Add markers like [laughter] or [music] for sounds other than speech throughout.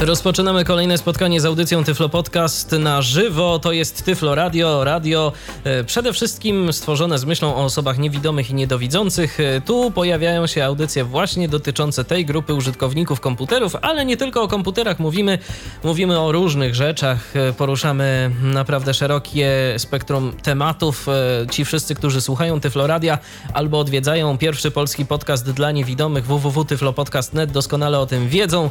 Rozpoczynamy kolejne spotkanie z audycją Tyflo Podcast na żywo. To jest Tyflo Radio. Radio e, przede wszystkim stworzone z myślą o osobach niewidomych i niedowidzących. E, tu pojawiają się audycje właśnie dotyczące tej grupy użytkowników komputerów, ale nie tylko o komputerach mówimy. Mówimy o różnych rzeczach. E, poruszamy naprawdę szerokie spektrum tematów. Ci wszyscy, którzy słuchają Tyflo Radia albo odwiedzają pierwszy polski podcast dla niewidomych www.tyflopodcast.net doskonale o tym wiedzą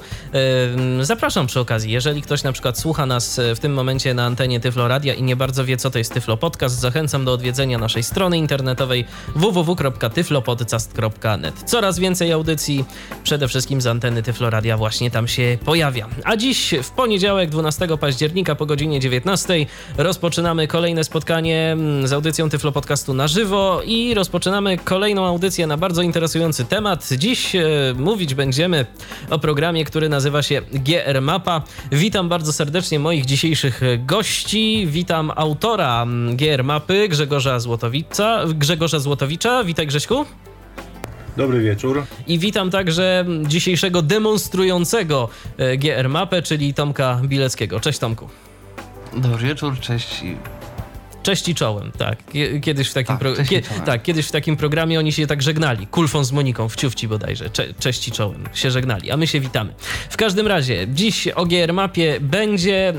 zapraszam przy okazji, jeżeli ktoś na przykład słucha nas e, w tym momencie na antenie Tyflo Radia i nie bardzo wie, co to jest Tyflo Podcast, zachęcam do odwiedzenia naszej strony internetowej www.tyflopodcast.net. Coraz więcej audycji, przede wszystkim z anteny Tyflo Radia właśnie tam się pojawia. A dziś w poniedziałek 12 października po godzinie 19 rozpoczynamy kolejne spotkanie mm, z audycją Tyflo Podcastu na żywo i rozpoczynamy kolejną audycję na bardzo interesujący temat. Dziś e, mówić będziemy o programie, który nazywa się GR GR Mapa. Witam bardzo serdecznie moich dzisiejszych gości. Witam autora GR Mapy Grzegorza Złotowicza. Grzegorza Złotowicza. Witaj Grześku. Dobry wieczór. I witam także dzisiejszego demonstrującego e, GR Mapę, czyli Tomka Bileckiego. Cześć Tomku. Dobry wieczór, cześć Cześć i czołem, tak. Kiedyś w takim, tak, pro... Kie... tak, kiedyś w takim programie oni się tak żegnali. Kulfon z Moniką w ciufci bodajże. Cze... Cześć i czołem się żegnali, a my się witamy. W każdym razie, dziś o GR Mapie będzie e,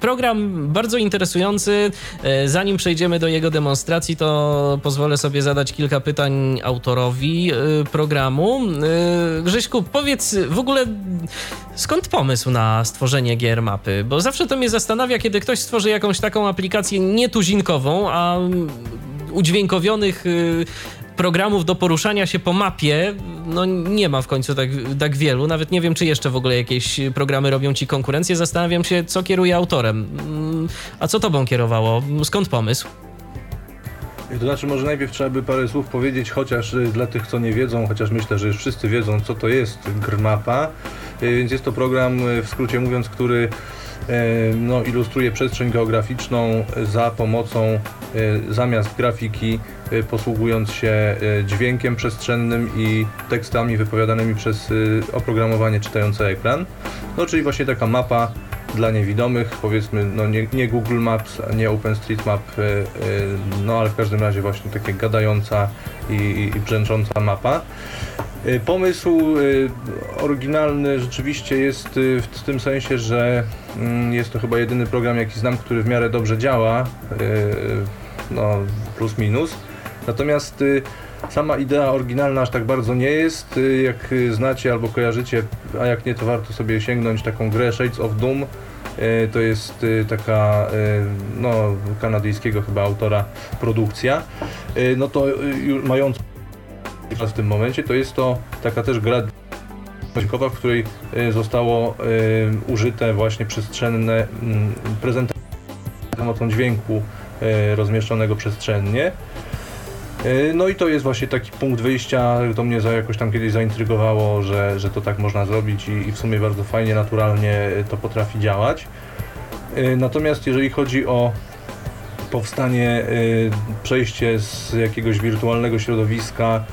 program bardzo interesujący. E, zanim przejdziemy do jego demonstracji, to pozwolę sobie zadać kilka pytań autorowi e, programu. Grześku, powiedz w ogóle skąd pomysł na stworzenie GR Mapy? Bo zawsze to mnie zastanawia, kiedy ktoś stworzy jakąś taką aplikację nie tuzinkową, a udźwiękowionych y, programów do poruszania się po mapie, no nie ma w końcu tak, tak wielu. Nawet nie wiem, czy jeszcze w ogóle jakieś programy robią ci konkurencję. Zastanawiam się, co kieruje autorem. Mm, a co tobą kierowało? Skąd pomysł? To znaczy, może najpierw trzeba by parę słów powiedzieć, chociaż y, dla tych, co nie wiedzą, chociaż myślę, że już wszyscy wiedzą, co to jest GRMAPA. Y, więc jest to program, w skrócie mówiąc, który no, ilustruje przestrzeń geograficzną za pomocą e, zamiast grafiki e, posługując się e, dźwiękiem przestrzennym i tekstami wypowiadanymi przez oprogramowanie czytające ekran. No czyli właśnie taka mapa dla niewidomych, powiedzmy, no nie, nie Google Maps, nie OpenStreetMap, no ale w każdym razie właśnie takie gadająca i, i brzęcząca mapa. Y, pomysł oryginalny rzeczywiście jest w tym sensie, że mm, jest to chyba jedyny program, jaki znam, który w miarę dobrze działa, no plus minus. Natomiast sama idea oryginalna aż tak bardzo nie jest. Jak znacie albo kojarzycie, a jak nie, to warto sobie sięgnąć taką grę Shades of Doom. To jest taka no, kanadyjskiego chyba autora produkcja. No to mając w tym momencie, to jest to taka też gra dźwiękowa, w której zostało użyte właśnie przestrzenne mm, prezentacje pomocą dźwięku rozmieszczonego przestrzennie. No i to jest właśnie taki punkt wyjścia, to mnie jakoś tam kiedyś zaintrygowało, że, że to tak można zrobić i, i w sumie bardzo fajnie, naturalnie to potrafi działać. Natomiast jeżeli chodzi o powstanie, przejście z jakiegoś wirtualnego środowiska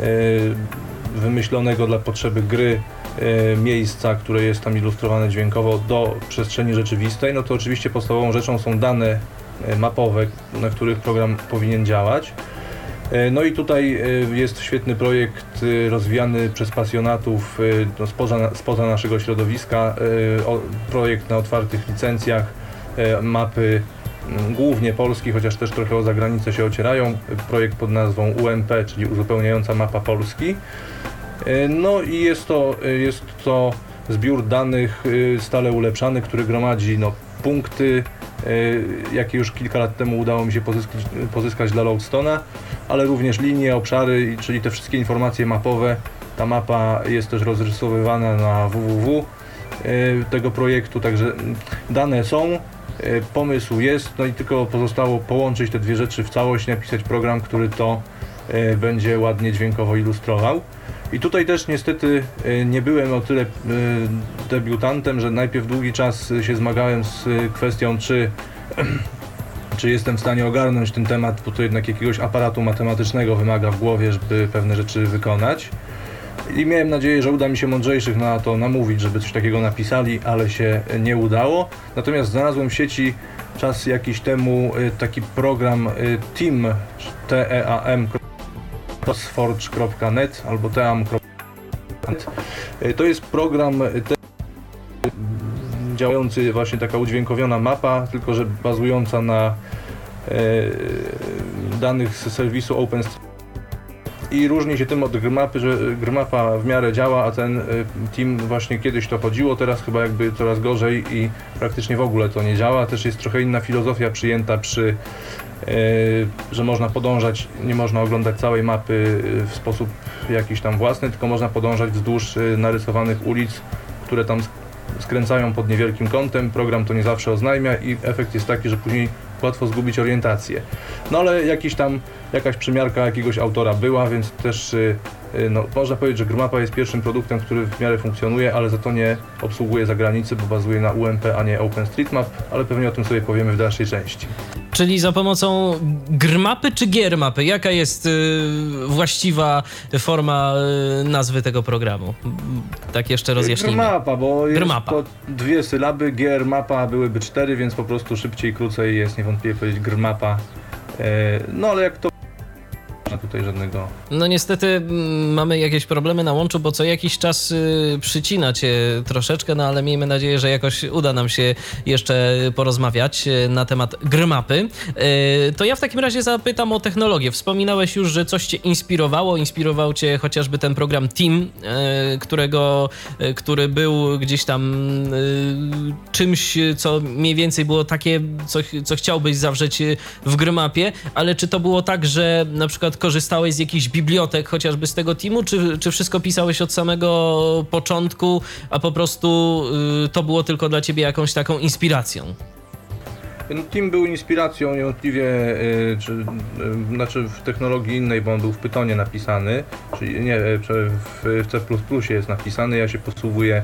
E, wymyślonego dla potrzeby gry e, miejsca, które jest tam ilustrowane dźwiękowo do przestrzeni rzeczywistej, no to oczywiście podstawową rzeczą są dane e, mapowe, na których program powinien działać. No i tutaj jest świetny projekt rozwijany przez pasjonatów no spoza, spoza naszego środowiska, projekt na otwartych licencjach, mapy głównie Polski, chociaż też trochę o zagranicę się ocierają. Projekt pod nazwą UMP, czyli Uzupełniająca Mapa Polski. E, no i jest to, e, jest to zbiór danych e, stale ulepszany, który gromadzi no, punkty, jakie już kilka lat temu udało mi się pozyskać, pozyskać dla Loadstone'a, ale również linie, obszary, czyli te wszystkie informacje mapowe. Ta mapa jest też rozrysowywana na www tego projektu, także dane są, E, pomysł jest, no i tylko pozostało połączyć te dwie rzeczy w całość, napisać program, który to będzie ładnie dźwiękowo ilustrował. I tutaj też niestety nie byłem o tyle debiutantem, że najpierw długi czas się zmagałem z kwestią, czy [clears throat] czy jestem w stanie ogarnąć ten temat, bo to jednak jakiegoś aparatu matematycznego wymaga w głowie, żeby pewne rzeczy wykonać. I miałem nadzieję, że uda mi się mądrzejszych na to namówić, żeby coś takiego napisali, ale się nie udało. Natomiast znalazłem w sieci czas jakiś temu y, taki program y, Team, T-E-A-M, crossforge.net albo team.net. Y, to jest program te działający właśnie taka udźwiękowiona mapa, tylko że bazująca na e, danych z serwisu OpenStreetMap i różni się tym od Gmapy, że Gmapa w miarę działa, a ten e, team właśnie kiedyś to chodziło, teraz chyba jakby coraz gorzej i praktycznie w ogóle to nie działa. Też jest trochę inna filozofia przyjęta przy, e, że można podążać, nie można oglądać całej mapy w sposób jakiś tam własny, tylko można podążać wzdłuż narysowanych ulic, które tam skręcają pod niewielkim kątem, program to nie zawsze oznajmia i efekt jest taki, że później łatwo zgubić orientację. No ale jakiś tam, jakaś przymiarka jakiegoś autora była, więc też no, można powiedzieć, że Grmapa jest pierwszym produktem, który w miarę funkcjonuje, ale za to nie obsługuje zagranicy, bo bazuje na UMP, a nie OpenStreetMap, ale pewnie o tym sobie powiemy w dalszej części. Czyli za pomocą grmapy czy giermapy? Jaka jest y, właściwa forma y, nazwy tego programu? Tak jeszcze rozjaśnijmy. Grmapa, bo jest grmapa. to dwie sylaby, giermapa byłyby cztery, więc po prostu szybciej, krócej jest niewątpliwie powiedzieć grmapa. E, no ale jak to ma tutaj żadnego. No niestety mm, mamy jakieś problemy na łączu, bo co jakiś czas y, przycina cię troszeczkę, no ale miejmy nadzieję, że jakoś uda nam się jeszcze porozmawiać y, na temat grmapy. Y, to ja w takim razie zapytam o technologię. Wspominałeś już, że coś cię inspirowało. Inspirował cię chociażby ten program Team, którego, który był gdzieś tam czymś, co mniej więcej było takie, co, co chciałbyś zawrzeć w grmapie, ale czy to było tak, że na przykład korzystałeś z jakichś bibliotek chociażby z tego teamu, czy, czy wszystko pisałeś od samego początku, a po prostu y, to było tylko dla ciebie jakąś taką inspiracją? No, team był inspiracją niewątpliwie, y, czy, y, znaczy w technologii innej, bo on był w Pythonie napisany, czyli nie, y, w, w C++ jest napisany, ja się posługuję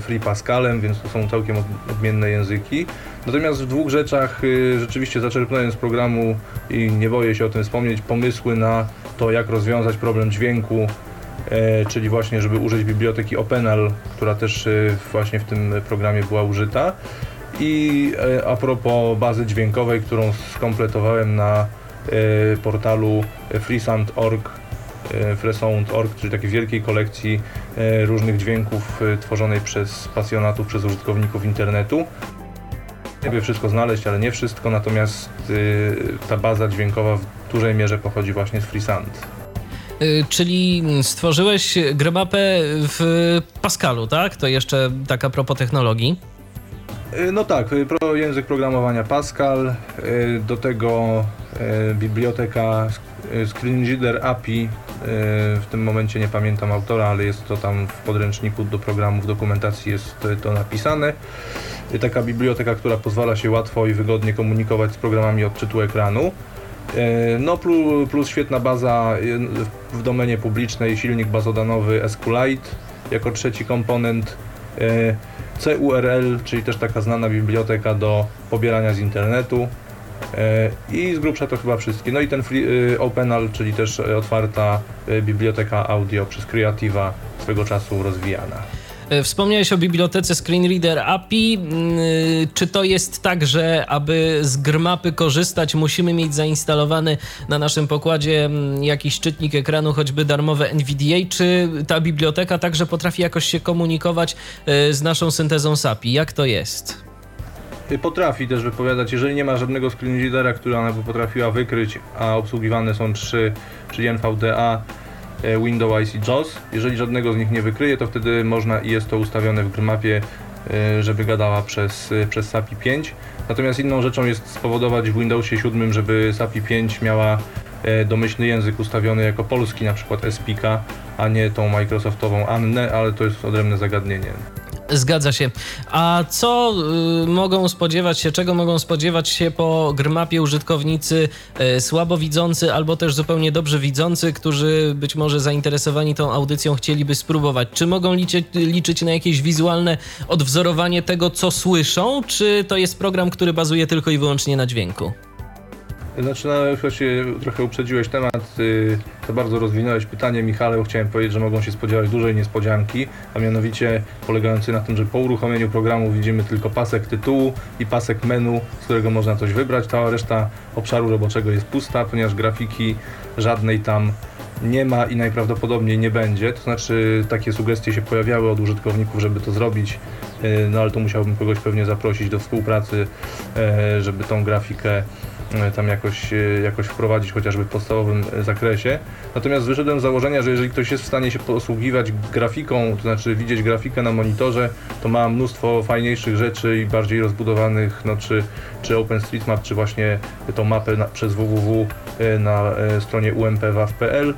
Free Pascalem, więc to są całkiem odmienne języki. Natomiast w dwóch rzeczach y, rzeczywiście zaczerpnąłem z programu i nie boję się o tym wspomnieć, pomysły na to, jak rozwiązać problem dźwięku, e, czyli właśnie, żeby użyć biblioteki OpenAL, która też y, właśnie w tym programie była użyta. I e, a propos bazy dźwiękowej, którą skompletowałem na e, portalu freesound.org, freesound.org, czyli takiej wielkiej kolekcji różnych dźwięków tworzonej przez pasjonatów, przez użytkowników internetu. Jakby wszystko znaleźć, ale nie wszystko, natomiast ta baza dźwiękowa w dużej mierze pochodzi właśnie z FreeSound. Czyli stworzyłeś gremapę w Pascalu, tak? To jeszcze taka propos technologii. No tak, pro, język programowania Pascal, do tego biblioteka Screenreader API, w tym momencie nie pamiętam autora, ale jest to tam w podręczniku do programów, dokumentacji jest to napisane taka biblioteka, która pozwala się łatwo i wygodnie komunikować z programami odczytu ekranu. E, no plus, plus świetna baza e, w domenie publicznej, silnik bazodanowy SQLite jako trzeci komponent. E, CURL, czyli też taka znana biblioteka do pobierania z internetu. I z grubsza to chyba wszystkie. No i ten free, OpenAL, czyli też otwarta biblioteka audio przez Creativa swego czasu rozwijana. E, wspomniałeś o bibliotece Screenreader API. Mm, czy to jest tak, że aby z Grmapy korzystać, musimy mieć zainstalowany na naszym pokładzie mm, jakiś czytnik ekranu, choćby darmowe NVDA? Czy ta biblioteka także potrafi jakoś się komunikować e, z naszą syntezą SAPI? Jak to jest? Potrafi też wypowiadać, jeżeli nie ma żadnego screenreadera, który ona by potrafiła wykryć, a obsługiwane są trzy, czyli NVDA, E, Windows IC JAWS. Jeżeli żadnego z nich nie wykryje, to wtedy można i jest to ustawione w grmapie, e, żeby gadała przez, e, przez SAPI 5. Natomiast inną rzeczą jest spowodować w Windowsie 7, żeby SAPI 5 miała domyślny język ustawiony jako polski, na przykład SPIKA, a nie tą Microsoftową Annę, ale to jest odrębne zagadnienie. Zgadza się. A co y, mogą spodziewać się, czego mogą spodziewać się po grmapie użytkownicy y, słabowidzący albo też zupełnie dobrze widzący, którzy być może zainteresowani tą audycją chcieliby spróbować? Czy mogą liczyć, liczyć na jakieś wizualne odwzorowanie tego, co słyszą, czy to jest program, który bazuje tylko i wyłącznie na dźwięku? Znaczy, właśnie trochę uprzedziłeś temat, yy, to bardzo rozwinąłeś pytanie, Michale, chciałem powiedzieć, że mogą się spodziewać dużej niespodzianki, a mianowicie polegającej na tym, że po uruchomieniu programu widzimy tylko pasek tytułu i pasek menu, z którego można coś wybrać. Cała reszta obszaru roboczego jest pusta, ponieważ grafiki żadnej tam nie ma i najprawdopodobniej nie będzie. To znaczy, takie sugestie się pojawiały od użytkowników, żeby to zrobić, yy, no ale to musiałbym kogoś pewnie zaprosić do współpracy, yy, żeby tą grafikę tam jakoś, e, jakoś wprowadzić chociażby w podstawowym e, zakresie. Natomiast wyszedłem z założenia, że jeżeli ktoś jest w stanie się posługiwać grafiką, to znaczy widzieć grafikę na monitorze, to ma mnóstwo fajniejszych rzeczy i bardziej rozbudowanych, no czy, czy OpenStreetMap, czy właśnie tą mapę na, przez www na stronie umpwaw.pl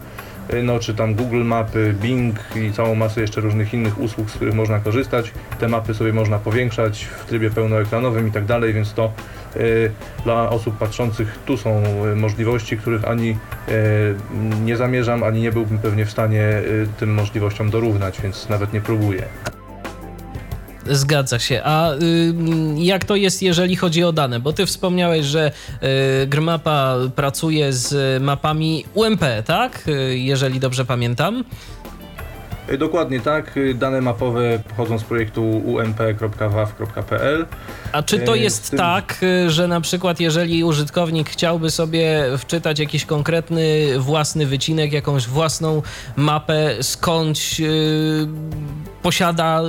no czy tam Google Mapy, Bing i całą masę jeszcze różnych innych usług, z których można korzystać. Te mapy sobie można powiększać w trybie pełnoekranowym i tak dalej, więc to Y, dla osób patrzących tu są y, możliwości, których ani y, nie zamierzam, ani nie byłbym pewnie w stanie tym możliwościom dorównać, więc nawet nie próbuję. Zgadza się. A y, jak to jest, jeżeli chodzi o dane? Bo ty wspomniałeś, że y, Grmapa pracuje z mapami UMP, tak? Y, jeżeli dobrze pamiętam. E, dokładnie tak. E, dane mapowe pochodzą z projektu ump.waw.pl. A czy to e, jest tym... tak, że na przykład jeżeli użytkownik chciałby sobie wczytać jakiś konkretny własny wycinek, jakąś własną mapę, skądś posiada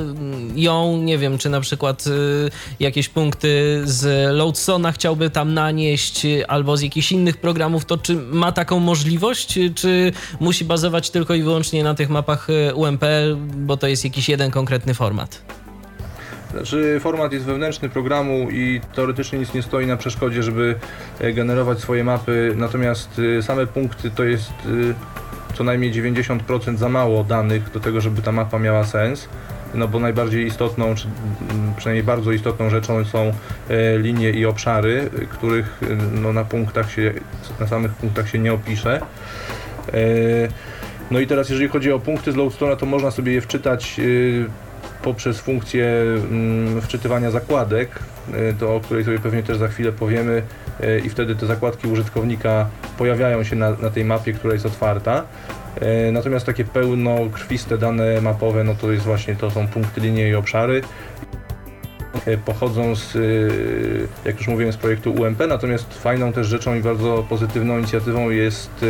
ją, nie wiem, czy na przykład yy, jakieś punkty z Loadsona chciałby tam nanieść, albo z jakichś innych programów, to czy ma taką możliwość, czy musi bazować tylko i wyłącznie na tych mapach UMP? bo to jest jakiś jeden konkretny format. Znaczy, format jest wewnętrzny programu i teoretycznie nic nie stoi na przeszkodzie, żeby e, generować swoje mapy, natomiast same punkty to jest co najmniej 90% za mało danych do tego, żeby ta mapa miała sens. No bo najbardziej istotną, czy przynajmniej bardzo istotną rzeczą są linie i obszary, których no, na punktach się, na samych punktach się nie opisze. No i teraz jeżeli chodzi o punkty z Lowstone'a, to można sobie je wczytać poprzez funkcję mm, wczytywania zakładek, to o której sobie pewnie też za chwilę powiemy i wtedy te zakładki użytkownika pojawiają się na, na tej mapie, która jest otwarta. Natomiast takie pełnokrwiste dane mapowe, no to jest właśnie to są punkty, linie i obszary. E, pochodzą z, e, jak już mówiłem, z projektu UMP, natomiast fajną też rzeczą i bardzo pozytywną inicjatywą jest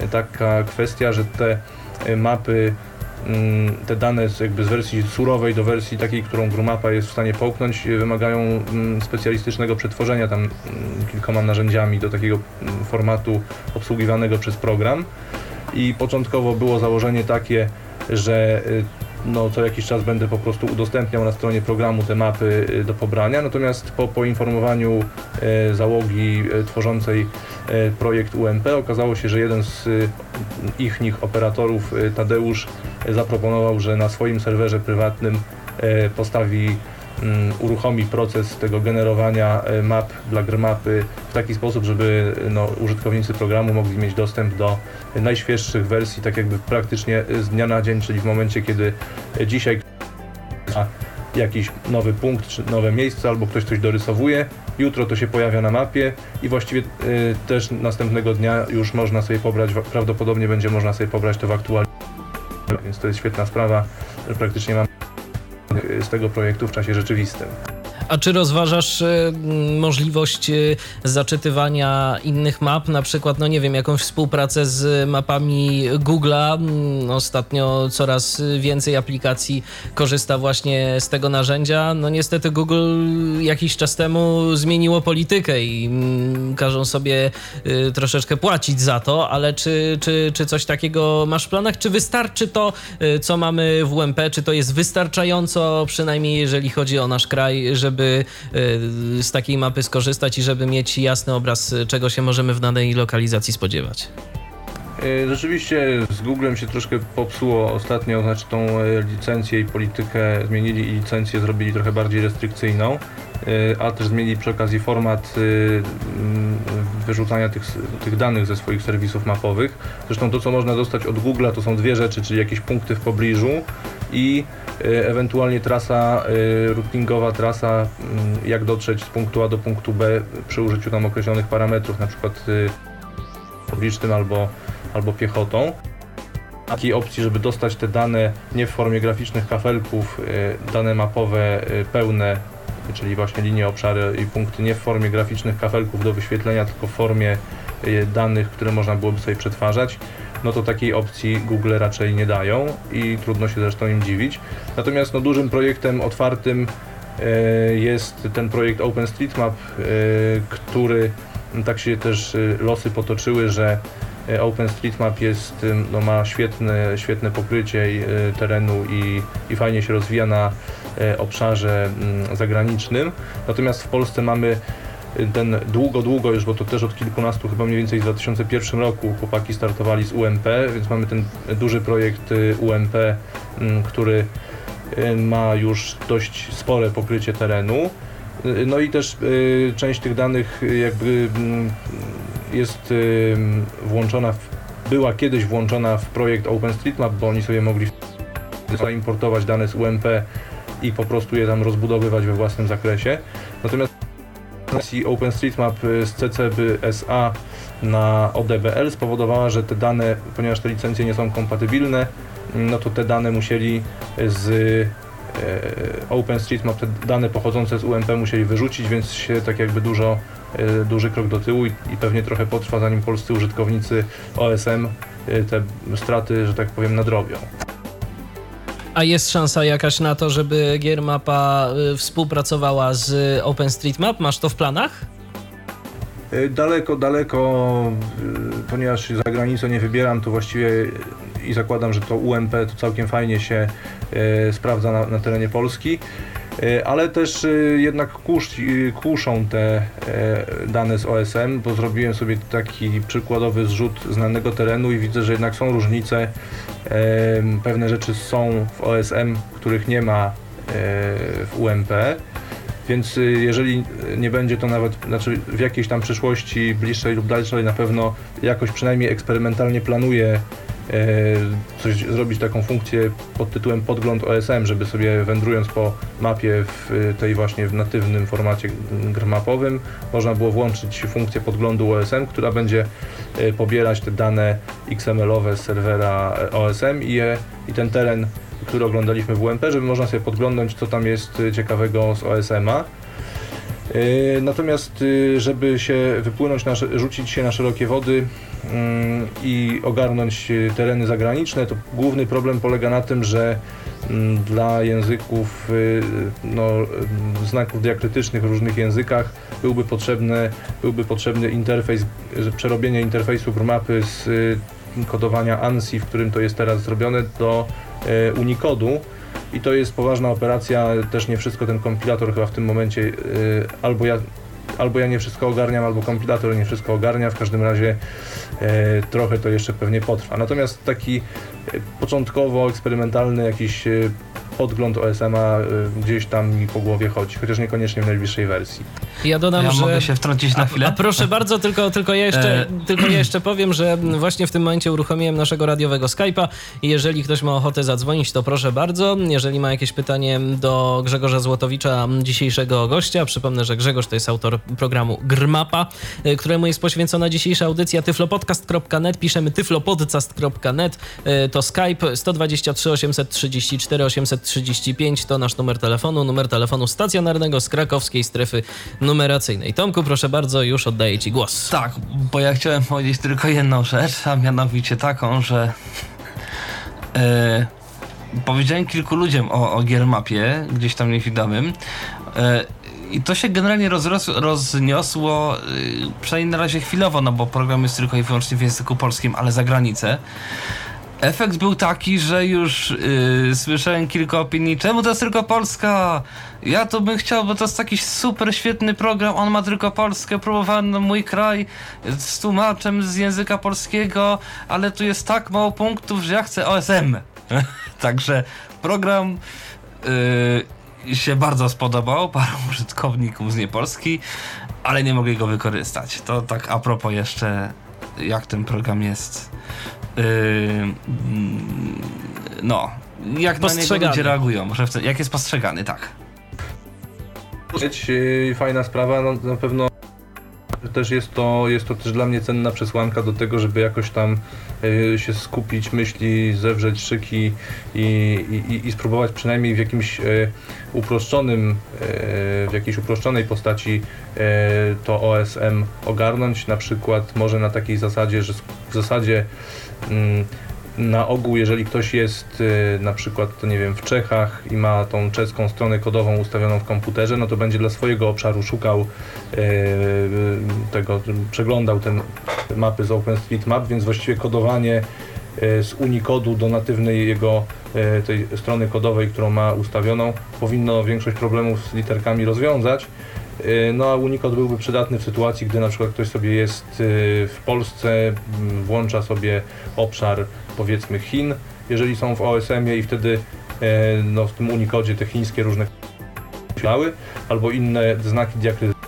e, taka kwestia, że te mapy te dane jakby z wersji surowej do wersji takiej, którą Grumapa jest w stanie połknąć, wymagają mm, specjalistycznego przetworzenia tam mm, kilkoma narzędziami do takiego formatu obsługiwanego przez program. I początkowo było założenie takie, że no, co jakiś czas będę po prostu udostępniał na stronie programu te mapy y, do pobrania, natomiast po poinformowaniu e, załogi e, tworzącej projekt UMP okazało się, że jeden z ich nich operatorów, Tadeusz, zaproponował, że na swoim serwerze prywatnym postawi uruchomi proces tego generowania e, map dla grmapy w taki sposób, żeby no, użytkownicy programu mogli mieć dostęp do najświeższych wersji, tak jakby praktycznie z dnia na dzień, czyli w momencie, kiedy dzisiaj jakiś nowy punkt, czy nowe miejsce, albo ktoś coś dorysowuje, jutro to się pojawia na mapie i właściwie y, też następnego dnia już można sobie pobrać, prawdopodobnie będzie można sobie pobrać to w aktualnie, więc to jest świetna sprawa, że praktycznie mam z tego projektu w czasie rzeczywistym. A czy rozważasz e, możliwość e, zaczytywania innych map, na przykład, no nie wiem, jakąś współpracę z mapami Google'a? Mm, ostatnio coraz więcej aplikacji korzysta właśnie z tego narzędzia. No niestety Google jakiś czas temu zmieniło politykę i mm, każą sobie e, troszeczkę płacić za to, ale czy, czy, czy coś takiego masz w planach? Czy wystarczy to, co mamy w UMP? Czy to jest wystarczająco, przynajmniej jeżeli chodzi o nasz kraj, żeby żeby y, z takiej mapy skorzystać i żeby mieć jasny obraz, czego się możemy w danej lokalizacji spodziewać? E, rzeczywiście z Googlem się troszkę popsuło ostatnio, znaczy tą e, licencję i politykę zmienili i licencję zrobili trochę bardziej restrykcyjną, e, a też zmienili przy okazji format wyrzucania tych, tych danych ze swoich serwisów mapowych. Zresztą to, co można dostać od Google'a, to są dwie rzeczy, czyli jakieś punkty w pobliżu i ewentualnie trasa routingowa, trasa jak dotrzeć z punktu A do punktu B przy użyciu tam określonych parametrów, na przykład publicznym albo albo piechotą. Takiej opcji, żeby dostać te dane nie w formie graficznych kafelków, y, dane mapowe y, pełne, czyli właśnie linie, obszary i punkty nie w formie graficznych kafelków do wyświetlenia, tylko w formie y, danych, które można byłoby sobie przetwarzać, no to takiej opcji Google raczej nie dają i trudno się zresztą im dziwić. Natomiast no, dużym projektem otwartym jest ten projekt OpenStreetMap, który tak się też losy potoczyły, że E, OpenStreetMap jest, no, ma świetne, świetne pokrycie e, terenu i, i fajnie się rozwija na e, obszarze zagranicznym. Natomiast w Polsce mamy ten długo, długo już, bo to też od kilkunastu, chyba mniej więcej w 2001 roku chłopaki startowali z UMP, więc mamy ten duży projekt UMP, mm, który ma już dość spore pokrycie terenu. No i też część tych danych jakby mm, jest włączona, w, była kiedyś włączona w projekt OpenStreetMap, bo oni sobie mogli zaimportować dane z UMP i po prostu je tam rozbudowywać we własnym zakresie. Natomiast OpenStreetMap y, z CCB SA na ODBL spowodowała, że te dane, ponieważ te licencje nie są kompatybilne, no to te dane musieli z e, OpenStreetMap, te dane pochodzące z UMP musieli wyrzucić, więc się tak jakby dużo E, duży krok do tyłu i, i pewnie trochę potrwa, zanim polscy użytkownicy OSM te straty, że tak powiem, nadrobią. A jest szansa jakaś na to, żeby Giermapa e, współpracowała z OpenStreetMap? Masz to w planach? Daleko, daleko, ponieważ za granicą nie wybieram, to właściwie i zakładam, że to UMP to całkiem fajnie się sprawdza na, na terenie Polski. E, ale też e, jednak kusz, e, kuszą te dane z OSM, bo zrobiłem sobie taki przykładowy zrzut znanego terenu i widzę, że jednak są różnice. Pewne rzeczy są w OSM, których nie ma w UMP. Więc jeżeli nie będzie to nawet, znaczy w jakiejś tam przyszłości bliższej lub dalszej na pewno jakoś przynajmniej eksperymentalnie planuję coś zrobić taką funkcję pod tytułem podgląd OSM, żeby sobie wędrując po mapie w tej właśnie w natywnym formacie grmapowym można było włączyć funkcję podglądu OSM, która będzie e, pobierać te dane XML-owe z serwera e, OSM i, je, i ten teren, który oglądaliśmy w UMP, żeby można sobie podglądać co tam jest ciekawego z OSM-a. Natomiast, żeby się wypłynąć, na, rzucić się na szerokie wody, Mm, i ogarnąć e, tereny zagraniczne, to główny problem polega na tym, że mm, dla języków, e, no, znaków diakrytycznych w różnych językach byłby potrzebny, byłby potrzebny interfejs, przerobienie interfejsu mapy z e, kodowania ANSI, w którym to jest teraz zrobione, do Unikodu. I to jest poważna operacja, też nie wszystko ten kompilator chyba w tym momencie, albo ja albo ja nie wszystko ogarniam, albo kompilator nie wszystko ogarnia. W każdym razie e, trochę to jeszcze pewnie potrwa. Natomiast taki e, początkowo eksperymentalny jakiś e, podgląd OSM-a y, gdzieś tam mi po głowie chodzi, chociaż niekoniecznie w najbliższej wersji. Ja dodam, ja że... mogę się wtrącić na chwilę? A, a proszę bardzo, tylko, tylko, ja jeszcze, e... tylko ja jeszcze powiem, że właśnie w tym momencie uruchomiłem naszego radiowego Skype'a i jeżeli ktoś ma ochotę zadzwonić, to proszę bardzo. Jeżeli ma jakieś pytanie do Grzegorza Złotowicza, dzisiejszego gościa, przypomnę, że Grzegorz to jest autor programu Grmapa, y, któremu jest poświęcona dzisiejsza audycja tyflopodcast.net, piszemy tyflopodcast.net, y, to Skype 123 834 830 35 to nasz numer telefonu, numer telefonu stacjonarnego z krakowskiej strefy numeracyjnej. Tomku, proszę bardzo, już oddaję Ci głos. Tak, bo ja chciałem powiedzieć tylko jedną rzecz, a mianowicie taką, że yy, powiedziałem kilku ludziom o, o Giermapie, gdzieś tam niewidomym, yy, i to się generalnie rozniosło, yy, przynajmniej na razie chwilowo, no bo program jest tylko i wyłącznie w języku polskim, ale za granicę. Efekt był taki, że już yy, słyszałem kilka opinii, czemu to jest tylko Polska? Ja to bym chciał, bo to jest taki super świetny program, on ma tylko Polskę, próbowałem na mój kraj z tłumaczem z języka polskiego, ale tu jest tak mało punktów, że ja chcę OSM. [laughs] Także program yy, się bardzo spodobał paru [laughs] użytkowników z niepolski, ale nie mogę go wykorzystać. To tak a propos jeszcze, jak ten program jest no, jak na niego ludzie reagują, może jak jest postrzegany, tak. Yy, fajna sprawa, no, na pewno też jest to, jest to też dla mnie cenna przesłanka do tego, żeby jakoś tam y, się skupić, myśli, zewrzeć szyki i, i, i spróbować przynajmniej w jakimś y, uproszczonym, y, w jakiejś uproszczonej postaci to OSM ogarnąć, na przykład może na takiej zasadzie, że w zasadzie na ogół, jeżeli ktoś jest y, na przykład, to nie wiem, w Czechach i ma tą czeską stronę kodową ustawioną w komputerze, no to będzie dla swojego obszaru szukał y, tego, przeglądał te mapy z OpenStreetMap, więc właściwie kodowanie y, z Unikodu do natywnej jego tej strony kodowej, którą ma ustawioną, powinno większość problemów z literkami rozwiązać. No a Unicode byłby przydatny w sytuacji, gdy na przykład ktoś sobie jest w Polsce, włącza sobie obszar powiedzmy Chin, jeżeli są w OSM-ie i wtedy e, no, w tym Unicodzie te chińskie różne albo inne znaki diakrytyczne.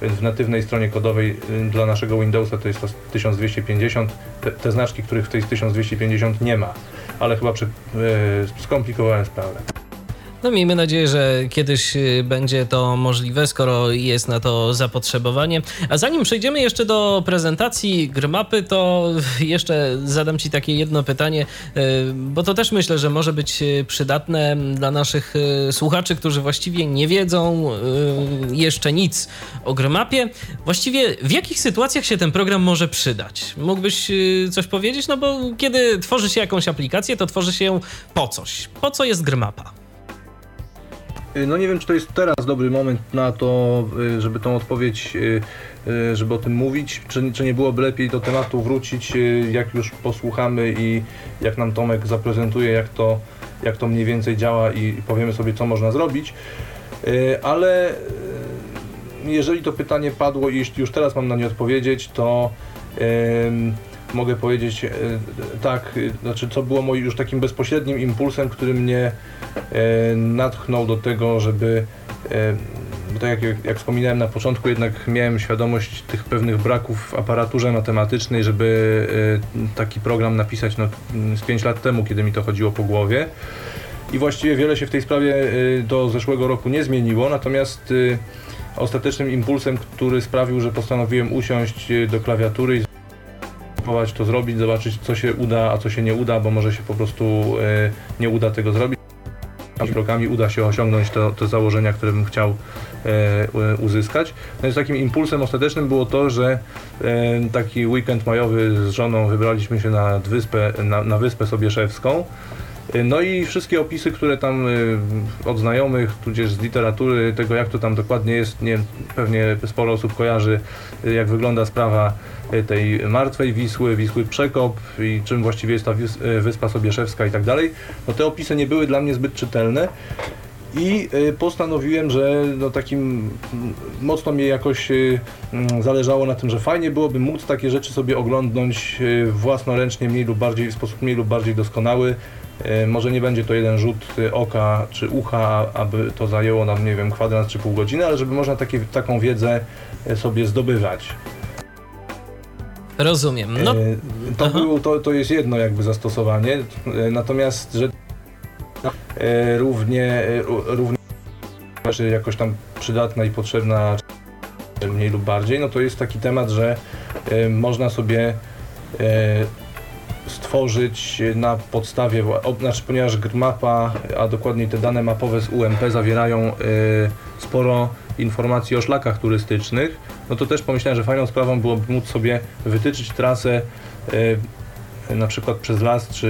W natywnej stronie kodowej y, dla naszego Windowsa to jest to 1250, te, te znaczki, których w tej 1250 nie ma, ale chyba przy, e, skomplikowałem sprawę. No miejmy nadzieję, że kiedyś y, będzie to możliwe, skoro jest na to zapotrzebowanie. A zanim przejdziemy jeszcze do prezentacji Grmapy, to [laughs] jeszcze zadam Ci takie jedno pytanie, y, bo to też myślę, że może być y, przydatne dla naszych słuchaczy, którzy właściwie nie wiedzą jeszcze nic o Grmapie. Właściwie w jakich sytuacjach się ten program może przydać? Mógłbyś coś powiedzieć? No bo kiedy tworzy się jakąś aplikację, to tworzy się ją po coś. Po co jest Grmapa? Y, no nie wiem, czy to jest teraz dobry moment na to, y, żeby tą odpowiedź, y, żeby o tym mówić, czy, czy nie byłoby lepiej do tematu wrócić, jak już posłuchamy i jak nam Tomek zaprezentuje, jak to, jak to mniej więcej działa i powiemy sobie, co można zrobić. Ale jeżeli to pytanie padło i już teraz mam na nie odpowiedzieć, to mogę powiedzieć e, tak, znaczy co było moim już takim bezpośrednim impulsem, który mnie e, natchnął do tego, żeby e, tak jak, jak wspominałem na początku, jednak miałem świadomość tych pewnych braków w aparaturze matematycznej, żeby taki program napisać no, z 5 lat temu, kiedy mi to chodziło po głowie. I właściwie wiele się w tej sprawie do zeszłego roku nie zmieniło, natomiast ostatecznym impulsem, który sprawił, że postanowiłem usiąść do klawiatury spróbować to zrobić, zobaczyć co się uda, a co się nie uda, bo może się po prostu e, nie uda tego zrobić. Krokami uda się osiągnąć to, te założenia, które bym chciał e, uzyskać. No więc takim impulsem ostatecznym było to, że e, taki weekend majowy z żoną wybraliśmy się na wyspę, na, na wyspę Sobieszewską. No i wszystkie opisy, które tam od znajomych, tudzież z literatury, tego jak to tam dokładnie jest, nie, pewnie sporo osób kojarzy, jak wygląda sprawa Y, tej martwej Wisły, Wisły Przekop i czym właściwie jest ta y, Wyspa Sobieszewska i tak dalej, no te opisy nie były dla mnie zbyt czytelne. I y, postanowiłem, że no takim mocno mi jakoś mm, zależało na tym, że fajnie byłoby móc takie rzeczy sobie oglądnąć własnoręcznie, mniej lub bardziej, w sposób mniej lub bardziej doskonały. Może nie będzie to jeden rzut oka czy ucha, aby to zajęło nam, nie wiem, kwadrans czy pół godziny, ale żeby można takie, taką wiedzę sobie zdobywać. Rozumiem. No. E, to, było, to, to jest jedno jakby zastosowanie, e, natomiast że e, równie, równie jakoś tam przydatna i potrzebna mniej lub bardziej, no to jest taki temat, że można sobie stworzyć na podstawie, znaczy ponieważ mapa, a dokładniej te dane mapowe z UMP zawierają sporo informacji o szlakach turystycznych, no to też pomyślałem, że fajną sprawą byłoby móc sobie wytyczyć trasę e, na przykład przez las, czy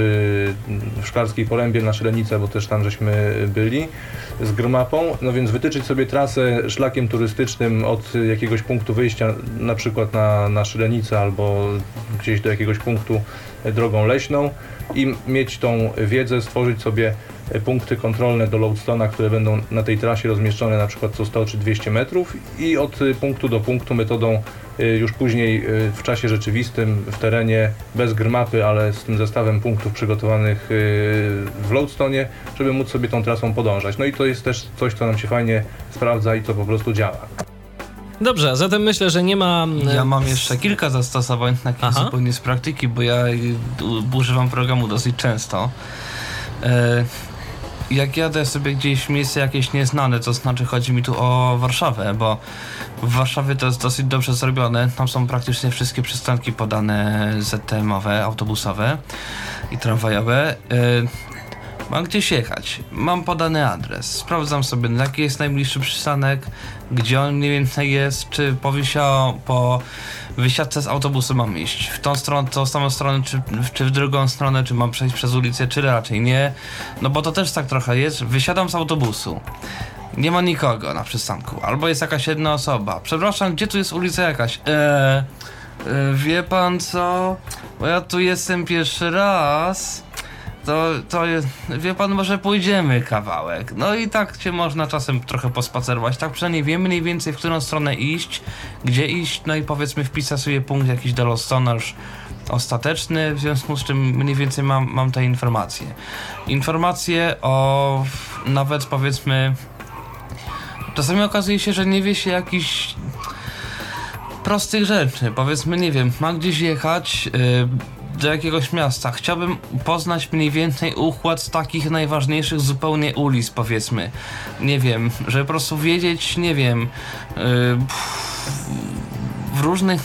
w Szklarskiej Porębie na Szylenicę, bo też tam żeśmy byli z grmapą, no więc wytyczyć sobie trasę szlakiem turystycznym od jakiegoś punktu wyjścia, na przykład na, na albo gdzieś do jakiegoś punktu drogą leśną i mieć tą wiedzę, stworzyć sobie punkty kontrolne do Loadstona, które będą na tej trasie rozmieszczone na przykład co 100 czy 200 metrów i od punktu do punktu metodą y, już później w czasie rzeczywistym, w terenie, bez grmapy, ale z tym zestawem punktów przygotowanych w Loadstone, żeby móc sobie tą trasą podążać. No i to jest też coś, co nam się fajnie sprawdza i to po prostu działa. Dobrze, zatem myślę, że nie ma. Ja mam jeszcze kilka zastosowań takich zupełnie z praktyki, bo ja używam programu dosyć często. Jak jadę sobie gdzieś w miejsce jakieś nieznane, to znaczy chodzi mi tu o Warszawę, bo w Warszawie to jest dosyć dobrze zrobione. Tam są praktycznie wszystkie przystanki podane ZTM-owe, autobusowe i tramwajowe. Mam gdzieś jechać, mam podany adres, sprawdzam sobie jaki jest najbliższy przystanek, gdzie on mniej więcej jest, czy po, po wysiadce z autobusu mam iść w tą stronę, tą samą stronę, czy, czy w drugą stronę, czy mam przejść przez ulicę, czy raczej nie. No bo to też tak trochę jest. Wysiadam z autobusu. Nie ma nikogo na przystanku. Albo jest jakaś jedna osoba. Przepraszam, gdzie tu jest ulica jakaś? Eee, wie pan co? Bo ja tu jestem pierwszy raz to, to wie pan, może pójdziemy kawałek. No i tak cię można czasem trochę pospacerować. Tak przynajmniej wiemy mniej więcej, w którą stronę iść, gdzie iść, no i powiedzmy wpisać sobie punkt jakiś do już ostateczny, w związku z czym mniej więcej mam, mam te informacje. Informacje o nawet powiedzmy czasami okazuje się, że nie wie się jakiś prostych rzeczy. Powiedzmy, nie wiem, ma gdzieś jechać, yy, do jakiegoś miasta. Chciałbym poznać mniej więcej układ takich najważniejszych zupełnie ulic, powiedzmy. Nie wiem, żeby po prostu wiedzieć, nie wiem, yy, w różnych,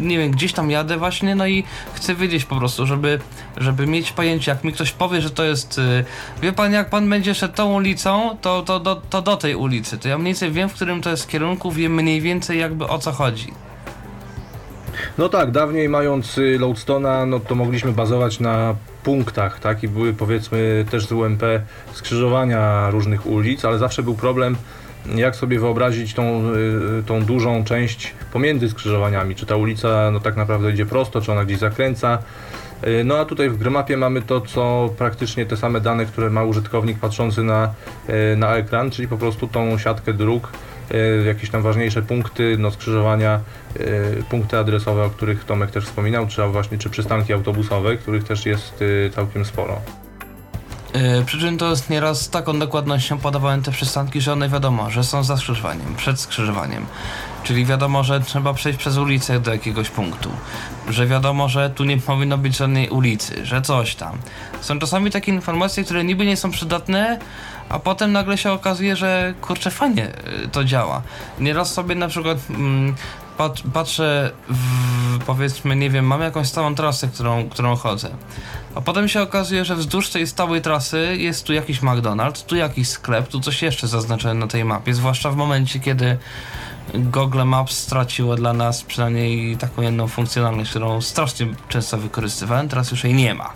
nie wiem, gdzieś tam jadę właśnie, no i chcę wiedzieć po prostu, żeby, żeby mieć pojęcie, jak mi ktoś powie, że to jest, yy, wie pan, jak pan będzie szedł tą ulicą, to, to, to, to do tej ulicy, to ja mniej więcej wiem, w którym to jest kierunku, wiem mniej więcej jakby o co chodzi. No tak, dawniej mając y, Loadstona, no to mogliśmy bazować na punktach, tak? I były powiedzmy też z UMP skrzyżowania różnych ulic, ale zawsze był problem, jak sobie wyobrazić tą, y, tą dużą część pomiędzy skrzyżowaniami. Czy ta ulica no tak naprawdę idzie prosto, czy ona gdzieś zakręca. Y, no a tutaj w Grymapie mamy to, co praktycznie te same dane, które ma użytkownik patrzący na, na ekran, czyli po prostu tą siatkę dróg jakieś tam ważniejsze punkty, no skrzyżowania, e, punkty adresowe, o których Tomek też wspominał, czy właśnie czy przystanki autobusowe, których też jest e, całkiem sporo. Przy czym to jest nieraz z taką dokładnością podawane te przystanki, że one wiadomo, że są za skrzyżowaniem, przed skrzyżowaniem. Czyli wiadomo, że trzeba przejść przez ulicę do jakiegoś punktu. Że wiadomo, że tu nie powinno być żadnej ulicy, że coś tam. Są czasami takie informacje, które niby nie są przydatne, a potem nagle się okazuje, że kurczę, fajnie y, to działa. Nieraz sobie na przykład mm, pat, patrzę w, powiedzmy, nie wiem, mam jakąś stałą trasę, którą, którą chodzę. A potem się okazuje, że wzdłuż tej stałej trasy jest tu jakiś McDonald's, tu jakiś sklep, tu coś jeszcze zaznaczone na tej mapie, zwłaszcza w momencie, kiedy Google Maps straciło dla nas przynajmniej taką jedną funkcjonalność, którą strasznie często wykorzystywałem, teraz już jej nie ma.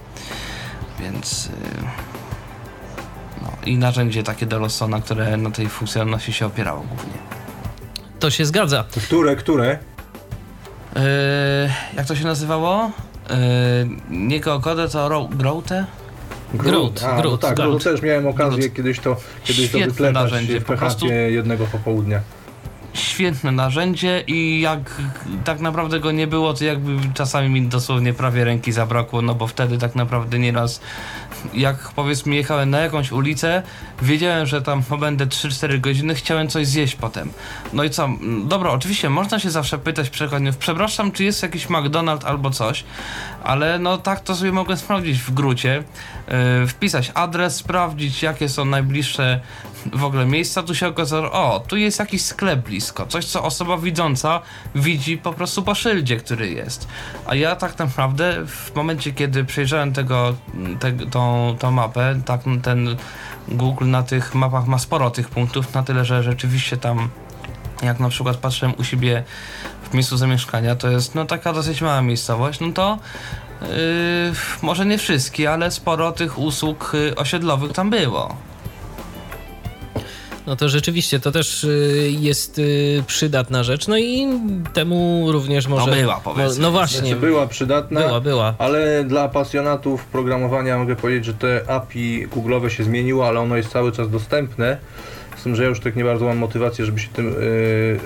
Więc... Yy i narzędzie takie do Losona, które na tej funkcjonalności się opierało głównie. To się zgadza. Które, które? Yy, jak to się nazywało? Yy, nie Gogodę, to Grote? Groot. A, no tak, Groot. też miałem okazję Groot. kiedyś to, kiedyś to wypletać narzędzie, w PHP jednego popołudnia świetne narzędzie i jak tak naprawdę go nie było, to jakby czasami mi dosłownie prawie ręki zabrakło, no bo wtedy tak naprawdę nieraz jak powiedzmy jechałem na jakąś ulicę, wiedziałem, że tam pobędę 3-4 godziny, chciałem coś zjeść potem. No i co? Dobra, oczywiście można się zawsze pytać przechodniów, przepraszam, czy jest jakiś McDonald's albo coś, ale no tak to sobie mogę sprawdzić w grucie, yy, wpisać adres, sprawdzić jakie są najbliższe w ogóle miejsca, tu się okazało, o, tu jest jakiś sklep blisko, coś co osoba widząca widzi po prostu po szyldzie, który jest. A ja tak naprawdę w momencie, kiedy przejrzałem tego, te, tą, tą mapę, tak ten Google na tych mapach ma sporo tych punktów, na tyle, że rzeczywiście tam jak na przykład patrzyłem u siebie w miejscu zamieszkania, to jest no taka dosyć mała miejscowość, no to yy, może nie wszystkie, ale sporo tych usług yy, osiedlowych tam było. No to rzeczywiście, to też y, jest y, przydatna rzecz, no i temu również może... No była, powiedzmy. No właśnie. Znaczy była przydatna, Była, była. ale dla pasjonatów programowania mogę powiedzieć, że te API Google'owe się zmieniło, ale ono jest cały czas dostępne. Tym, że ja już tak nie bardzo mam motywację, żeby się tym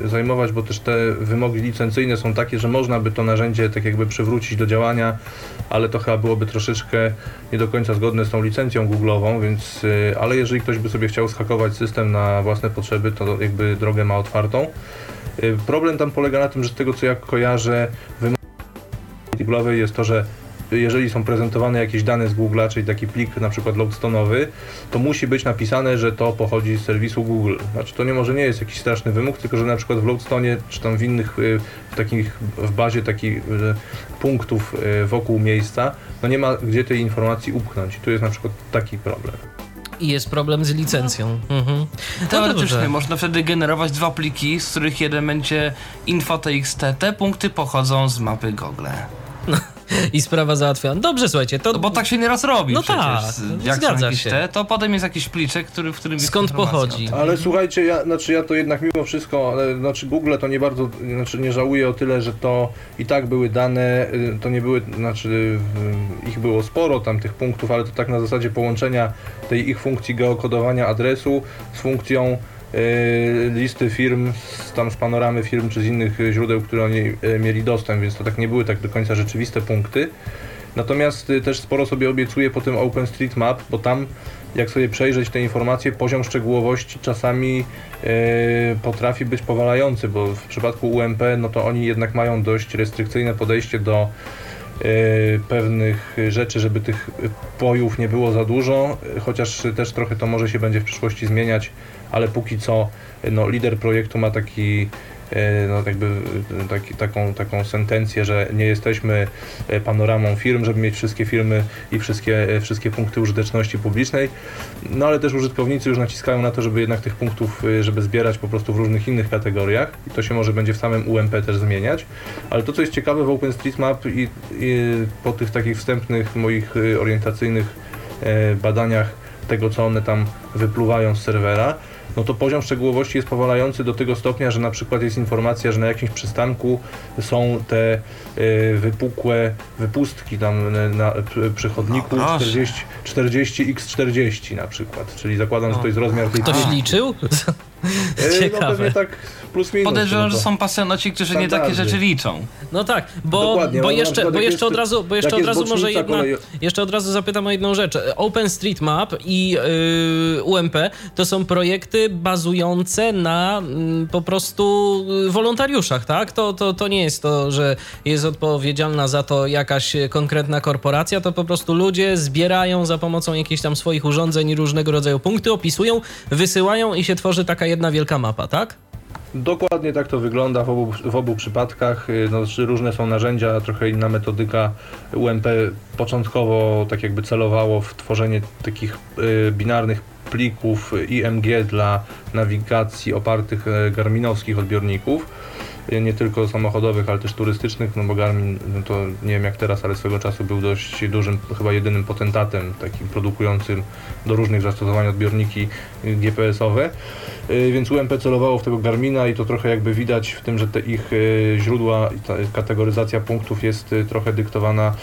yy, zajmować, bo też te wymogi licencyjne są takie, że można by to narzędzie tak jakby przywrócić do działania, ale to chyba byłoby troszeczkę nie do końca zgodne z tą licencją Google'ową, więc, yy, ale jeżeli ktoś by sobie chciał schakować system na własne potrzeby, to jakby drogę ma otwartą. Yy, problem tam polega na tym, że z tego co ja kojarzę, wymogi jest to, że jeżeli są prezentowane jakieś dane z Google'a, czyli taki plik na przykład logstonowy, to musi być napisane, że to pochodzi z serwisu Google. Znaczy to nie może nie jest jakiś straszny wymóg, tylko że na przykład w logstonie, czy tam w innych, y, w takich, w bazie takich y, punktów y, wokół miejsca, no nie ma gdzie tej informacji upchnąć. I tu jest na przykład taki problem. I jest problem z licencją. Mhm. No Teoretycznie dobrze. można wtedy generować dwa pliki, z których jeden będzie info.txt. Te punkty pochodzą z mapy Google. [laughs] I sprawa załatwiona. Dobrze, słuchajcie, to No bo tak się nieraz robi No przecież. tak, Jak zgadza jakieś się. te, to potem jest jakiś pliczek, który, w którym jest Skąd informacja pochodzi? Ale słuchajcie, ja, znaczy ja to jednak mimo wszystko, ale, znaczy Google to nie bardzo, znaczy nie żałuję o tyle, że to i tak były dane, y, to nie były, znaczy y, ich było sporo tam tych punktów, ale to tak na zasadzie połączenia tej ich funkcji geokodowania adresu z funkcją listy firm, tam z panoramy firm czy z innych źródeł, które oni y, mieli dostęp, więc to tak nie były tak do końca rzeczywiste punkty. Natomiast y, też sporo sobie obiecuję po tym OpenStreetMap, bo tam jak sobie przejrzeć te informacje, poziom szczegółowości czasami e, potrafi być powalający, bo w przypadku UMP, no to oni jednak mają dość restrykcyjne podejście do e, pewnych rzeczy, żeby tych pojów nie było za dużo, e, chociaż też trochę to może się będzie w przyszłości zmieniać, ale póki co no, lider projektu ma taki e, no, jakby e, taki, taką, taką sentencję, że nie jesteśmy e, panoramą firm, żeby mieć wszystkie firmy i wszystkie, wszystkie punkty użyteczności publicznej. No ale też użytkownicy już naciskają na to, żeby jednak tych punktów, żeby zbierać po prostu w różnych innych kategoriach i to się może będzie w samym UMP też zmieniać. Ale to, co jest ciekawe w OpenStreetMap i, i po tych takich wstępnych moich orientacyjnych badaniach tego, co one tam wypluwają z serwera, no to poziom szczegółowości jest powalający do tego stopnia, że na przykład jest informacja, że na jakimś przystanku są te e, wypukłe wypustki tam na, na przy- chodniku No proszę. 40, 40x40 na przykład, czyli zakładam, że to jest rozmiar tej ktoś liczył? E, No Ciekawe. pewnie tak plus minus. Podejrzewam, no że są pasjonaci, którzy nie takie Standardy. rzeczy liczą. No tak, bo, Dokładnie, bo no, jeszcze, bo jeszcze od razu, bo jeszcze od razu może jedna, kolejo- jeszcze od razu zapytam o jedną rzecz. OpenStreetMap i yy, UMP to są projekty bazujące na mm, po prostu wolontariuszach, tak? To, to, to nie jest to, że jest odpowiedzialna za to jakaś konkretna korporacja, to po prostu ludzie zbierają za pomocą jakichś tam swoich urządzeń różnego rodzaju punkty, opisują, wysyłają i się tworzy taka jedna wielka mapa, tak? Dokładnie tak to wygląda w obu, w obu przypadkach. Y, No, różne są narzędzia, trochę inna metodyka. UMP początkowo tak jakby celowało w tworzenie takich y, binarnych plików y, IMG dla nawigacji opartych y, garminowskich odbiorników. Y, Nie tylko samochodowych, ale też turystycznych, no bo Garmin, no to nie wiem jak teraz, ale swego czasu był dość dużym, chyba jedynym potentatem takim produkującym do różnych zastosowań odbiorniki y, GPS-owe. Y, Więc UMP celowało w tego Garmina i to trochę jakby widać w tym, że te ich źródła ta kategoryzacja punktów jest trochę dyktowana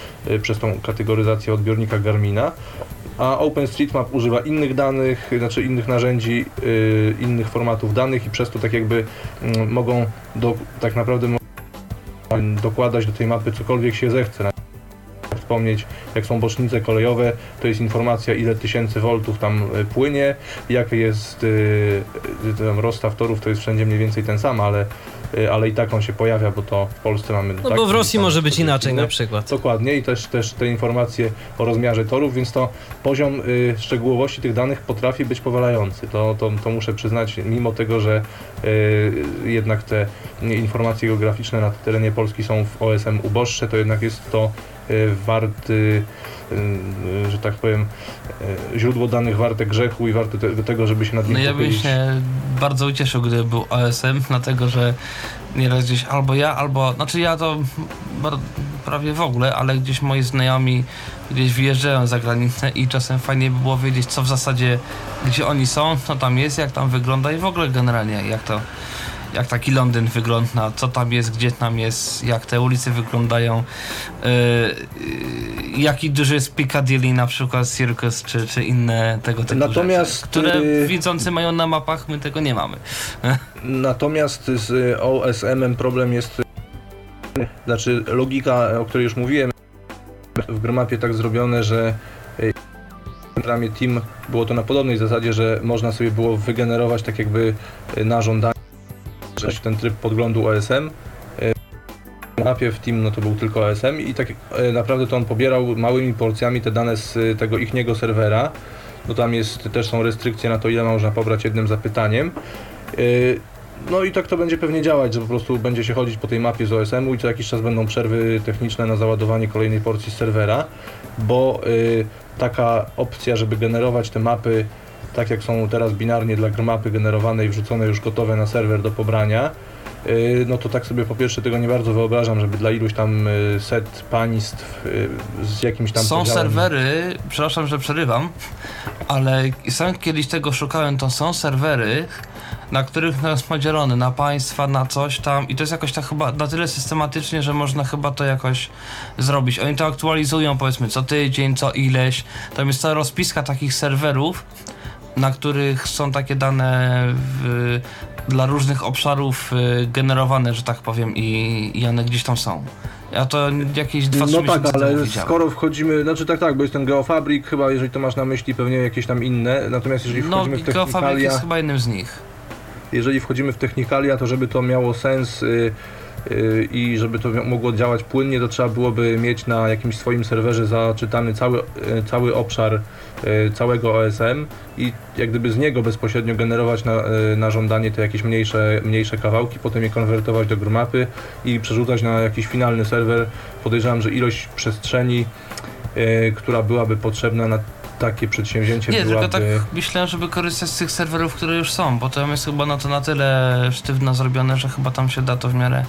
przez tą kategoryzację odbiornika Garmina. A OpenStreetMap używa innych danych, znaczy innych narzędzi, y, innych formatów danych i przez to tak jakby mm, mogą do, tak naprawdę dokładać do tej mapy cokolwiek się zechce. Wspomnieć, jak są bocznice kolejowe, to jest informacja ile tysięcy voltów tam y, płynie, jaki jest y, y, tam rozstaw torów, to jest wszędzie mniej więcej ten sam, ale, ale i tak on się pojawia, bo to w Polsce mamy... No bo w Rosji może być inaczej na przykład. Dokładnie i też, też te informacje o rozmiarze torów, więc to poziom y, szczegółowości tych danych potrafi być powalający. To, to, to muszę przyznać, mimo tego, że y, jednak te informacje geograficzne na terenie Polski są w OSM uboższe, to jednak jest to warty, że tak powiem, źródło danych warte grzechu i warte te, tego, żeby się nad nim No ja bym się bardzo ucieszył, gdyby był OSM, dlatego że nieraz gdzieś albo ja, albo, znaczy ja to prawie w ogóle, ale gdzieś moi znajomi gdzieś wyjeżdżają za granicę i czasem fajnie by było wiedzieć, co w zasadzie, gdzie oni są, co tam jest, jak tam wygląda i w ogóle generalnie jak to jak taki Londyn wygląda, co tam jest, gdzie tam jest, jak te ulice wyglądają, yy, jaki duży jest Piccadilly na przykład, Circus czy, czy inne tego typu Natomiast, rzeczy, które yy, widzący mają na mapach, my tego nie mamy. [laughs] Natomiast z OSM-em problem jest, znaczy logika, o której już mówiłem, w Gromapie tak zrobione, że w ramie Team było to na podobnej zasadzie, że można sobie było wygenerować tak jakby na żądanie ten tryb podglądu OSM. W mapie w Team no to był tylko OSM i tak naprawdę to on pobierał małymi porcjami te dane z tego ichniego serwera. No tam jest, też są restrykcje na to ile można pobrać jednym zapytaniem. No i tak to będzie pewnie działać, że po prostu będzie się chodzić po tej mapie z OSM-u i co jakiś czas będą przerwy techniczne na załadowanie kolejnej porcji serwera, bo taka opcja, żeby generować te mapy tak jak są teraz binarnie dla grmapy generowane i wrzucone już gotowe na serwer do pobrania, y, no to tak sobie po pierwsze tego nie bardzo wyobrażam, żeby dla iluś tam y, set państw y, z jakimś tam Są podziałem... serwery, przepraszam, że przerywam, ale sam kiedyś tego szukałem, to są serwery, na których to jest podzielony na państwa, na coś tam i to jest jakoś tak chyba na tyle systematycznie, że można chyba to jakoś zrobić. Oni to aktualizują powiedzmy co tydzień, co ileś. Tam jest cała rozpiska takich serwerów, na których są takie dane w, dla różnych obszarów y, generowane, że tak powiem i, i one gdzieś tam są. Ja to jakieś dwa No tak, ale skoro wchodzimy, znaczy tak, tak, bo jest ten Geofabrik chyba, jeżeli to masz na myśli, pewnie jakieś tam inne, natomiast jeżeli no, wchodzimy no, w technikalia... Geofabrik jest chyba jednym z nich jeżeli wchodzimy w technikalia, to żeby to miało sens y, y, i żeby to mogło działać płynnie, to trzeba byłoby mieć na jakimś swoim serwerze zaczytany cały, y, cały obszar całego OSM i jak gdyby z niego bezpośrednio generować na, na żądanie te jakieś mniejsze, mniejsze kawałki, potem je konwertować do grmapy i przerzucać na jakiś finalny serwer. Podejrzewam, że ilość przestrzeni, która byłaby potrzebna na takie przedsięwzięcie Nie, byłaby... tylko tak myślę, żeby korzystać z tych serwerów, które już są, bo to jest chyba na to na tyle sztywno zrobione, że chyba tam się da to w miarę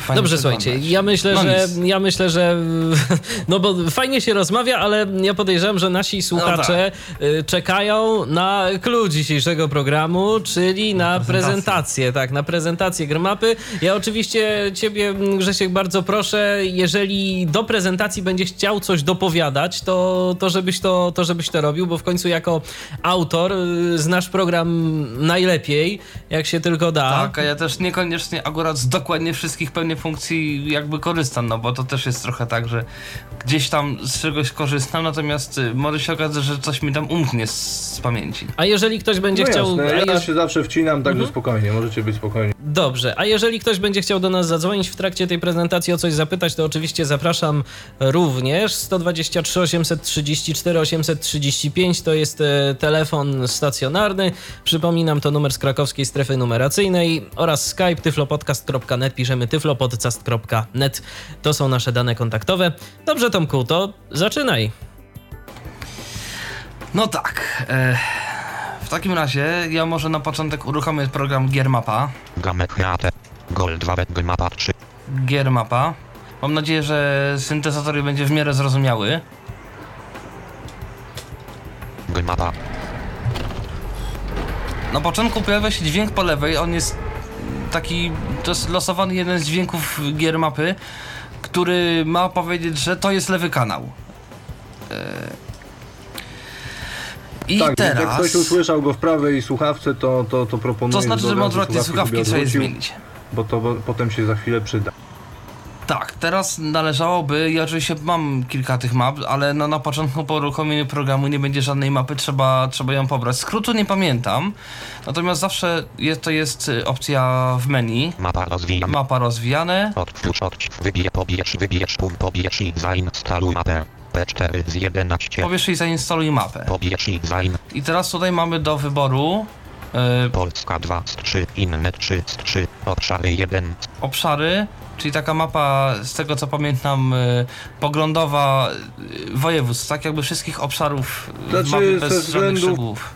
Fajnie Dobrze, słuchajcie, ja myślę, no że ja myślę, że [laughs] no bo fajnie się rozmawia, ale ja podejrzewam, że nasi słuchacze no tak. czekają na clue dzisiejszego programu, czyli na, na prezentację. prezentację, tak, na prezentację Grmapy. Ja oczywiście ciebie, Grzesiek, bardzo proszę, jeżeli do prezentacji będziesz chciał coś dopowiadać, to, to, żebyś to, to żebyś to robił, bo w końcu jako autor y, znasz program najlepiej, jak się tylko da. Tak, a ja też niekoniecznie akurat z dokładnie wszystkich pewnie funkcji jakby korzystam, no bo to też jest trochę tak, że gdzieś tam z czegoś korzystam, natomiast y, może się okazać, że coś mi tam umknie z, z pamięci. A jeżeli ktoś będzie no chciał... Jasne, ja się zawsze wcinam, także mhm. spokojnie, możecie być spokojni. Dobrze, a jeżeli ktoś będzie chciał do nas zadzwonić w trakcie tej prezentacji o coś zapytać, to oczywiście zapraszam również. 123 834 835 to jest e, telefon stacjonarny. Przypominam, to numer z krakowskiej strefy numeracyjnej oraz skype tyflopodcast.net. Piszemy tyflopodcast.net. To są nasze dane kontaktowe. Dobrze, Tomku, to zaczynaj. No tak. E, w takim razie ja może na początek uruchomię program Giermapa. Gol 2 Giermapa 3. Giermapa. Mam nadzieję, że syntezator będzie w miarę zrozumiały. Giermapa. Na początku pojawia się dźwięk po lewej, on jest taki, to jest losowany jeden z dźwięków gier mapy, który ma powiedzieć, że to jest lewy kanał. I tak, teraz... jak ktoś usłyszał go w prawej słuchawce, to, to, to proponuję... To znaczy, że odwrotnie słuchawki trzeba zmienić. Bo to bo, potem się za chwilę przyda. Tak, teraz należałoby, ja oczywiście mam kilka tych map, ale no na początku po uruchomieniu programu nie będzie żadnej mapy, trzeba, trzeba ją pobrać. Skrótu nie pamiętam, natomiast zawsze jest, to jest y, opcja w menu. Mapa rozwijane. Mapa rozwijane. Odtwórz, odtwórz, wybierz, pobierz, wybierz, pobierz i zainstaluj mapę. P4 z 11. Pobierz i zainstaluj mapę. Pobierz i zain. I teraz tutaj mamy do wyboru Polska 2 z 3, inne 3 z 3, obszary 1. obszary, czyli taka mapa, z tego co pamiętam, e, poglądowa e, województw, tak jakby wszystkich obszarów Znaczy, ze bez żadnych względów- szczegółów.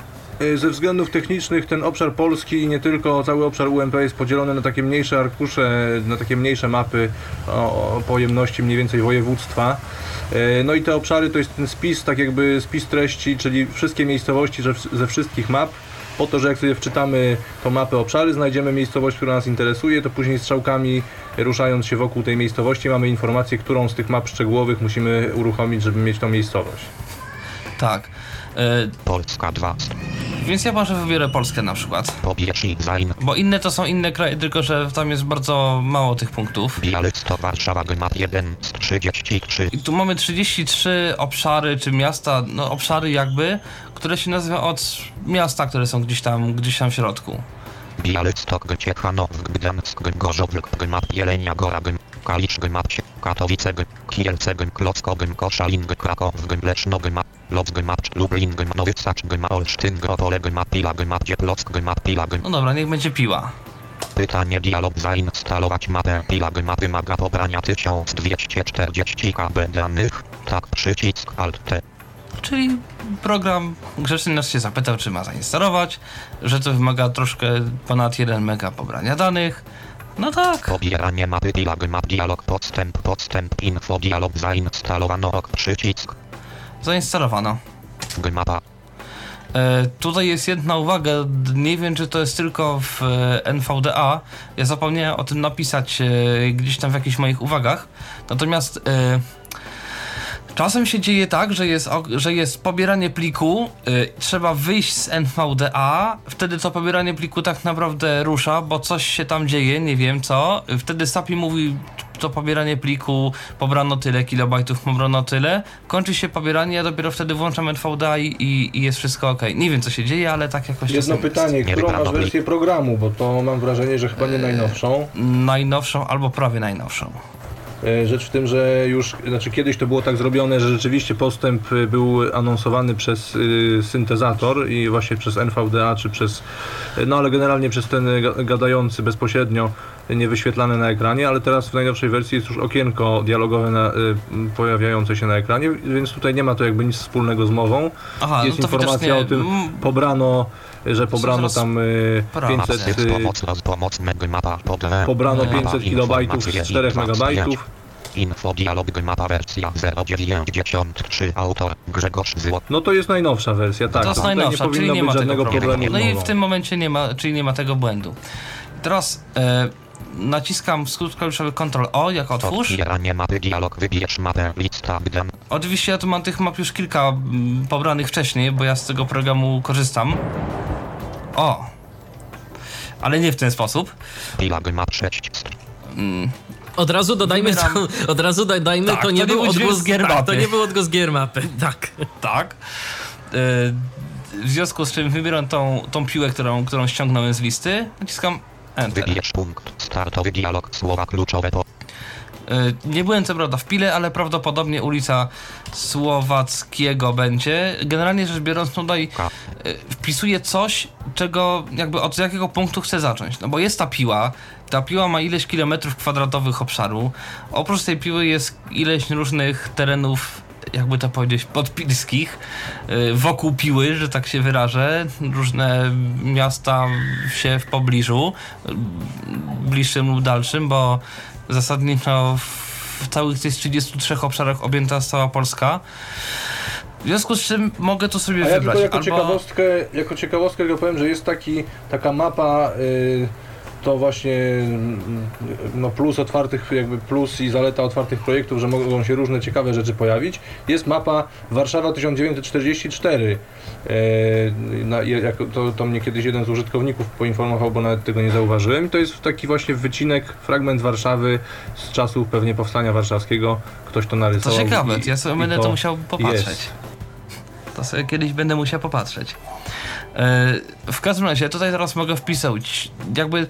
Ze względów technicznych ten obszar Polski i nie tylko cały obszar UMP jest podzielony na takie mniejsze arkusze, na takie mniejsze mapy o, o pojemności mniej więcej województwa. No i te obszary to jest ten spis, tak jakby spis treści, czyli wszystkie miejscowości ze, ze wszystkich map. Po to, że jak sobie wczytamy tą mapę obszary, znajdziemy miejscowość, która nas interesuje, to później strzałkami ruszając się wokół tej miejscowości mamy informację, którą z tych map szczegółowych musimy uruchomić, żeby mieć tą miejscowość. Tak. E, Polska 2 z więc ja może wybiorę Polskę na przykład. Zain. Bo inne to są inne kraje, tylko że tam jest bardzo mało tych punktów. Białystok Warszawa Gmap 1 z 33. I tu mamy 33 obszary, czy miasta, no obszary jakby, które się nazywają od miasta, które są gdzieś tam, gdzieś tam w środku. Białystok Ciechanów Gdańsk Gorzów Gmap Jelenia Góra Gm Kalisz Gmap Katowice Gm Kielce Gm Klocko Gm Koszalin Gm Kraków Gm Leszno Gmap Loc Gmap Lublin Gm Nowy Sacz Gm Olsztyn Gm Opole Gmap Pila Gmap Dzieplock Gmap Pila Gm No dobra, niech będzie piła. Pytanie dialog zainstalować mapę Pila Gmap wymaga pobrania 1240 KB danych. Tak przycisk Alt T. Czyli program grzeczny nas się zapytał, czy ma zainstalować, że to wymaga troszkę ponad 1 mega pobrania danych. No tak. Pobieranie mapy Pila Gmap dialog podstęp podstęp info dialog zainstalowano ok przycisk Zainstalowano. Gmapa E, tutaj jest jedna uwaga, nie wiem czy to jest tylko w e, NVDA, ja zapomniałem o tym napisać e, gdzieś tam w jakichś moich uwagach, natomiast e, czasem się dzieje tak, że jest, że jest pobieranie pliku, e, trzeba wyjść z NVDA, wtedy to pobieranie pliku tak naprawdę rusza, bo coś się tam dzieje, nie wiem co, wtedy SAPI mówi to pobieranie pliku, pobrano tyle kilobajtów, pobrano tyle, kończy się pobieranie, ja dopiero wtedy włączam NVDA i, i, i jest wszystko ok. Nie wiem co się dzieje, ale tak jakoś Jedno pytanie, Nie którą masz wersję programu, bo to mam wrażenie, że chyba nie najnowszą. jest. Najnowszą albo prawie najnowszą. E, Rzecz w tym, że już, znaczy kiedyś to było tak zrobione, że rzeczywiście postęp y, był anonsowany przez y, syntezator i właśnie przez NVDA, czy przez, no ale generalnie przez ten ga- gadający bezpośrednio, y, nie wyświetlane na ekranie, ale teraz w najnowszej wersji jest już okienko dialogowe na, pojawiające się na ekranie, więc tutaj nie ma to jakby nic wspólnego z mową. Aha, jest no to informacja o tym, pobrano, że pobrano tam y, prawa. 500, Syf y, podle pobrano Nie. 500 kilobajtów z 4 megabajtów. Info dialog Gmapa wersja 093 autor Grzegorz Złot. No to jest najnowsza wersja, tak. to jest najnowsza, nie czyli nie ma tego żadnego problemu. problemu. No i mową. w tym momencie nie ma, czyli nie ma tego błędu. Teraz e, naciskam skrót klawiszowy Ctrl O, jak otwórz. Mapy dialog wybierz mapę lista Gdan. Oczywiście ja tu mam tych map już kilka mm, pobranych wcześniej, bo ja z tego programu korzystam. O! Ale nie w ten sposób. 6 Od razu dodajmy, co, od razu dodajmy, Tak, to nie to nie był odgłos z gier tak, to mapy. nie był odgłos gier mapy, [laughs] tak. Tak. E, w związku z czym wybieram tą, tą piłę, którą, którą ściągnąłem z listy. Naciskam Enter. Wybierz punkt. Startowy dialog słowa kluczowe po Nie byłem co prawda w Pile, ale prawdopodobnie ulica Słowackiego będzie. Generalnie rzecz biorąc, tutaj K. e, wpisuję coś, czego jakby od jakiego punktu chcę zacząć. No bo jest ta piła, ta piła ma ileś kilometrów kwadratowych obszaru. Oprócz tej piły jest ileś różnych terenów, jakby to powiedzieć, podpilskich, e, wokół piły, że tak się wyrażę. Różne miasta się w pobliżu, e, bliższym lub dalszym, bo zasadniczo w całych tych 33 obszarach objęta jest cała Polska. W związku z czym mogę tu sobie A ja wybrać tylko jako albo... ciekawostkę, jako ciekawostkę tylko powiem, że jest taki, taka mapa, y, to właśnie mm, no plus otwartych, jakby plus i zaleta otwartych projektów, że mogą się różne ciekawe rzeczy pojawić. Jest mapa Warszawa 1944. Y, na, jako, to, to mnie kiedyś jeden z użytkowników poinformował, bo nawet tego nie zauważyłem. I to jest taki właśnie wycinek, fragment Warszawy z czasów pewnie powstania warszawskiego. Ktoś to To narysował. ciekawe, i- ja sobie będę to musiał popatrzeć. jest. To sobie kiedyś będę musiał popatrzeć. E, w każdym razie, tutaj teraz mogę wpisać jakby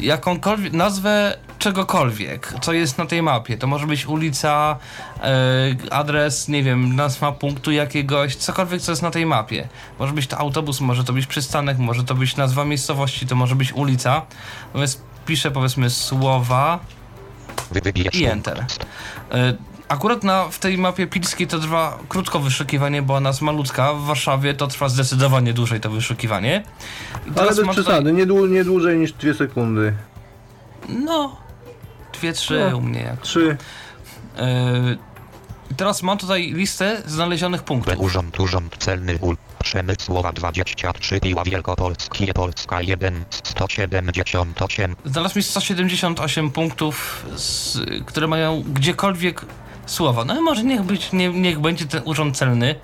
jakąkolwiek nazwę czegokolwiek, co jest na tej mapie. To może być ulica, e, adres, nie wiem, nazwa punktu jakiegoś, cokolwiek, co jest na tej mapie. Może być to autobus, może to być przystanek, może to być nazwa miejscowości, to może być ulica. Natomiast piszę powiedzmy słowa i enter. Akurat na, w tej mapie pilskiej to trwa krótko wyszukiwanie, bo ona jest malutka. W Warszawie to trwa zdecydowanie dłużej to wyszukiwanie. I Ale bez przesady, nie, dłu- nie dłużej niż dwie sekundy. No, dwie, trzy No. u mnie. Jak. Trzy. Yy, teraz mam tutaj listę znalezionych punktów. Urząd, Urząd Celny UL. Przemysłowa 23 Piła Wielkopolskie Polska 1 178 Znalazł mi 178 punktów, z, które mają gdziekolwiek słowa. No i może niech, być, nie, niech będzie ten urząd celny.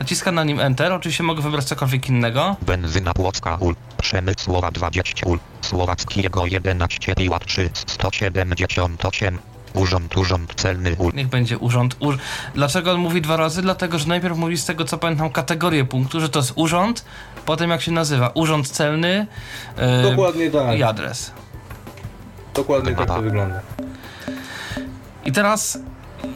Naciskam na nim Enter. Oczywiście mogę wybrać cokolwiek innego. Benzyna Płocka UL. Przemysłowa 20 UL. Słowackiego 11 Piła 3 178 Urząd, Urząd Celny UL. Niech będzie urząd. Ur... Dlaczego on mówi dwa razy? Dlatego, że najpierw mówi z tego co pamiętam kategorię punktu, że to jest urząd, potem jak się nazywa urząd celny yy, Dokładnie tak. i adres. Dokładnie tak to wygląda. I teraz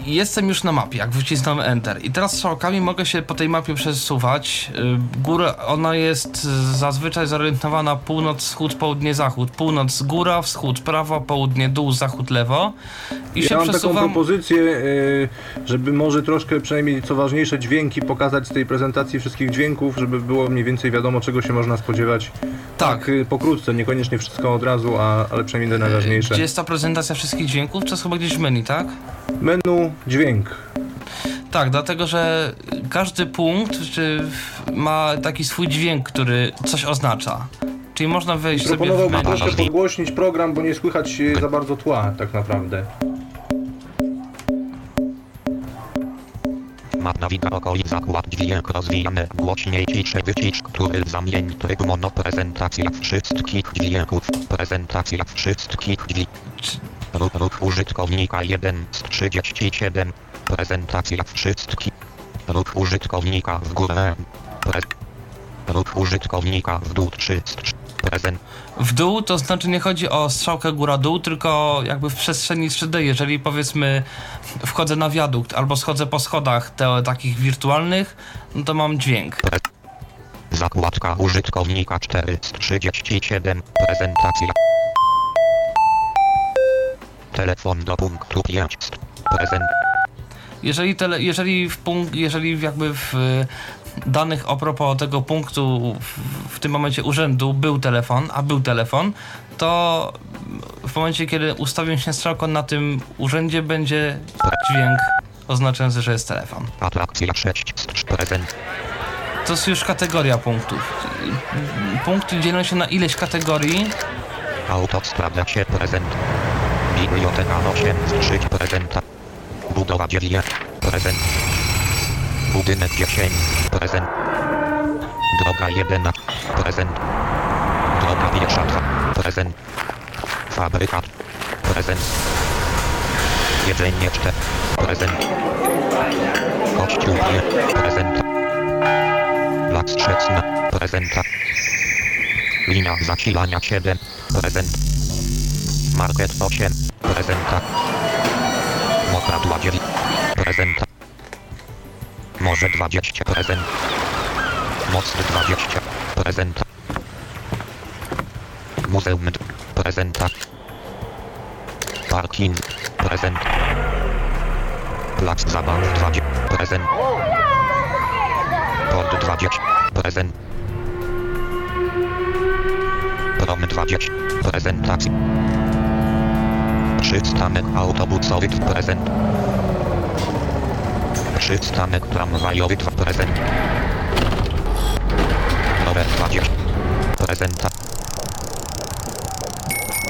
jestem już na mapie, jak wycisnąłem Enter. I teraz strzałkami mogę się po tej mapie przesuwać. Y, Góra, ona jest zazwyczaj zorientowana północ, wschód, południe, zachód. Północ, góra, wschód, prawo, południe, dół, zachód, lewo. I Ja się mam taką przesuwam. propozycję, y, żeby może troszkę przynajmniej co ważniejsze dźwięki pokazać z tej prezentacji wszystkich dźwięków, żeby było mniej więcej wiadomo czego się można spodziewać. Tak. y, pokrótce, niekoniecznie wszystko od razu, a, ale przynajmniej te najważniejsze. Gdzie jest ta prezentacja wszystkich dźwięków? To jest chyba gdzieś w menu, tak? Menu, dźwięk. Tak, dlatego że każdy punkt czy ma taki swój dźwięk, który coś oznacza. Czyli można wejść sobie w Proponowałbym menu. troszkę podgłośnić program, bo nie słychać za bardzo tła tak naprawdę. Map nawiga okolic zakład dźwięk rozwijane głośniej ciszej wycisz, który zamień tryb mono prezentacja wszystkich dźwięków prezentacja wszystkich dźwięków ruch, użytkownika 1 z 37 prezentacja wszystkich ruch użytkownika w górę pre, ruch użytkownika w dół 3 z 3 prezent W dół to znaczy nie chodzi o strzałkę góra-dół, tylko jakby w przestrzeni 3D. Jeżeli powiedzmy wchodzę na wiadukt albo schodzę po schodach te, takich wirtualnych, no to mam dźwięk. zakładka użytkownika 4 z 37 prezentacja telefon do punktu 5 prezent Jeżeli, tele, jeżeli, w punkt, jeżeli jakby w danych a propos tego punktu w, w tym momencie urzędu był telefon, a był telefon, to w momencie kiedy ustawię się strzałką na tym urzędzie będzie dźwięk oznaczający, że jest telefon. atrakcja 6 z 3 prezent To jest już kategoria punktów. Punkty dzielą się na ileś kategorii. Autostrada się prezent. Biblioteka 8 z 3 prezenta. Budowa 9 prezent. Budynek 10 prezent. Droga 11 prezent. Droga piesza 2 prezent. Fabrykat prezent. Jedzenie 4 prezent. Kościół 5 prezent. Plac Strzecna prezenta. Linia zasilania 7 prezent. Market 8 prezenta. Mokradła 9 prezenta. Morze 20 prezent. Most 20 prezenta. Muzeum prezenta. Parking prezent. Plac zabaw 20 prezent. Port 20 prezent. Prom 20 prezentacji. Przystanek autobusowy prezent. Przystanek tramwajowy prezent. Rower 20 prezenta.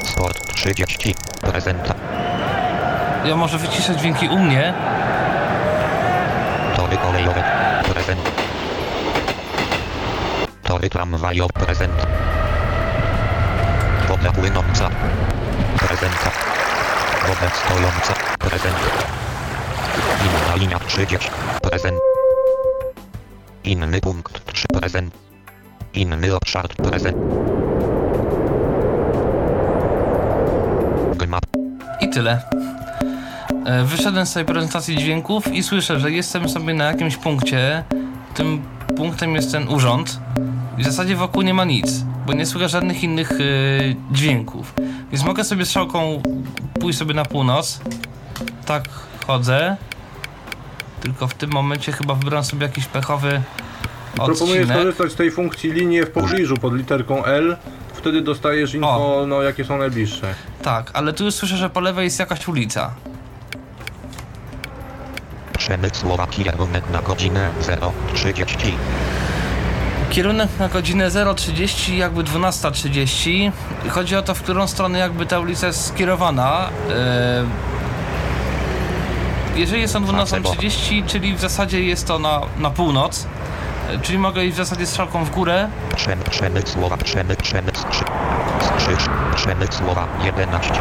Sport 30 prezenta. Ja może wyciszę dźwięki u mnie. Tory kolejowe prezent. Tory tramwajowe prezent. Woda płynąca prezenta. Woda stojąca prezent. Inna linia 30 prezent. Inny punkt 3 prezent. Inny obszar prezent. Gmap tyle. E, Wyszedłem z tej prezentacji dźwięków i słyszę, że jestem sobie na jakimś punkcie. Tym punktem jest ten urząd. I w zasadzie wokół nie ma nic, bo nie słyszę żadnych innych e, dźwięków. Więc mogę sobie strzałką pójść sobie na północ. Tak chodzę. Tylko w tym momencie chyba wybrałem sobie jakiś pechowy Proponuję odcinek. skorzystać z tej funkcji linie w pobliżu pod literką L. Wtedy dostajesz info, no jakie są najbliższe. Tak, ale tu już słyszę, że po lewej jest jakaś ulica. Przemysłowa kierunek na godzinę 030. Kierunek na godzinę 0.30, jakby 12.30. Chodzi o to, w którą stronę jakby ta ulica jest skierowana. E, Jeżeli jest on 12.30, czyli w zasadzie jest to na, na północ, e, czyli mogę iść w zasadzie strzałką w górę. Przem, przemysłowa, przemy, przemysł, krzy, skrzyż, przemysłowa 11.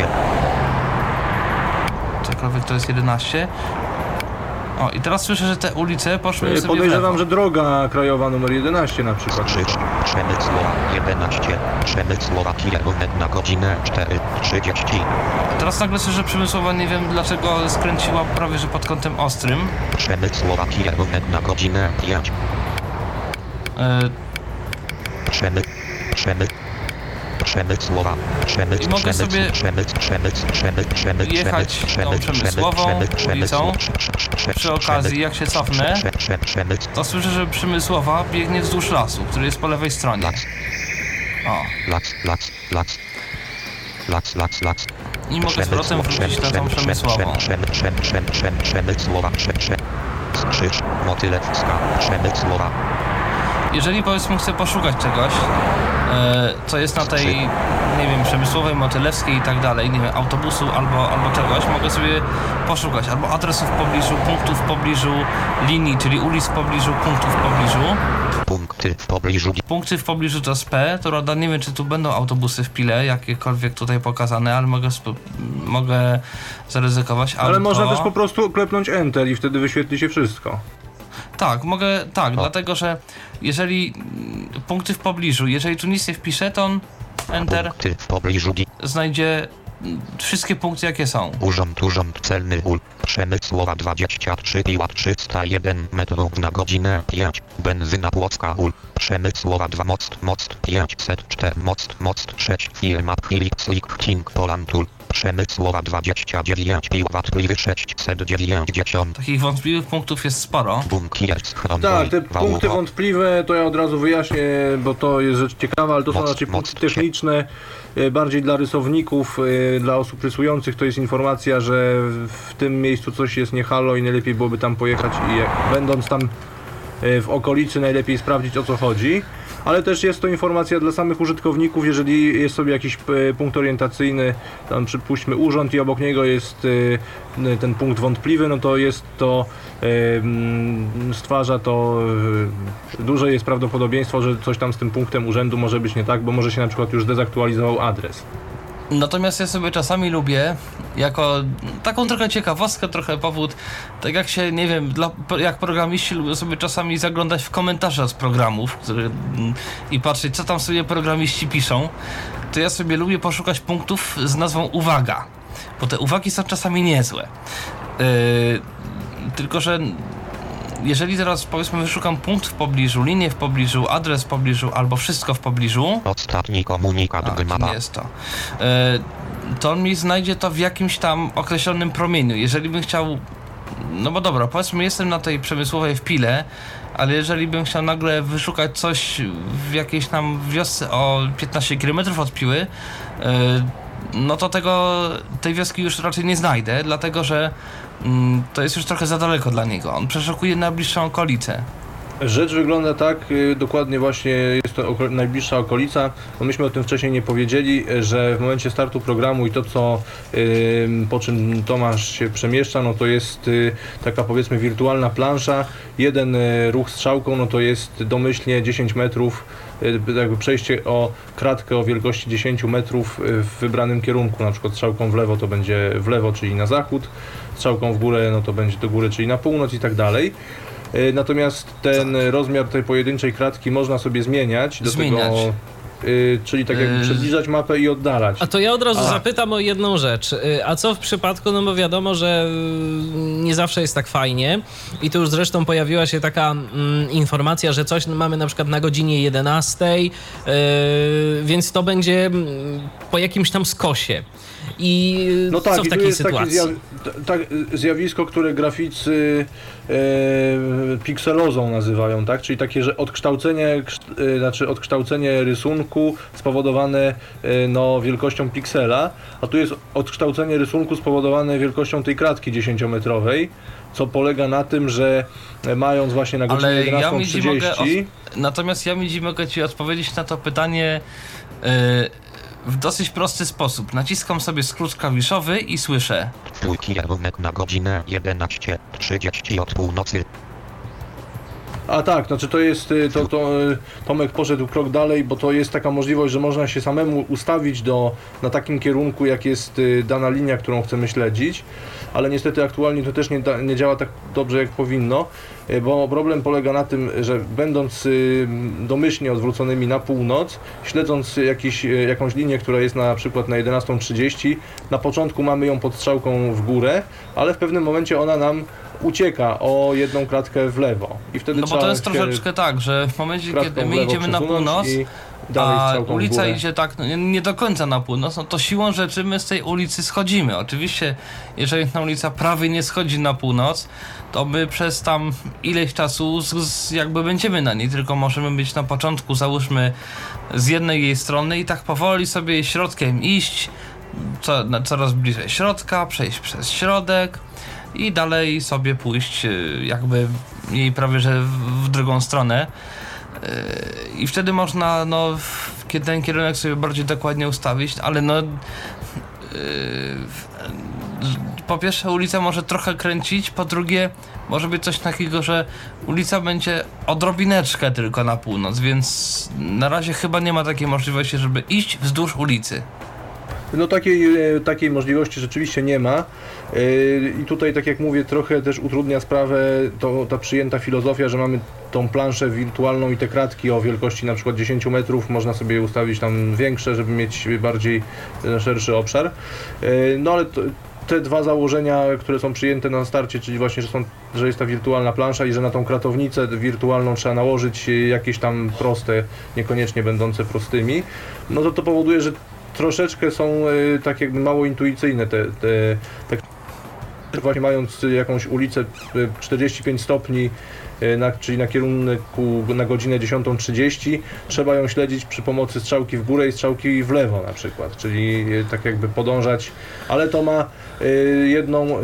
Cokolwiek to jest 11. O, i teraz słyszę, że te ulice poszły E, sobie w lewo. Podejrzewam, że droga krajowa numer 11 na przykład. Skrzyż, przemysłowa 11. Przemysłowa kierunek na godzinę 4.30. Teraz nagle słyszę przemysłowa, nie wiem dlaczego skręciła prawie że pod kątem ostrym. Przemysłowa kierunek na godzinę 5. E, Przemy, przemy, przemysłowa, przemysł, I mogę sobie przemysł, przemysł, przemysł, przemysł, jechać tą przemysł, przemysłową przemysł, przemysł, ulicą. Przy okazji, jak się cofnę, to słyszę, że przemysłowa biegnie wzdłuż lasu, który jest po lewej stronie. O, lac, lac, lac, lac, lac, lac, i mogę z powrotem wrócić na tą przemysłową. Przemysłowa, prze- prze- Skrzyż, motylewska, przemysłowa, Jeżeli powiedzmy chcę poszukać czegoś, e, co jest na tej, nie wiem, przemysłowej, motylewskiej i tak dalej, nie wiem, autobusu albo, albo czegoś, mogę sobie poszukać albo adresów w pobliżu, punktów w pobliżu linii, czyli ulic w pobliżu, punktów w pobliżu. punkty w pobliżu, Punkty w pobliżu to jest P, to rada, nie wiem czy tu będą autobusy w Pile, jakiekolwiek tutaj pokazane, ale mogę, mogę zaryzykować. Ale Auto. można też po prostu klepnąć Enter i wtedy wyświetli się wszystko. Tak, mogę, tak, dlatego że jeżeli punkty w pobliżu, jeżeli tu nic nie wpiszę, to on Enter punkty w pobliżu, znajdzie mm, wszystkie punkty jakie są. Urząd, urząd celny ul. Przemysłowa 23 piłat 301 metrów na godzinę 5. Benzyna Płocka ul. Przemysłowa 2 most, most 504 most, most 6 firma Philips King Poland ul. Przemysłowa 29 piłat pliwy 690. Takich wątpliwych punktów jest sporo. Bunkier Tak, te punkty wątpliwe to ja od razu wyjaśnię, bo to jest rzecz ciekawa, ale to są raczej punkty techniczne, e, bardziej dla rysowników, e, dla osób rysujących to jest informacja, że w tym miejscu coś jest nie halo i najlepiej byłoby tam pojechać i jak, będąc tam e, w okolicy najlepiej sprawdzić o co chodzi. Ale też jest to informacja dla samych użytkowników, jeżeli jest sobie jakiś e, punkt orientacyjny, tam przypuśćmy urząd i obok niego jest e, ten punkt wątpliwy, no to jest to e, stwarza to duże jest prawdopodobieństwo, że coś tam z tym punktem urzędu może być nie tak, bo może się na przykład już zdezaktualizował adres. Natomiast ja sobie czasami lubię, jako taką trochę ciekawostkę, trochę powód, tak jak się, nie wiem, dla, jak programiści lubią sobie czasami zaglądać w komentarze z programów który, mm, i patrzeć, co tam sobie programiści piszą, to ja sobie lubię poszukać punktów z nazwą uwaga, bo te uwagi są czasami niezłe. Yy, tylko, że jeżeli teraz powiedzmy wyszukam punkt w pobliżu, linię w pobliżu, adres w pobliżu albo wszystko w pobliżu, Ostatni komunikat nie jest to. E, to on mi znajdzie to w jakimś tam określonym promieniu. Jeżeli bym chciał. No bo dobra, powiedzmy, jestem na tej przemysłowej w Pile, ale jeżeli bym chciał nagle wyszukać coś w jakiejś tam wiosce o 15 km od Piły, e, no to tego, tej wioski już raczej nie znajdę, dlatego że to jest już trochę za daleko dla niego. On przeszukuje najbliższą okolicę. Rzecz wygląda tak, y, dokładnie właśnie jest to oko- najbliższa okolica. No myśmy o tym wcześniej nie powiedzieli, y, że w momencie startu programu i to, co po czym Tomasz się przemieszcza, no to jest y, taka powiedzmy wirtualna plansza. Jeden ruch strzałką, no to jest domyślnie 10 metrów, jakby przejście o kratkę o wielkości 10 metrów w wybranym kierunku. Na przykład strzałką w lewo to będzie w lewo, czyli na zachód, strzałką w górę, no to będzie do góry, czyli na północ i tak dalej. E, Natomiast ten rozmiar tej pojedynczej kratki można sobie zmieniać. Do Zmieniać. tego y, czyli tak jakby Yy. przybliżać mapę i oddalać. A to ja od razu A. zapytam o jedną rzecz. Y, A co w przypadku, no bo wiadomo, że y, nie zawsze jest tak fajnie i tu już zresztą pojawiła się taka mm, informacja, że coś mamy na przykład na godzinie 11, y, więc to będzie mm, po jakimś tam skosie. I No tak, co w takiej jest sytuacji? takie tak, zjawisko, które graficy e, pikselozą nazywają, tak? Czyli takie, że odkształcenie, kszt- e, znaczy odkształcenie rysunku spowodowane e, no, wielkością piksela, a tu jest odkształcenie rysunku spowodowane wielkością tej kratki 10-metrowej, co polega na tym, że e, mając właśnie na godzinę Ale ja mi 11.30 mogę Natomiast ja mi mogę Ci odpowiedzieć na to pytanie yy, w dosyć prosty sposób. Naciskam sobie skrót klawiszowy i słyszę. Kierunek na godzinę 11.30 od północy. A tak, znaczy to jest, y, to, to y, Tomek poszedł krok dalej, bo to jest taka możliwość, że można się samemu ustawić do, na takim kierunku, jak jest y, dana linia, którą chcemy śledzić, ale niestety aktualnie to też nie, da, nie działa tak dobrze, jak powinno, bo problem polega na tym, że będąc domyślnie odwróconymi na północ, śledząc jakiś, jakąś linię, która jest na przykład na 11.30, na początku mamy ją pod strzałką w górę, ale w pewnym momencie ona nam ucieka o jedną kratkę w lewo i wtedy No bo to jest troszeczkę tak, że w momencie, kiedy my idziemy na północ, a ulica górę. idzie tak no, nie- nie do końca na północ, no to siłą rzeczy my z tej ulicy schodzimy. Oczywiście, jeżeli ta ulica prawie nie schodzi na północ, to my przez tam ileś czasu z, z, jakby będziemy na niej, tylko możemy być na początku, załóżmy, z jednej jej strony i tak powoli sobie środkiem iść, co, na, coraz bliżej środka, przejść przez środek i dalej sobie pójść y, jakby jej prawie że w, drugą stronę. Yy, I wtedy można no, ten kierunek sobie bardziej dokładnie ustawić, ale no. Yy, po pierwsze, ulica może trochę kręcić, po drugie, może być coś takiego, że ulica będzie odrobineczkę tylko na północ, więc na razie chyba nie ma takiej możliwości, żeby iść wzdłuż ulicy. No takiej, e, takiej możliwości rzeczywiście nie ma. E, I tutaj, tak jak mówię, trochę też utrudnia sprawę to, ta przyjęta filozofia, że mamy tą planszę wirtualną i te kratki o wielkości na przykład 10 metrów, można sobie ustawić tam większe, żeby mieć bardziej e, szerszy obszar. No ale to, te dwa założenia, które są przyjęte na starcie, czyli właśnie, że, są, że jest ta wirtualna plansza i że na tą kratownicę wirtualną trzeba nałożyć jakieś tam proste, niekoniecznie będące prostymi, no to to powoduje, że troszeczkę są e, tak jakby mało intuicyjne te, te, te właśnie mając jakąś ulicę e, 45 stopni, e, na, czyli na kierunku na godzinę 10.30, trzeba ją śledzić przy pomocy strzałki w górę i strzałki w lewo na przykład, czyli e, tak jakby podążać, ale to ma e, jedną e,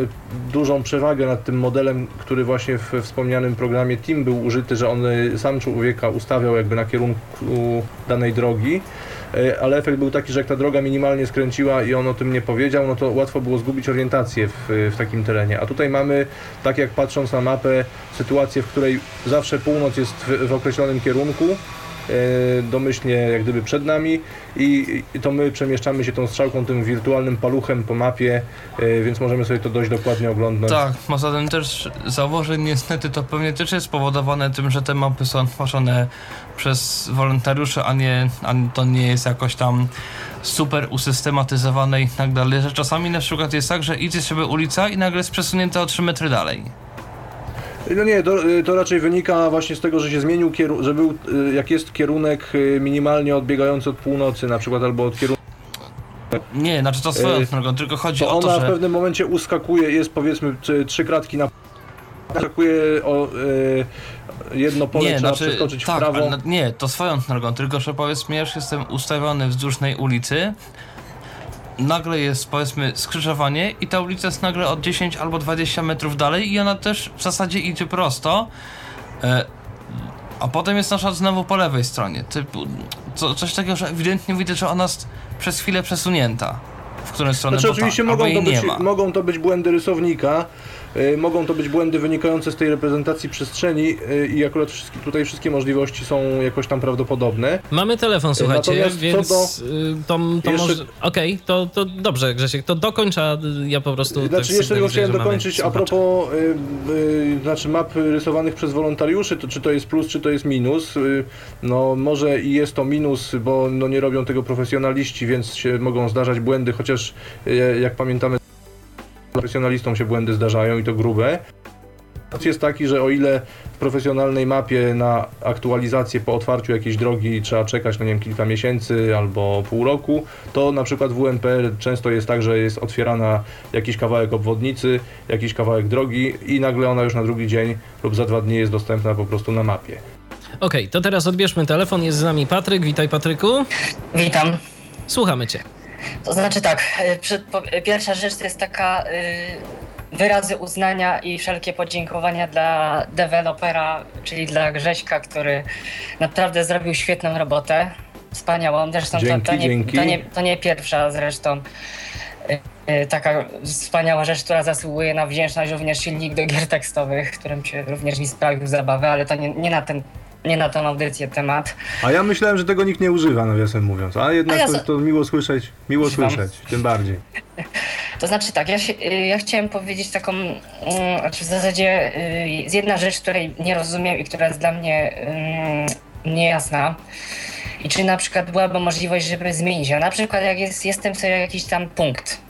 dużą przewagę nad tym modelem, który właśnie w wspomnianym programie Team był użyty, że on e, sam człowieka ustawiał jakby na kierunku danej drogi, E, ale efekt był taki, że jak ta droga minimalnie skręciła i on o tym nie powiedział, no to łatwo było zgubić orientację w, w takim terenie. A tutaj mamy, tak jak patrząc na mapę, sytuację, w której zawsze północ jest w, w określonym kierunku, e, domyślnie jak gdyby przed nami i, to my przemieszczamy się tą strzałką, tym wirtualnym paluchem po mapie, e, więc możemy sobie to dość dokładnie oglądać. Tak, poza tym też zauważyć niestety to pewnie też jest spowodowane tym, że te mapy są tworzone przez wolontariuszy, a nie, a to nie jest jakoś tam super usystematyzowane i tak dalej, że czasami na przykład jest tak, że idzie sobie ulica i nagle jest przesunięta o 3 metry dalej. No nie, to, to raczej wynika właśnie z tego, że się zmienił kierunek, że był, e, jak jest kierunek e, minimalnie odbiegający od północy na przykład, albo od kierunku Nie, znaczy to swoją drogą, tylko chodzi to o to, ona w że... pewnym momencie uskakuje, jest powiedzmy trzy, kratki na uskakuje o jedno pole, trzeba przeskoczyć tak, w prawo. ale nie, to swoją drogą, tylko że powiedzmy, ja już jestem ustawiony wzdłuż tej ulicy, nagle jest powiedzmy skrzyżowanie i ta ulica jest nagle od 10 albo 20 metrów dalej i ona też w zasadzie idzie prosto, e, a potem jest nasza znowu po lewej stronie. Typu, co, coś takiego, że ewidentnie widzę, że ona jest przez chwilę przesunięta. W którą stronę Znaczy oczywiście mogą, to być, mogą to być błędy rysownika, Mogą to być błędy wynikające z tej reprezentacji przestrzeni y, i akurat wszystkie, tutaj wszystkie możliwości są jakoś tam prawdopodobne. Mamy telefon, słuchajcie, Natomiast co więc do- y, to, to Jeszcze- może... Okej, to, to dobrze, Grzesiek, to dokończa, ja po prostu tak Znaczy jeszcze tylko chciałem dokończyć a propos y, y, znaczy map rysowanych przez wolontariuszy, to czy to jest plus, czy to jest minus. Y, no może i jest to minus, bo no, nie robią tego profesjonaliści, więc się mogą zdarzać błędy, chociaż jak pamiętamy profesjonalistom się błędy zdarzają i to grube. Fakt jest taki, że o ile w profesjonalnej mapie na aktualizację po otwarciu jakiejś drogi trzeba czekać, no nie wiem, kilka miesięcy albo pół roku, to na przykład w UNPR często jest tak, że jest otwierana jakiś kawałek obwodnicy, jakiś kawałek drogi i nagle ona już na drugi dzień lub za dwa dni jest dostępna po prostu na mapie. Okej, to teraz odbierzmy telefon, jest z nami Patryk, witaj Patryku, Witam. słuchamy cię. To znaczy tak, y, pierwsza rzecz to jest taka y, wyrazy uznania i wszelkie podziękowania dla dewelopera, czyli dla Grześka, który naprawdę zrobił świetną robotę. Wspaniałą. Zresztą Dzięki, to, to, nie, to, nie, to nie pierwsza zresztą y, taka wspaniała rzecz, która zasługuje na wdzięczność, również silnik do gier tekstowych, którym się również mi sprawił zabawę, ale to nie, nie na ten nie na tą audycję temat. A ja myślałem, że tego nikt nie używa, nawiasem mówiąc, a jednak A ja to, to miło słyszeć, miło Używam. słyszeć, tym bardziej. [laughs] To znaczy tak, ja, się, y, ja chciałem powiedzieć taką, mm, znaczy w zasadzie y, jest jedna rzecz, której nie rozumiem i która jest dla mnie ym, niejasna. I czy na przykład byłaby możliwość, żeby zmienić ją? Na przykład jak jest, jestem sobie jakiś tam punkt.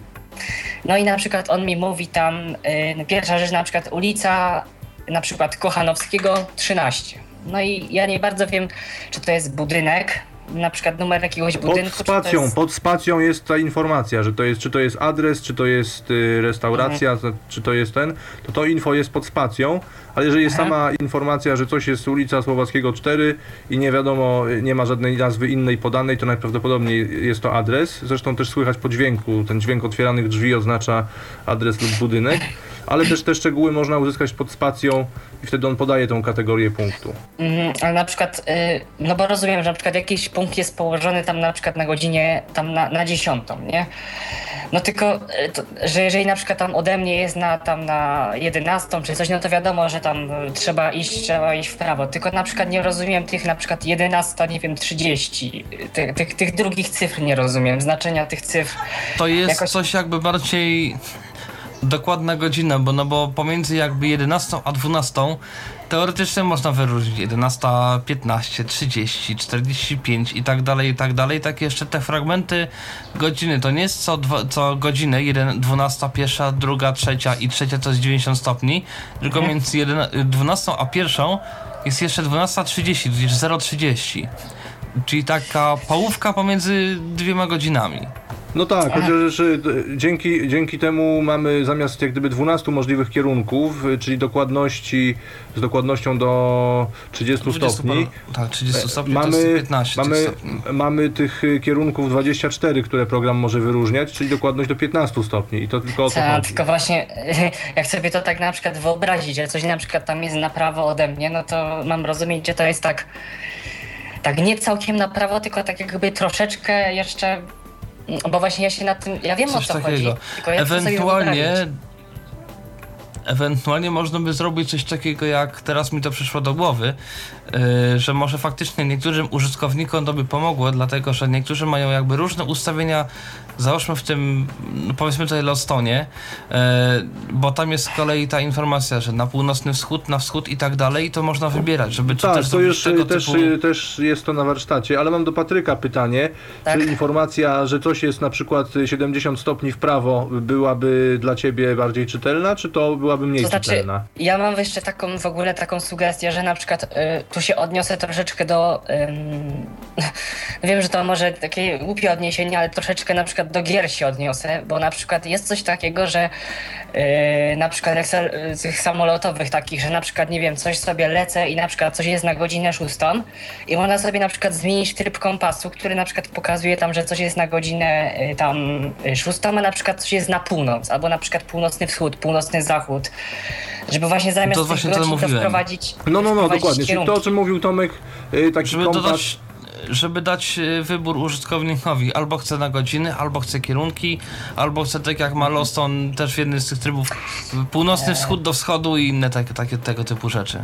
No i na przykład on mi mówi tam, y, pierwsza rzecz na przykład ulica, na przykład Kochanowskiego 13. No i ja nie bardzo wiem, czy to jest budynek, na przykład numer jakiegoś budynku. Pod spacją, jest... pod spacją jest ta informacja, że to jest, czy to jest adres, czy to jest y, restauracja, Mhm. czy to jest ten, to to info jest pod spacją, ale jeżeli jest Aha. sama informacja, że coś jest ulica Słowackiego 4 i nie wiadomo, y, nie ma żadnej nazwy innej podanej, to najprawdopodobniej jest to adres. Zresztą też słychać po dźwięku, ten dźwięk otwieranych drzwi oznacza adres lub budynek, ale też te szczegóły można uzyskać pod spacją i wtedy on podaje tą kategorię punktu. Mhm, ale na przykład, y, no bo rozumiem, że na przykład jakiś punkt jest położony tam na przykład na godzinie tam na, na dziesiątą, nie? No tylko, y, to, że jeżeli na przykład tam ode mnie jest na tam na 11 czy coś, no to wiadomo, że tam y, trzeba iść, trzeba iść w prawo. Tylko na przykład nie rozumiem tych na przykład 11, nie wiem, 30. y, Tych, tych, tych drugich cyfr nie rozumiem, znaczenia tych cyfr. To jest Jakoś- coś jakby bardziej dokładna godzina, bo no bo pomiędzy jakby 11 a 12 teoretycznie można wyróżnić 11, 15, 30, 45 i tak dalej, i tak dalej. Tak jeszcze te fragmenty godziny, to nie jest co, co godzinę, 1, 12, pierwsza, druga, trzecia i trzecia to jest 90 stopni, tylko między 11, 12 a pierwszą jest jeszcze 12.30, tudzież 0.30. Czyli taka połówka pomiędzy dwiema godzinami. No tak, chociaż y, d- dzięki, dzięki temu mamy zamiast jak gdyby 12 możliwych kierunków, y, czyli dokładności z dokładnością do 30 20 stopni. par- Tak, 30 stopni to Mamy, jest 15 mamy, stopni. mamy tych kierunków 24, które program może wyróżniać, czyli dokładność do 15 stopni i to tylko o to Ta, chodzi. tylko właśnie, [laughs] jak sobie to tak na przykład wyobrazić, że coś na przykład tam jest na prawo ode mnie, no to mam rozumieć, że to jest tak, tak nie całkiem na prawo, tylko tak jakby troszeczkę jeszcze, bo właśnie ja się na tym, ja wiem o Coś co takiego. chodzi, tylko ja Ewentualnie. Ewentualnie można by zrobić coś takiego, jak teraz mi to przyszło do głowy, yy, że może faktycznie niektórym użytkownikom to by pomogło, dlatego że niektórzy mają jakby różne ustawienia, załóżmy w tym, no powiedzmy tutaj Lostonie, yy, bo tam jest z kolei ta informacja, że na północny wschód, na wschód i tak dalej, to można wybierać, żeby czy Tak, też to już tego też, typu... też jest to na warsztacie, ale mam do Patryka pytanie. Tak. Czy informacja, że coś jest na przykład y, 70 stopni w prawo byłaby dla ciebie bardziej czytelna, czy to byłaby mniej To znaczy, czytelna? ja mam jeszcze taką w ogóle taką sugestię, że na przykład y, tu się odniosę troszeczkę do. ym, [laughs] wiem, że to może takie głupie odniesienie, ale troszeczkę na przykład do gier się odniosę, bo na przykład jest coś takiego, że y, na przykład jak tych samolotowych takich, że na przykład nie wiem, coś sobie lecę i na przykład coś jest na godzinę szóstą i można sobie na przykład zmienić tryb kompasu, który na przykład pokazuje tam, że coś jest na godzinę y, tam y, szóstą, a na przykład coś jest na północ, albo na przykład północny wschód, północny zachód. Żeby właśnie zamiast To właśnie to godzin to mówiłem. wprowadzić No, no, no, wprowadzić dokładnie. Czyli to, o czym mówił Tomek, y, taki Żeby kompas. dodać żeby dać e, wybór użytkownikowi. Albo chce na godziny, albo chce kierunki, albo chce tak jak ma Loston też w jednym z tych trybów północny wschód do wschodu i inne takie, takie tego typu rzeczy.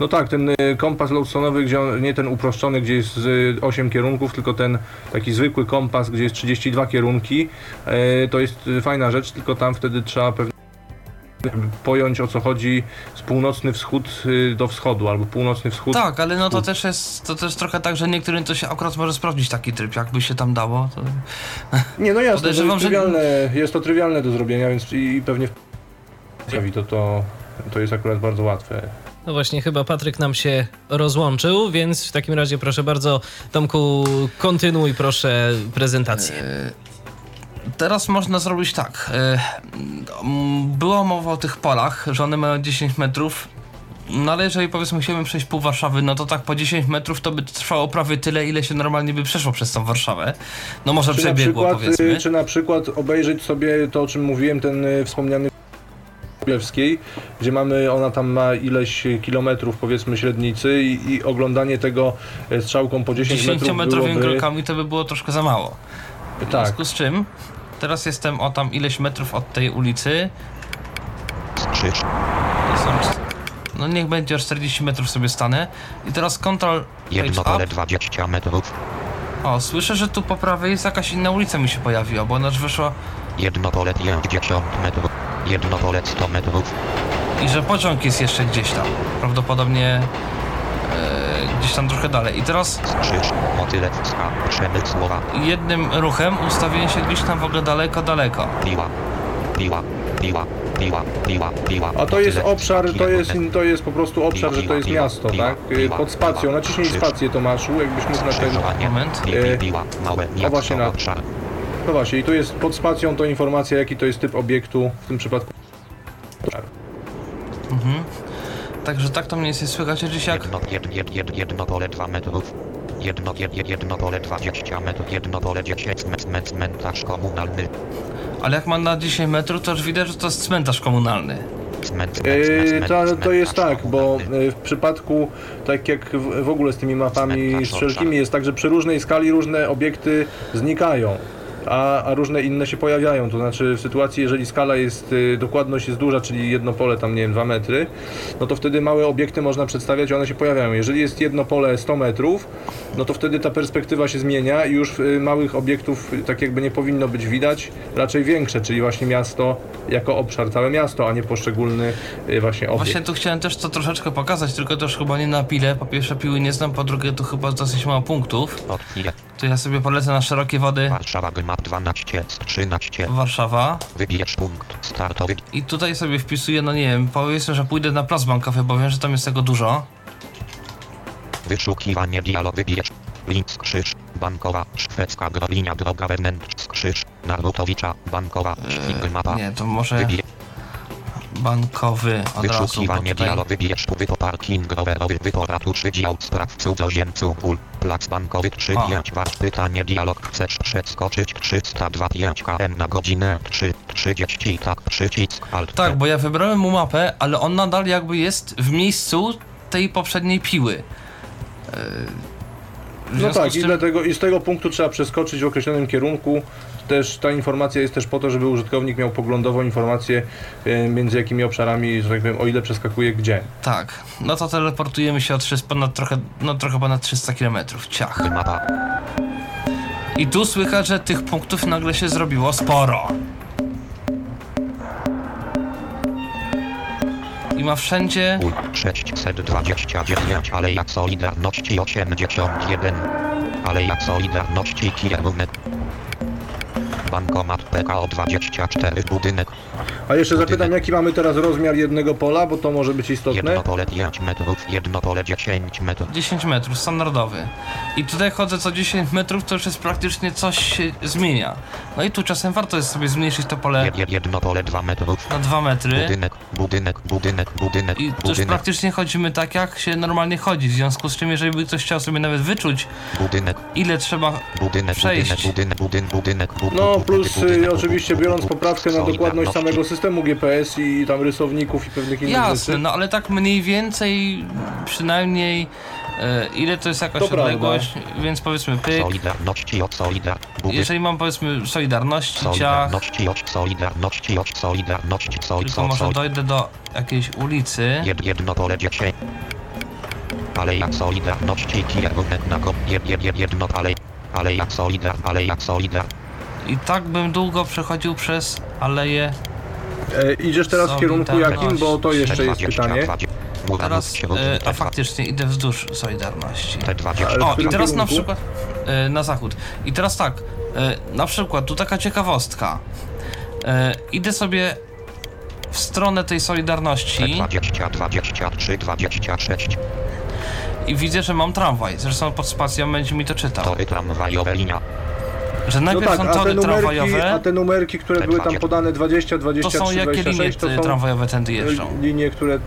No tak, ten y, kompas Lowsonowy, gdzie on, nie ten uproszczony, gdzie jest y, 8 kierunków, tylko ten taki zwykły kompas, gdzie jest 32 kierunki, to jest fajna rzecz, tylko tam wtedy trzeba pewnie pojąć o co chodzi z północny wschód y, do wschodu, albo północny wschód. Tak, ale no to też jest to też trochę tak, że niektórym to się akurat może sprawdzić taki tryb, jakby się tam dało. To... [laughs] Nie, no jasne, to jest, że- trywialne, jest to trywialne do zrobienia, więc i pewnie w to, to, to jest akurat bardzo łatwe. No właśnie, chyba Patryk nam się rozłączył, więc w takim razie proszę bardzo, Tomku, kontynuuj proszę prezentację. Teraz można zrobić tak. mm, Była mowa o tych polach, że one mają 10 metrów. No ale jeżeli powiedzmy chciałbym przejść pół Warszawy, no to tak po 10 metrów to by trwało prawie tyle, ile się normalnie by przeszło przez tą Warszawę. No może Czy przebiegło przykład, powiedzmy. y, czy na przykład obejrzeć sobie to, o czym mówiłem, ten y, wspomniany Królewskiej, gdzie mamy, ona tam ma ileś kilometrów powiedzmy średnicy i, i oglądanie tego y, strzałką po 10 metrów 10-metrowymi byłoby... krokami to by było troszkę za mało. W Tak, związku z czym teraz jestem o tam ileś metrów od tej ulicy. Krzyż. No niech będzie 40 metrów sobie stanę. I teraz control Jedno pole up. 20 metrów. O, słyszę, że tu po prawej jest jakaś inna ulica mi się pojawiła, bo ona już wyszła Jedno pole 50 metrów. Jedno pole 100 metrów. i że pociąg jest jeszcze gdzieś tam. Prawdopodobnie gdzieś tam trochę dalej. I teraz jednym ruchem ustawiłem się gdzieś tam w ogóle daleko, daleko. Piła. Piła. Piła. Piła. Piła. Piła. a to jest obszar, to jest, to jest po prostu obszar, że to jest miasto, tak? Pod spacją, naciśnij krzyż. spację Tomaszu, jakbyś mógł na ten... Moment. E, miasto. właśnie na- obszar. No właśnie, i tu jest pod spacją to informacja, jaki to jest typ obiektu, w tym przypadku... Mhm. Także tak to mniej więcej słychać, że jak Jedno, jed, jed, jed, jedno pole 2 metrów. Jedno, jed, jed, jedno pole 20 metrów. Jedno pole 10 metrów. Cmen, cmentarz komunalny. Ale jak ma na 10 metrów, to już widać, że to jest cmentarz komunalny. Cmen, to, to jest tak, bo yy, w przypadku, tak jak w, ogóle z tymi mapami wszelkimi jest tak, że przy różnej skali różne obiekty znikają. A, a różne inne się pojawiają, to znaczy w sytuacji, jeżeli skala jest, y, dokładność jest duża, czyli jedno pole tam, nie wiem, 2 metry, no to wtedy małe obiekty można przedstawiać i one się pojawiają. Jeżeli jest jedno pole 100 metrów, no to wtedy ta perspektywa się zmienia i już y, małych obiektów y, tak jakby nie powinno być widać, raczej większe, czyli właśnie miasto jako obszar, całe miasto, a nie poszczególny właśnie obiekt. Właśnie tu chciałem też to troszeczkę pokazać, tylko też chyba nie na pile. Po pierwsze piły nie znam, po drugie tu chyba dosyć mało punktów. Chwilę. To ja sobie polecę na szerokie wody Warszawa Gmap 12 z 13. Warszawa. Wybierz punkt startowy. I tutaj sobie wpisuję, no nie wiem, powiedzmy, że pójdę na plac bankowy, bo wiem, że tam jest tego dużo. Wyszukiwanie dialog wybierz. Link krzyż. Bankowa. Szwedzka gro- linia droga wewnętrz. Krzyż. Narutowicza. Bankowa. Szwing mapa. Nie, to może Wybierz. Bankowy od razu, Wyszukiwanie tutaj... dialog wybierz. Wypo parking rowerowy. Wypo ratusz wydział spraw cudzoziemców. Ból. Plac bankowy 3 A. 5 wasz pytanie dialog. Chcesz przeskoczyć 302 5 km na godzinę 3 30 tak przycisk alt. Tak, bo ja wybrałem mu mapę, ale on nadal jakby jest w miejscu tej poprzedniej piły. Yy, No tak, z i, tym- dlatego, i z tego punktu trzeba przeskoczyć w określonym kierunku. Też ta informacja jest też po to, żeby użytkownik miał poglądową informację e, między jakimi obszarami, że tak powiem, o ile przeskakuje gdzie. Tak, no to teleportujemy się o 300, ponad trochę, no trochę ponad 300 km. Ciach. I tu słychać, że tych punktów nagle się zrobiło sporo. I ma wszędzie... Ból 629 Aleja Solidarności 81 Aleja Solidarności kierunek Bankomat PKO 24 budynek A jeszcze zapytam, jaki mamy teraz rozmiar jednego pola, bo to może być istotne. Jedno pole 5 metrów, jedno pole 10 metrów 10 metrów, standardowy. I tutaj chodzę co 10 metrów, to już jest praktycznie coś się zmienia. No i tu czasem warto jest sobie zmniejszyć to pole Jed, jed, jedno pole 2 metrów na 2 metry. Budynek, budynek, budynek, budynek, I tu już budynek, praktycznie chodzimy tak, jak się normalnie chodzi. W związku z czym, jeżeli by ktoś chciał sobie nawet wyczuć, budynek, ile trzeba budynek, przejść. budynek, budynek, budynek, budynek, No plus y, oczywiście biorąc poprawkę na dokładność samego systemu GPS i tam rysowników i pewnych innych Jasne, rzeczy. no ale tak mniej więcej przynajmniej E, ile to jest jakaś To prawda. odległość, więc powiedzmy pyk. Solidarności od solidar. Budy. Jeżeli mam powiedzmy Solidarności, ciach, Solidarności od solidarności od solidarności sol tylko sol może sol. dojdę do jakiejś ulicy. Jed, jedno pole dziecię. Aleja Solidarności kierunek na go. Jed, jed, jed, jedno ale. Aleja Solidar, Aleja Solidar. I tak bym długo przechodził przez aleję. E, idziesz teraz w kierunku jakim, bo to jeszcze jest pytanie. Teraz, e, a faktycznie idę wzdłuż Solidarności. T20. Ale- w O, i teraz na przykład e, na zachód. I teraz tak, e, na przykład tu taka ciekawostka. Idę sobie w stronę tej Solidarności T20, 23, 26. i widzę, że mam tramwaj. Zresztą pod spacją będzie mi to czytał. Tory tramwajowe linia. Że No najpierw tak, są tory numerki, tramwajowe, a te numerki, które Te były tam 20. podane 20, to 23, są jakie linie 26, to są tramwajowe tędy e, jeżdżą. linie, które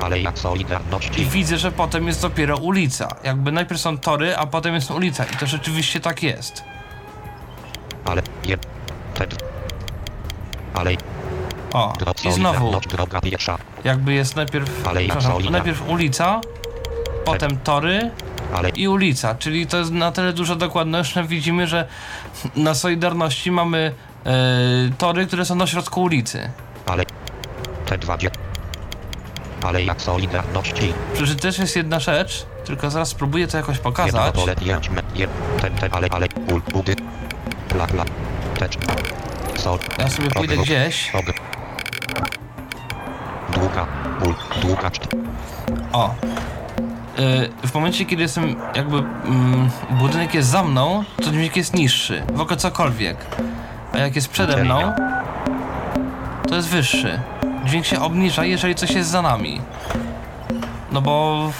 Aleja I Solidarności. widzę, że potem jest dopiero ulica. Jakby najpierw są tory, a potem jest ulica. I to rzeczywiście tak jest. Ale jed. T. Ale O, dro, i znowu, jakby jest najpierw, Ale solida. najpierw ulica, potem tory Ale i ulica. Czyli to jest na tyle duża dokładność, że widzimy, że na Solidarności mamy e, tory, które są na środku ulicy. ale T20. Ale jak Solidarności. Przy czym też jest jedna rzecz, tylko zaraz spróbuję to jakoś pokazać. ale, ale, budy. Pla, pla. Tecz. Sol. Ja sobie pójdę gdzieś. Długa. Ul, długa. O. Y, W momencie, kiedy jestem jakby mm, budynek jest za mną, to dźwięk jest niższy, w ogóle cokolwiek. A jak jest przede mną, to jest wyższy. Dźwięk się obniża, jeżeli coś jest za nami. No bo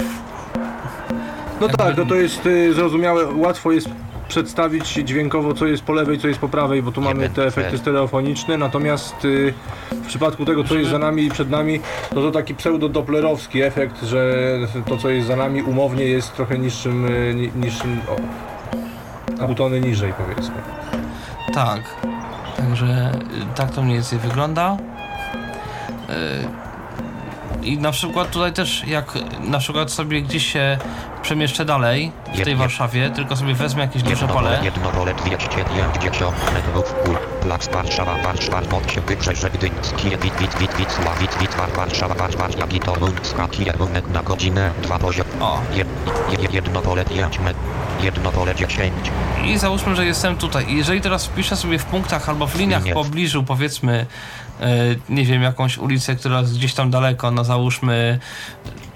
No Jakby- tak, no to jest y, zrozumiałe, łatwo jest przedstawić dźwiękowo, co jest po lewej, co jest po prawej, bo tu mamy te efekty stereofoniczne, natomiast y, w przypadku tego, co jest za nami i przed nami, no to taki pseudo-doplerowski efekt, że to, co jest za nami umownie jest trochę niższym, y, ni- niższym, o, pół tony niżej powiedzmy. tak. Także y, tak to mniej więcej wygląda. Y, I na przykład tutaj też, jak na przykład sobie gdzieś się przemieszczę dalej w tej Jednie. Warszawie, tylko sobie wezmę jakieś duże pole. pole, jedno pole 250 metrów, ul, plac Warszawa, Warszawa, Gdyńskie, wit, wit, wit, wit, Warszawa, Warszawa, Toruńska, kierunek na godzinę, dwa poziom, O, jed, jed, jedno pole 5 metrów, jedno pole 10, I załóżmy, że jestem tutaj. I jeżeli teraz wpiszę sobie w punktach albo w liniach w pobliżu, powiedzmy, nie wiem, jakąś ulicę, która jest gdzieś tam daleko, no załóżmy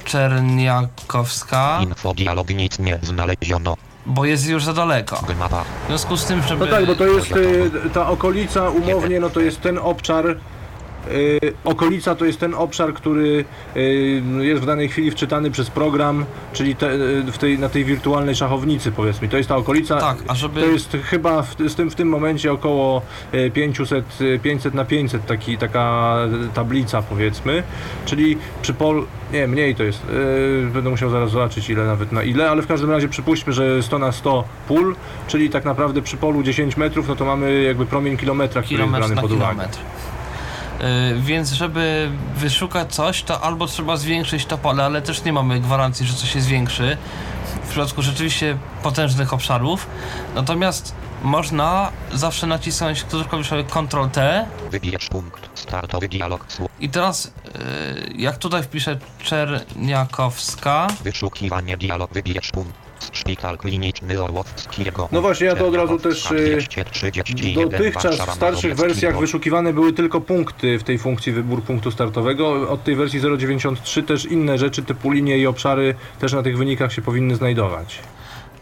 Czerniakowska, info, dialog, nic nie znaleziono, bo jest już za daleko. W związku z tym, żeby... No tak, bo to jest y, ta okolica umownie, no to jest ten obszar. Y, okolica to jest ten obszar, który y, jest w danej chwili wczytany przez program, czyli te, y, w tej, na tej wirtualnej szachownicy powiedzmy. To jest ta okolica. Tak, a żeby- To jest chyba w, z tym, w tym momencie około y, 500, y, 500 na 500 taki, taka tablica powiedzmy. Czyli przy pol... Nie, mniej to jest. będę musiał zaraz zobaczyć ile nawet na ile, ale w każdym razie przypuśćmy, że 100 na 100 pól, czyli tak naprawdę przy polu 10 metrów, no to mamy jakby promień kilometra, który jest kilometr brany na pod uwagę. kilometr. Y, więc żeby wyszukać coś, to albo trzeba zwiększyć to pole, ale też nie mamy gwarancji, że coś się zwiększy w przypadku rzeczywiście potężnych obszarów. Natomiast można zawsze nacisnąć klawiszową Ctrl-T wybierz punkt, startowy dialog, i teraz y, jak tutaj wpiszę Czerniakowska, wyszukiwanie, dialog, wybierz punkt, szpital kliniczny Orłowskiego, No właśnie, ja to od razu też, y, 231, Dotychczas w starszych wersjach wyszukiwane były tylko punkty w tej funkcji wybór punktu startowego. Od tej wersji 0.93 też inne rzeczy typu linie i obszary też na tych wynikach się powinny znajdować.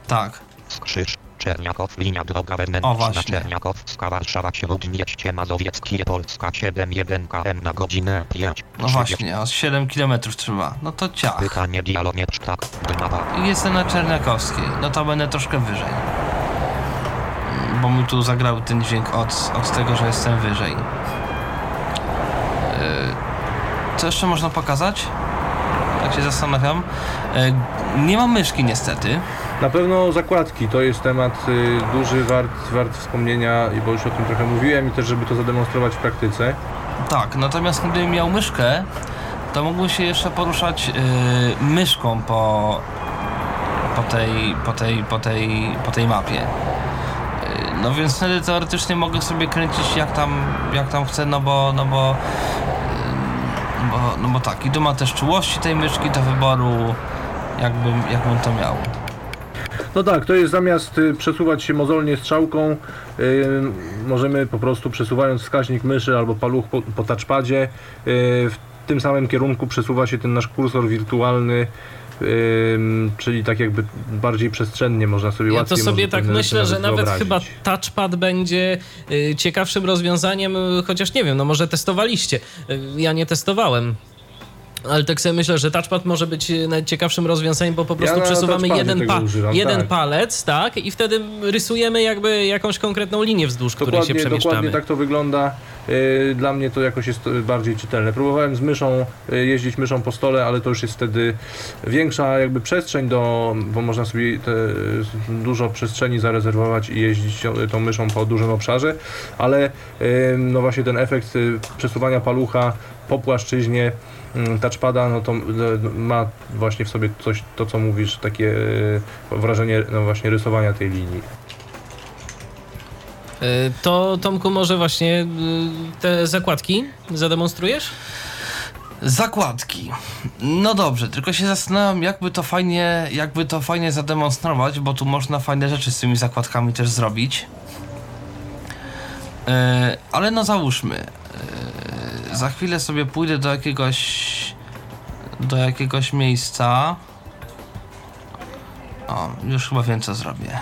tak, Skrzyż, Czerniakow, linia droga wewnętrzna, O. Czerniakowska, Warszawa, Śródmieście Mazowieckie, Polska, 7,1 km na godzinę, 5. no właśnie, z 7 km trzeba, no to ciach. Pytanie dialog, nie tak, jestem na Czerniakowskiej, no to będę troszkę wyżej. Bo mi tu zagrał ten dźwięk od, od tego, że jestem wyżej. Yy, Co jeszcze można pokazać? Tak się zastanawiam. Yy, Nie mam myszki niestety. Na pewno zakładki to jest temat y, duży, wart, wart wspomnienia, bo już o tym trochę mówiłem i też żeby to zademonstrować w praktyce. Tak, natomiast gdybym miał myszkę, to mógłbym się jeszcze poruszać y, myszką po, po, tej, po, tej, po, tej, po tej mapie. Y, no więc wtedy teoretycznie mogę sobie kręcić jak tam, jak tam chcę, no bo, no bo, y, bo, no bo tak. I tu ma też czułości tej myszki do wyboru, jakbym, jakbym to miał. No tak, to jest zamiast y, przesuwać się mozolnie strzałką, y, możemy po prostu przesuwając wskaźnik myszy albo paluch po, po touchpadzie, y, w tym samym kierunku przesuwa się ten nasz kursor wirtualny, czyli tak jakby bardziej przestrzennie można sobie Ja to sobie tak myślę, że nawet wyobrazić. chyba touchpad będzie y, ciekawszym rozwiązaniem, y, chociaż nie wiem, no może testowaliście. Ja nie testowałem. Ale tak sobie myślę, że touchpad może być y, nawet ciekawszym rozwiązaniem, bo po prostu na przesuwamy jeden, pa- używam, jeden tak. palec, tak, i wtedy rysujemy jakby jakąś konkretną linię wzdłuż której się Dokładnie, przemieszczamy. dokładnie tak to wygląda. Yy, Dla mnie to jakoś jest bardziej czytelne. Próbowałem z myszą y, jeździć myszą po stole, ale to już jest wtedy większa jakby przestrzeń do, bo można sobie dużo przestrzeni zarezerwować i jeździć tą- myszą po dużym obszarze, ale no właśnie ten efekt przesuwania palucha po płaszczyźnie touchpada, no to y, ma właśnie w sobie coś, to co mówisz, takie y, wrażenie no właśnie rysowania tej linii. Y, To Tomku może właśnie y, te zakładki zademonstrujesz? Zakładki. No dobrze, tylko się zastanawiam, jakby to fajnie, jakby to fajnie zademonstrować, bo tu można fajne rzeczy z tymi zakładkami też zrobić. E, ale no załóżmy, e, za chwilę sobie pójdę do jakiegoś do jakiegoś miejsca. O, już chyba wiem co zrobię.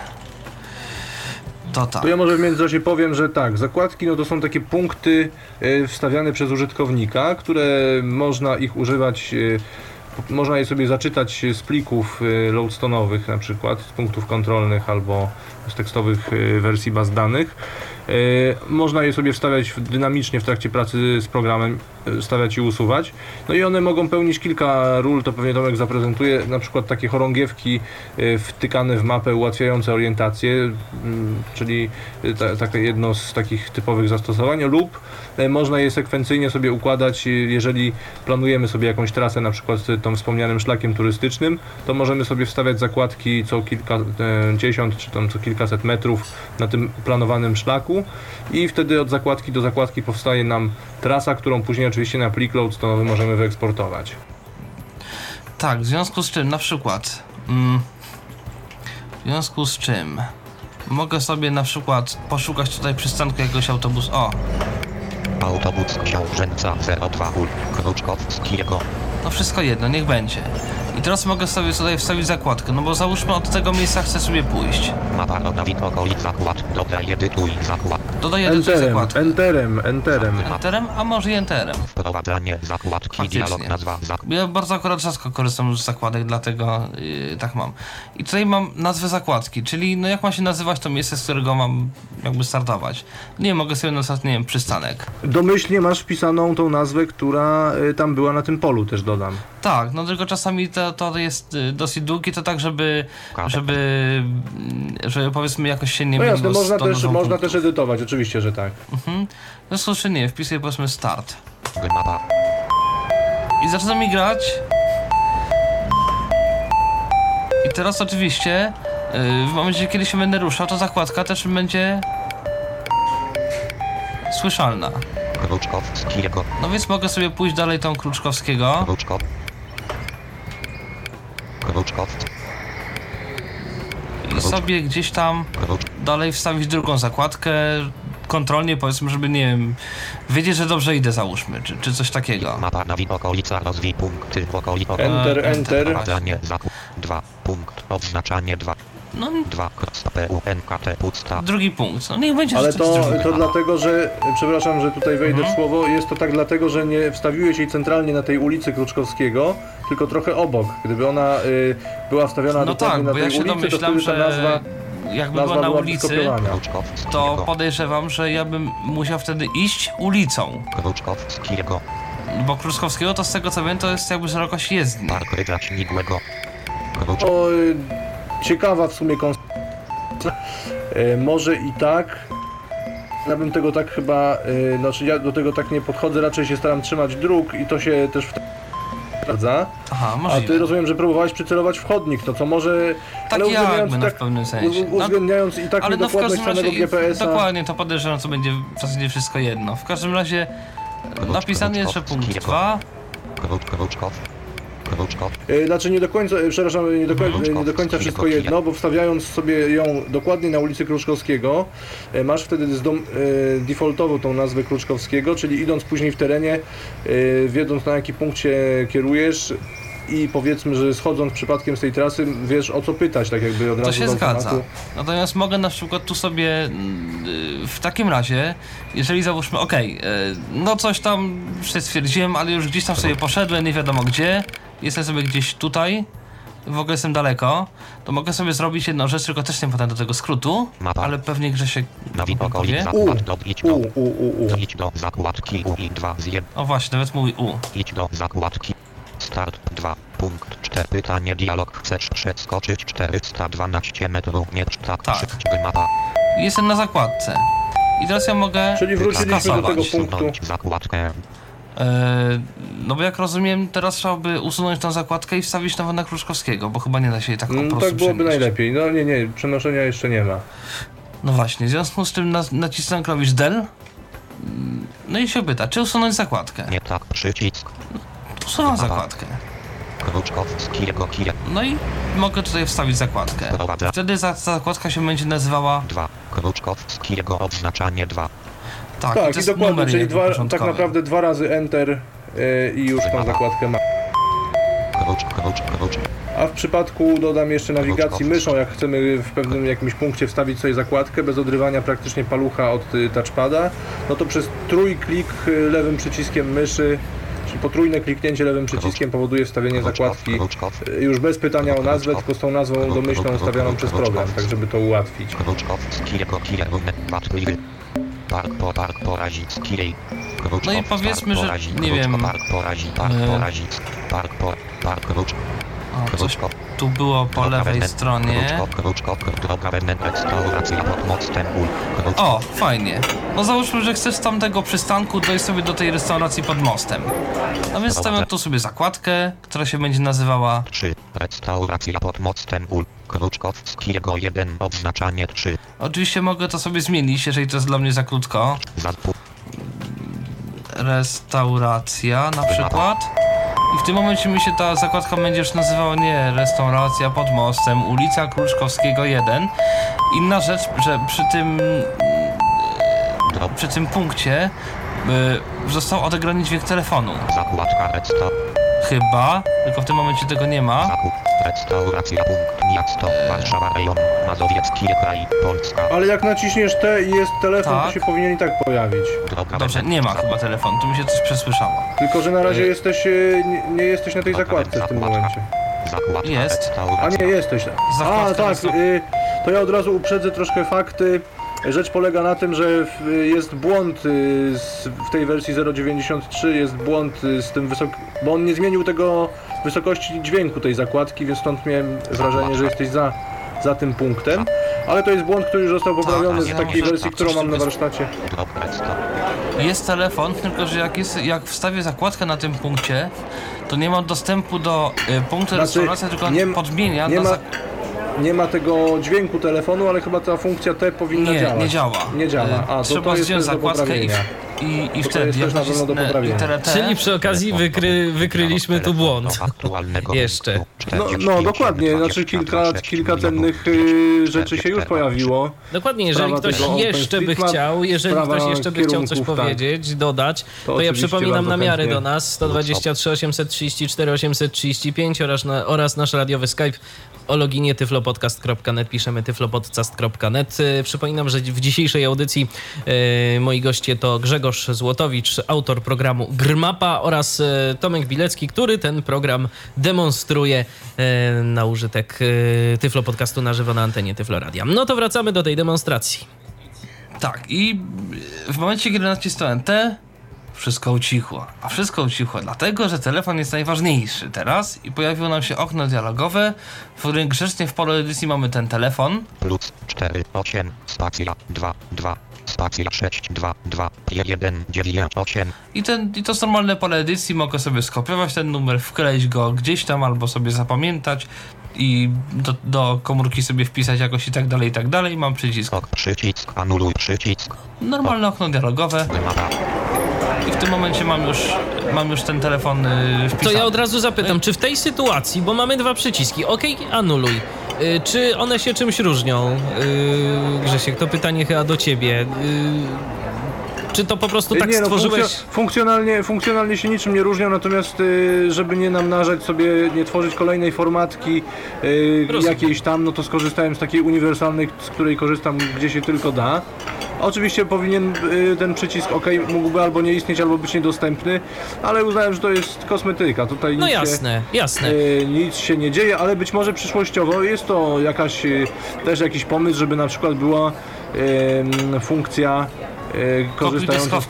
To tak. To ja może w międzyczasie powiem, że tak, zakładki no to są takie punkty e, wstawiane przez użytkownika, które można ich używać, e, można je sobie zaczytać z plików e, loadstone'owych na przykład, z punktów kontrolnych albo z tekstowych wersji baz danych. E, Można je sobie wstawiać dynamicznie w trakcie pracy z programem, e, wstawiać i usuwać. No i one mogą pełnić kilka ról, to pewnie Tomek zaprezentuje, na przykład takie chorągiewki e, wtykane w mapę ułatwiające orientację, mm, czyli ta, jedno z takich typowych zastosowań, lub można je sekwencyjnie sobie układać, e, jeżeli planujemy sobie jakąś trasę, na przykład tą wspomnianym szlakiem turystycznym, to możemy sobie wstawiać zakładki co kilkadziesiąt czy tam co kilkaset metrów na tym planowanym szlaku i wtedy od zakładki do zakładki powstaje nam trasa, którą później oczywiście na plik loadstone'owy możemy wyeksportować. Tak, w związku z czym na przykład. Mm, w związku z czym mogę sobie na przykład poszukać tutaj przystanku jakiegoś autobusu. O, Autobus książęca 02 ul. Kruczkowskiego. no wszystko jedno, niech będzie. I teraz mogę sobie tutaj wstawić zakładkę, no bo załóżmy od tego miejsca chcę sobie pójść. Mapa Rodawid okolic zakład. Dodaj edytuj zakład. Dodaję do tej Enterem, enterem, enterem. Enterem, a może i enterem. Wprowadzanie zakładki. Faktycznie. Dialog nazwa zakład. Ja bardzo akurat rzadko korzystam z zakładek, dlatego yy, tak mam. I tutaj mam nazwę zakładki, czyli no jak ma się nazywać to miejsce, z którego mam jakby startować. Nie mogę sobie nazwać, nie wiem, przystanek. Domyślnie masz wpisaną tą nazwę, która y, tam była na tym polu, też dodam. Tak, no tylko czasami to, to jest y, dosyć długie, to tak, żeby, żeby, mm, żeby powiedzmy jakoś się nie No jasne, można też, można też edytować, oczywiście, że tak. Mhm. Z czym nie, wpisuję powiedzmy start. I zaczyna mi grać. I teraz oczywiście yy, w momencie, kiedy się będę ruszał, to zakładka też będzie słyszalna. Kruczkowskiego. No więc mogę sobie pójść dalej tą Kruczkowskiego. Kruczkow. I sobie gdzieś tam dalej wstawić drugą zakładkę. Kontrolnie powiedzmy, żeby nie wiem, wiedzieć, że dobrze idę załóżmy, czy, czy coś takiego. Mapa nawi okolica rozwij punkty w okolicy. Enter, enter. Wprowadzanie zakład. 2. Punkt. Odznaczanie 2. No 2. PUNKT pusta. drugi punkt. No niech będzie Ale że to to, drugi. to dlatego, że, przepraszam, że tutaj wejdę Mhm. w słowo, jest to tak dlatego, że nie wstawiłeś jej centralnie na tej ulicy Kruczkowskiego, tylko trochę obok. Gdyby ona y, była wstawiona No dokładnie tak, na bo tej ja się ulicy, to domyślam, wtedy ta że nazwa, jakby nazwa była na ulicy, skopiowana. Kruczkowskiego. to podejrzewam, że ja bym musiał wtedy iść ulicą. Kruczkowskiego. Bo Kruczkowskiego to z tego co wiem, to jest jakby szerokość jezdni. Park Rydza Śmigłego. Krucz... O, y, ciekawa w sumie konstrukcja. Y, może i tak. Ja bym tego tak chyba, y, znaczy ja do tego tak nie podchodzę, raczej się staram trzymać dróg i to się też w sprawdza. Aha, A ty rozumiem, że próbowałeś przycelować w chodnik, to co może... Tak ale uwzględniając jakby, i no, tak, w pewnym sensie. No, Uwzględniając i tak Ale no w każdym razie, samego GPS-a. dokładnie, to podejrzewam, co będzie w zasadzie wszystko jedno. W każdym razie napisany jeszcze punkt 2. Kruczkow. E, Znaczy nie do końca, e, przepraszam, nie do, końca, nie do końca wszystko jedno, bo wstawiając sobie ją dokładnie na ulicy Kruczkowskiego, e, masz wtedy z dom, e, defaultową tą nazwę Kruczkowskiego, czyli idąc później w terenie, e, wiedząc na jaki punkt się kierujesz i powiedzmy, że schodząc przypadkiem z tej trasy, wiesz o co pytać, tak jakby od razu To się zgadza. automatu. Natomiast mogę na przykład tu sobie mm, w takim razie, jeżeli załóżmy, okej, y, no coś tam się stwierdziłem, ale już gdzieś tam sobie poszedłem, nie wiadomo gdzie, jestem sobie gdzieś tutaj, w ogóle jestem daleko, to mogę sobie zrobić jedną rzecz, tylko też nie potem do tego skrótu, Mapa. ale pewnie Grzesiek Nawid powie. U, U, do. u, u, u. Idź do zakładki U i 2 z 1. O właśnie, nawet mówi U. Idź do zakładki. Start 2. Punkt 4. Pytanie dialog. Chcesz przeskoczyć 412 metrów. Nie tak. Tak. Szybciej mapa. Jestem na zakładce. I teraz ja mogę Czyli wróciliśmy do skasować. tego punktu. Zakładkę. E, no bo jak rozumiem, teraz trzeba by usunąć tą zakładkę i wstawić nową na Kruszkowskiego, bo chyba nie da się jej tak po Mm, prostu Tak byłoby przenieść. najlepiej. No nie, nie, przenoszenia jeszcze nie ma. No właśnie, w związku z tym na, nacisnę klawisz del. No i się pyta, czy usunąć zakładkę? Nie tak. Przycisk. Usuwam zakładkę. Kruczkowskiego kije. No i mogę tutaj wstawić zakładkę. Wtedy za, zakładka się będzie nazywała 2. Kruczkowskiego odznaczanie 2. tak, Tak, i dokładnie, numer czyli dwa, tak naprawdę dwa razy Enter e, i już tą zakładkę ma. A w przypadku dodam jeszcze nawigacji myszą, jak chcemy w pewnym jakimś punkcie wstawić sobie zakładkę bez odrywania praktycznie palucha od y, touchpada, no to przez trójklik y, lewym przyciskiem myszy, czyli potrójne kliknięcie lewym przyciskiem powoduje wstawienie zakładki y, już bez pytania o nazwę, tylko z tą nazwą domyślną ustawioną przez program, tak żeby to ułatwić. Park po park porazicki jej. No i powiedzmy, że, nie wiem, Park porazi, park e, porazic. Park po, park O, coś tu było po lewej stronie. O, fajnie. No załóżmy, że chcesz z tamtego przystanku dojść sobie do tej restauracji pod mostem. No więc stawiam tu sobie zakładkę, która się będzie nazywała 3. Restauracja pod mostem ul. Kruczkowskiego 1. Odznaczanie 3. Oczywiście mogę to sobie zmienić, jeżeli to jest dla mnie za krótko. Restauracja na przykład. I w tym momencie mi się ta zakładka będzie już nazywała nie restauracja pod mostem, ulica Kruczkowskiego 1. Inna rzecz, że przy tym przy tym punkcie y, został odegrany dźwięk telefonu. Zakładka resta. Chyba, tylko w tym momencie tego nie ma. Zakup. Restauracja punkt miasto. Warszawa rejon. Mazowiecki kraj. Polska. Ale jak naciśniesz T i jest telefon, Tak. to się powinien i tak pojawić. Droga Dobrze, nie ma zakup. chyba telefonu, tu mi się coś przesłyszało. Tylko, że na razie Y. jesteś, y, nie, nie jesteś na tej zakładce w tym momencie. Zakładka Jest. A nie, jesteś. A, Zakładka tak, y, to ja od razu uprzedzę troszkę fakty. Rzecz polega na tym, że w- jest błąd y, w tej wersji 0.93, jest błąd y, z tym wysok... bo on nie zmienił tego wysokości dźwięku tej zakładki, więc stąd miałem wrażenie, że jesteś za, za tym punktem. Ale to jest błąd, który już został poprawiony Tak, z ja takiej może- wersji, tak, którą mam na warsztacie. Jest telefon, tylko że jak, jest, jak wstawię zakładkę na tym punkcie, to nie mam dostępu do y, punktu Znaczy, restauracji, tylko nie- podmienia Nie na ma, nie ma tego dźwięku telefonu, ale chyba ta funkcja T powinna Nie, działać. nie działa. Nie działa. Y, A, to, Trzeba to jest zdjąć zakładkę i, poprawienia. i, i to wtedy jest też na pewno do poprawienia. Czyli przy okazji wykry, wykryliśmy tu błąd. Aktualnego [laughs] Jeszcze. No, 45, no dokładnie, znaczy 22, kilka, kilka cennych y, rzeczy się już pojawiło. Dokładnie, jeżeli Sprawa ktoś jeszcze by chciał, jeżeli ktoś jeszcze by chciał coś tak. powiedzieć, dodać, to, ja oczywiście przypominam namiary do nas 123 834 835 oraz, na, oraz nasz radiowy Skype o loginie tyflopodcast.net, piszemy tyflopodcast.net. E, Przypominam, że w dzisiejszej audycji e, moi goście to Grzegorz Złotowicz, autor programu Grmapa oraz e, Tomek Bilecki, który ten program demonstruje na użytek e, Tyflo Podcastu na żywo na antenie Tyflo Radia. No to wracamy do tej demonstracji. Tak, i w momencie, kiedy nacisnąłem T, wszystko ucichło. A wszystko ucichło dlatego, że telefon jest najważniejszy teraz i pojawiło nam się okno dialogowe, w którym grzecznie w polu edycji mamy ten telefon. plus 4, 8, spacja 2, 2. spacja 6, 2, 2, 1, 9, 8. I, ten, I to jest normalne pole edycji, mogę sobie skopiować ten numer, wkleić go gdzieś tam albo sobie zapamiętać i do, do komórki sobie wpisać jakoś i tak dalej, i tak dalej. Mam przycisk. Ok, przycisk, anuluj przycisk. No. Normalne okno dialogowe. I w tym momencie mam już, mam już ten telefon y, To wpisany. ja od razu zapytam, czy w tej sytuacji, bo mamy dwa przyciski, OK, anuluj, y, czy one się czymś różnią? Y, Grzesiek, to pytanie chyba do ciebie. Y, czy to po prostu tak nie, no, stworzyłeś... funkcjo- funkcjonalnie, funkcjonalnie się niczym nie różnią, natomiast y, żeby nie namnażać sobie, nie tworzyć kolejnej formatki y, jakiejś tam, no to skorzystałem z takiej uniwersalnej, z której korzystam gdzie się tylko da. Oczywiście powinien y, ten przycisk OK mógłby albo nie istnieć, albo być niedostępny, ale uznałem, że to jest kosmetyka. Tutaj No nic jasne, jasne. Się, y, nic się nie dzieje, ale być może przyszłościowo jest to jakaś y, też jakiś pomysł, żeby na przykład była funkcja korzystająca z,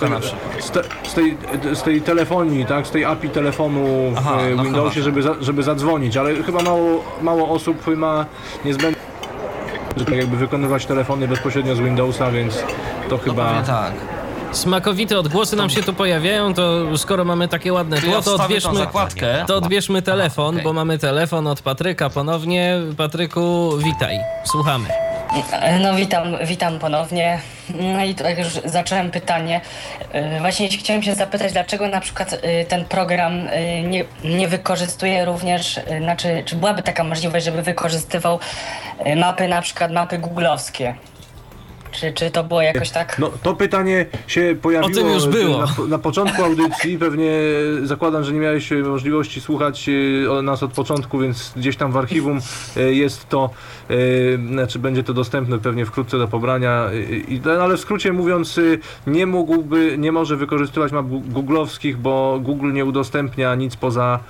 z, te, z, tej, z tej telefonii, tak, z tej API telefonu w Aha, no Windowsie, chyba. żeby, za, żeby zadzwonić, ale chyba mało, mało osób ma niezbędne tak jakby wykonywać telefony bezpośrednio z Windowsa, więc to No chyba... tak. Smakowite odgłosy nam się tu pojawiają, to skoro mamy takie ładne tło, to odbierzmy, to odbierzmy telefon, bo mamy telefon od Patryka ponownie. Patryku, witaj, słuchamy. No witam, witam ponownie. No i tak już zacząłem pytanie. Yy, Właśnie chciałem się zapytać, dlaczego na przykład yy, ten program yy, nie, nie wykorzystuje również, znaczy, czy byłaby taka możliwość, żeby wykorzystywał mapy, na przykład mapy googlowskie? Czy, czy to było jakoś tak? No, to pytanie się pojawiło O tym już było. Na, na początku audycji. Pewnie zakładam, że nie miałeś e, możliwości słuchać e, nas od początku, więc gdzieś tam w archiwum e, jest to, znaczy będzie to dostępne pewnie wkrótce do pobrania. no, ale w skrócie mówiąc, nie mógłby, nie może wykorzystywać map googlowskich, bo Google nie udostępnia nic poza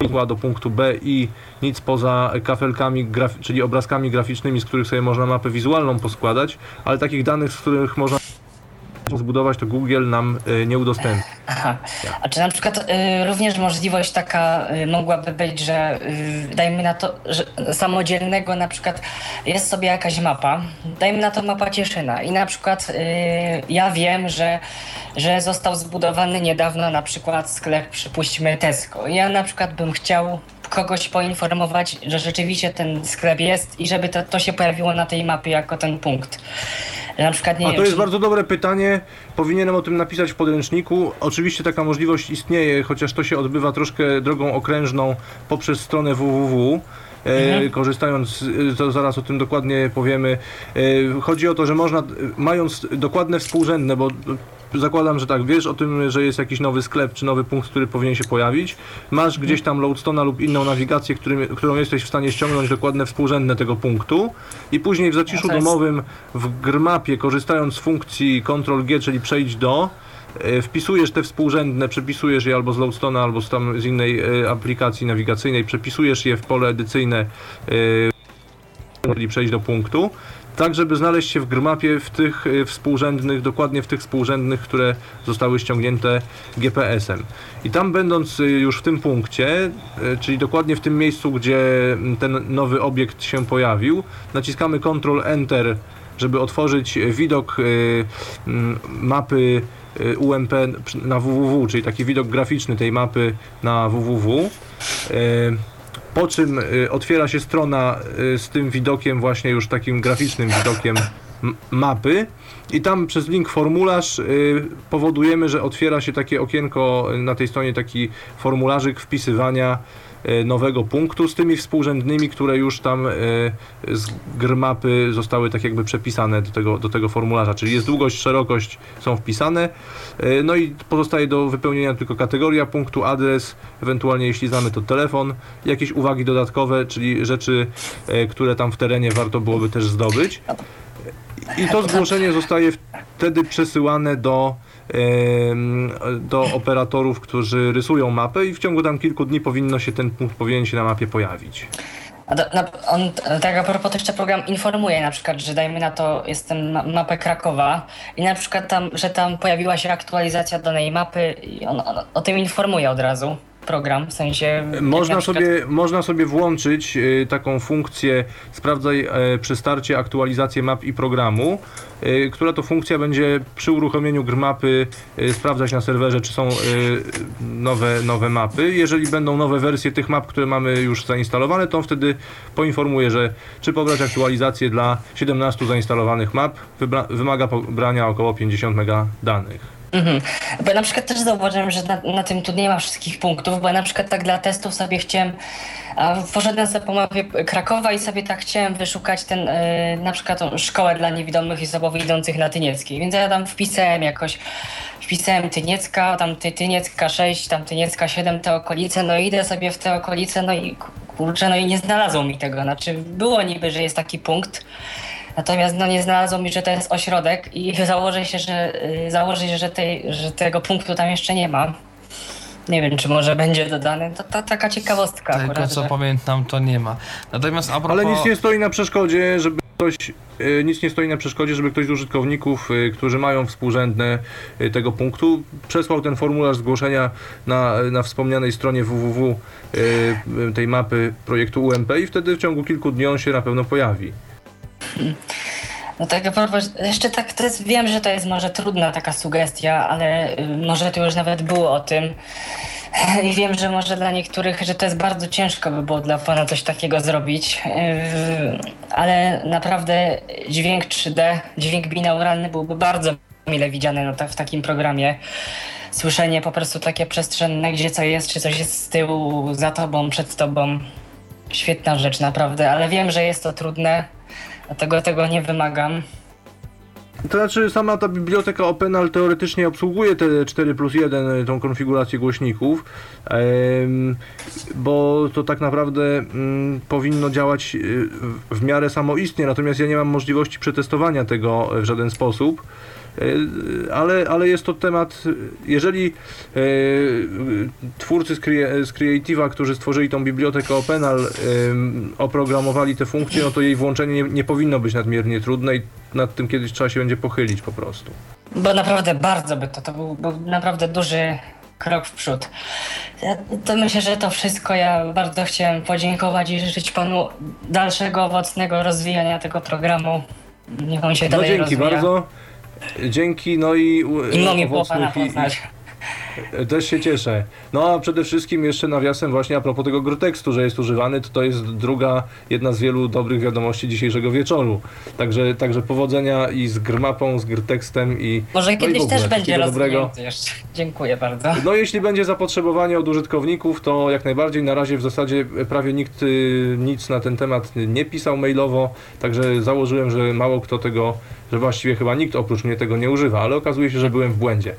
ruchła do punktu B i nic poza kafelkami, czyli obrazkami graficznymi, z których sobie można mapę wizualną poskładać, ale takich danych, z których można zbudować, to Google nam y, nie udostępni. Aha. A czy na przykład y, również możliwość taka y, mogłaby być, że y, dajmy na to, że samodzielnego na przykład jest sobie jakaś mapa, dajmy na to mapa Cieszyna i na przykład y, ja wiem, że, że został zbudowany niedawno na przykład sklep, przypuśćmy Tesco. Ja na przykład bym chciał kogoś poinformować, że rzeczywiście ten sklep jest i żeby to, to się pojawiło na tej mapie jako ten punkt. Na przykład nie A wiem, to jest czy- bardzo dobre pytanie. Powinienem o tym napisać w podręczniku. Oczywiście taka możliwość istnieje, chociaż to się odbywa troszkę drogą okrężną poprzez stronę www. E, korzystając, e, to zaraz o tym dokładnie powiemy. E, chodzi o to, że można, mając dokładne współrzędne, bo zakładam, że tak, wiesz o tym, że jest jakiś nowy sklep czy nowy punkt, który powinien się pojawić. Masz gdzieś tam Loadstona lub inną nawigację, którym, którą jesteś w stanie ściągnąć dokładne współrzędne tego punktu i później w zaciszu domowym w grmapie, korzystając z funkcji Ctrl-G, czyli przejdź do, e, wpisujesz te współrzędne, przepisujesz je albo z Loadstona, albo z, tam, z innej e, aplikacji nawigacyjnej, przepisujesz je w pole edycyjne, e, czyli przejść do punktu, tak żeby znaleźć się w grmapie w tych e, współrzędnych, dokładnie w tych współrzędnych, które zostały ściągnięte GPS-em. I tam będąc e, już w tym punkcie, e, czyli dokładnie w tym miejscu, gdzie m, ten nowy obiekt się pojawił, naciskamy Ctrl Enter, żeby otworzyć widok e, m, mapy UMP na www, czyli taki widok graficzny tej mapy na www. Po czym y, otwiera się strona y, z tym widokiem, właśnie już takim graficznym widokiem mapy. I tam przez link formularz y, powodujemy, że otwiera się takie okienko na tej stronie, taki formularzyk wpisywania nowego punktu z tymi współrzędnymi, które już tam y, z grmapy zostały tak jakby przepisane do tego, do tego formularza, czyli jest długość, szerokość są wpisane, y, no i pozostaje do wypełnienia tylko kategoria punktu, adres, ewentualnie jeśli znamy to telefon, jakieś uwagi dodatkowe, czyli rzeczy, które tam w terenie warto byłoby też zdobyć. I to zgłoszenie zostaje wtedy przesyłane do, do operatorów, którzy rysują mapę i w ciągu tam kilku dni powinno się ten punkt powinien się na mapie pojawić. Do, na, on, tak a propos jeszcze program informuje na przykład, że dajmy na to, jestem ma, mapę Krakowa i na przykład tam, że tam pojawiła się aktualizacja danej mapy i on, on o tym informuje od razu. Program, w sensie... Można sobie, można sobie włączyć y, taką funkcję sprawdzaj y, przy starcie aktualizację map i programu, y, która to funkcja będzie przy uruchomieniu grmapy y, sprawdzać na serwerze, czy są nowe, nowe mapy. Jeżeli będą nowe wersje tych map, które mamy już zainstalowane, to wtedy poinformuje, że czy pobrać aktualizację dla 17 zainstalowanych map wymaga pobrania około 50 mega danych. Mhm. Bo ja na przykład też zauważyłem, że na, na, tym tu nie ma wszystkich punktów, bo ja na przykład tak dla testów sobie chciałem, poszedłem sobie po mapie Krakowa i sobie tak chciałem wyszukać ten, yy, na przykład szkołę dla niewidomych i słabowidzących na Tynieckiej, więc ja tam wpisałem jakoś, wpisałem Tyniecka, tam ty, Tyniecka 6, tam Tyniecka 7, te okolice, no idę sobie w te okolice, no i kurczę, no i nie znalazło mi tego, znaczy było niby, że jest taki punkt, Natomiast no, nie znalazło mi, że to jest ośrodek i [laughs] założę się, że, y, założę się, że, tej, że tego punktu tam jeszcze nie ma. Nie wiem, czy może będzie dodany. To, to taka ciekawostka. Tego akurat, co że... pamiętam, to nie ma. Natomiast propos... Ale nic nie stoi na przeszkodzie, żeby ktoś, y, nic nie stoi na przeszkodzie, żeby ktoś z użytkowników, y, którzy mają współrzędne tego punktu, przesłał ten formularz zgłoszenia na, na wspomnianej stronie www tej mapy projektu UMP i wtedy w ciągu kilku dni on się na pewno pojawi. No tak, jeszcze tak, to jest, wiem, że to jest może trudna taka sugestia, ale y, może tu już nawet było o tym. I wiem, że może dla niektórych, że to jest bardzo ciężko by było dla pana coś takiego zrobić, y, ale naprawdę dźwięk 3D, dźwięk binauralny byłby bardzo mile widziany no, w takim programie. Słyszenie po prostu takie przestrzenne, gdzie co jest, czy coś jest z tyłu, za tobą, przed tobą. Świetna rzecz naprawdę, ale wiem, że jest to trudne Dlatego tego nie wymagam. To znaczy sama ta biblioteka Openal teoretycznie obsługuje te 4 plus 1, tą konfigurację głośników, bo to tak naprawdę mm, powinno działać y, w miarę samoistnie, natomiast ja nie mam możliwości przetestowania tego w żaden sposób. E, ale, ale jest to temat, jeżeli e, twórcy z, z Creative'a, którzy stworzyli tą bibliotekę OpenAL, e, oprogramowali te funkcje, no to jej włączenie nie, nie powinno być nadmiernie trudne i nad tym kiedyś trzeba się będzie pochylić po prostu. Bo naprawdę bardzo by to, to był, był naprawdę duży krok w przód. Ja, to myślę, że to wszystko. Ja bardzo chciałem podziękować i życzyć panu dalszego owocnego rozwijania tego programu. Niech on się no dalej dzięki rozwija. bardzo. Dzięki, no i Inną mi było pana poznać. [laughs] Też się cieszę. No a przede wszystkim jeszcze nawiasem właśnie a propos tego grotekstu, że jest używany, to to jest druga, jedna z wielu dobrych wiadomości dzisiejszego wieczoru. Także, także powodzenia i z grmapą, z grtekstem i... Może no kiedyś też będzie dobrego. jeszcze. Dziękuję bardzo. No jeśli będzie zapotrzebowanie od użytkowników, to jak najbardziej. Na razie w zasadzie prawie nikt y, nic na ten temat nie pisał mailowo, także założyłem, że mało kto tego, że właściwie chyba nikt oprócz mnie tego nie używa, ale okazuje się, że byłem w błędzie.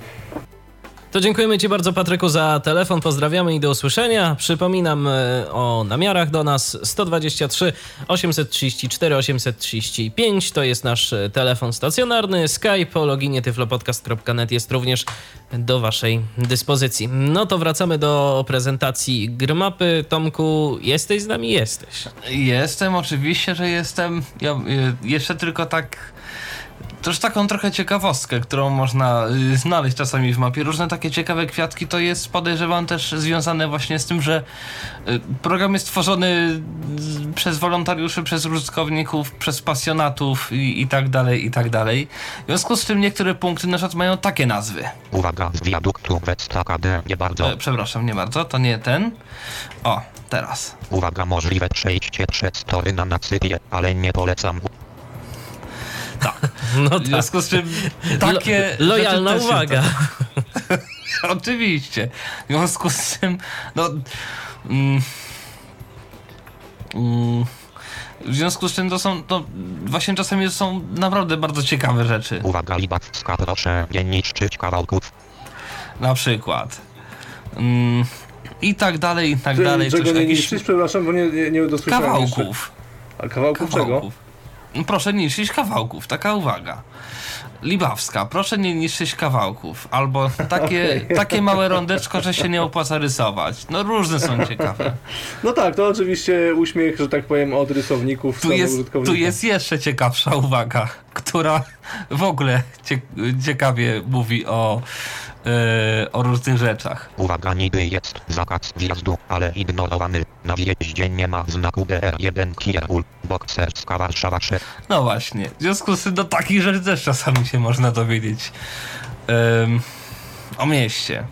To dziękujemy Ci bardzo, Patryku, za telefon. Pozdrawiamy i do usłyszenia. Przypominam e, o namiarach do nas 123 834 835. To jest nasz e, telefon stacjonarny. Skype o loginie tyflopodcast.net jest również do Waszej dyspozycji. No to wracamy do prezentacji Grmapy. Tomku, jesteś z nami? Jesteś. Jestem, oczywiście, że jestem. Ja e, jeszcze tylko tak też taką trochę ciekawostkę, którą można y, znaleźć czasami w mapie. Różne takie ciekawe kwiatki to jest, podejrzewam, też związane właśnie z tym, że y, program jest tworzony y, przez wolontariuszy, przez użytkowników, przez pasjonatów i, i tak dalej, i tak dalej. W związku z tym niektóre punkty na przykład mają takie nazwy. Uwaga, z wiaduktu KD, nie bardzo. E, przepraszam, nie bardzo, to nie ten. O, teraz. Uwaga, możliwe przejście przez tory na nacypie, ale nie polecam. Tak. [laughs] No tak. W związku z czym takie. Lo, lojalna uwaga. [laughs] Oczywiście. W związku z czym, no. Mm, mm, w związku z czym to są, no, właśnie czasami to są naprawdę bardzo ciekawe rzeczy. Uwaga, Libacka, proszę nie niszczyć kawałków. Na przykład. Mm, I tak dalej, i tak dalej. Czego nie niszczyć, przepraszam, bo nie, nie, nie dosłyszałem Kawałków. Jeszcze. A kawałków, kawałków. czego? Proszę nie niszczyć kawałków, taka uwaga. Libawska, proszę nie niszczyć kawałków. Albo takie, [laughs] okay. takie małe rondeczko, że się nie opłaca rysować. No różne są ciekawe. [laughs] No tak, to oczywiście uśmiech, że tak powiem, od rysowników. Tu jest, tu jest jeszcze ciekawsza uwaga, która w ogóle ciekawie mówi o o różnych rzeczach. Uwaga, niby jest zakaz wjazdu, ale ignorowany. Na wjeździe nie ma znaku DR1 Kierul, Bokserska Warszawa 6. No właśnie, w związku z tym do takich rzeczy też czasami się można dowiedzieć ym, o mieście.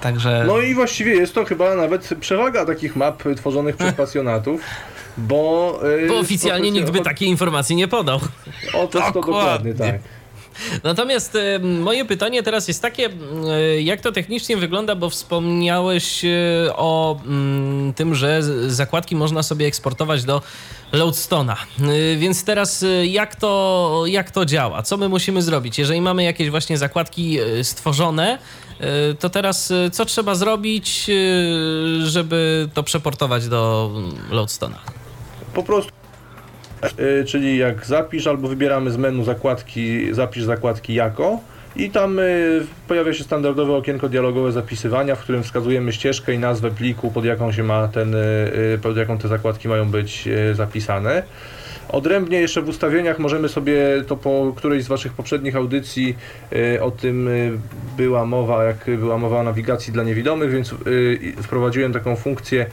Także... No i właściwie jest to chyba nawet przewaga takich map tworzonych przez [laughs] pasjonatów, bo... y, Bo oficjalnie nikt by takiej informacji nie podał. O to, to Dokładnie. tak. Natomiast e, moje pytanie teraz jest takie, e, jak to technicznie wygląda, bo wspomniałeś e, o mm, tym, że zakładki można sobie eksportować do Loadstona. Więc teraz jak to, jak to działa? Co my musimy zrobić? Jeżeli mamy jakieś właśnie zakładki stworzone, to teraz co trzeba zrobić, żeby to przeportować do mm, Loadstona? Po prostu y, czyli jak zapisz albo wybieramy z menu zakładki, zapisz zakładki jako i tam y, pojawia się standardowe okienko dialogowe zapisywania, w którym wskazujemy ścieżkę i nazwę pliku, pod jaką się ma ten, y, y, pod jaką te zakładki mają być y, zapisane. Odrębnie jeszcze w ustawieniach możemy sobie, to po którejś z Waszych poprzednich audycji y, o tym y, była mowa, jak była mowa o nawigacji dla niewidomych, więc y, wprowadziłem taką funkcję, y,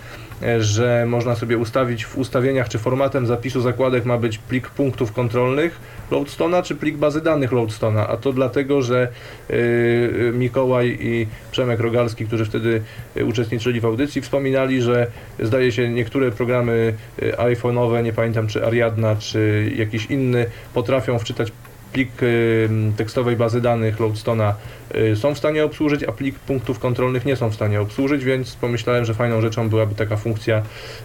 że można sobie ustawić w ustawieniach, czy formatem zapisu zakładek ma być plik punktów kontrolnych Loadstona, czy plik bazy danych Loadstona, a to dlatego, że y, y, Mikołaj i Przemek Rogalski, którzy wtedy uczestniczyli w audycji, wspominali, że zdaje się niektóre programy iPhone'owe, nie pamiętam czy Ariadna, czy jakiś inny, potrafią wczytać plik tekstowej bazy danych Loadstona y, są w stanie obsłużyć, a plik punktów kontrolnych nie są w stanie obsłużyć, więc pomyślałem, że fajną rzeczą byłaby taka funkcja,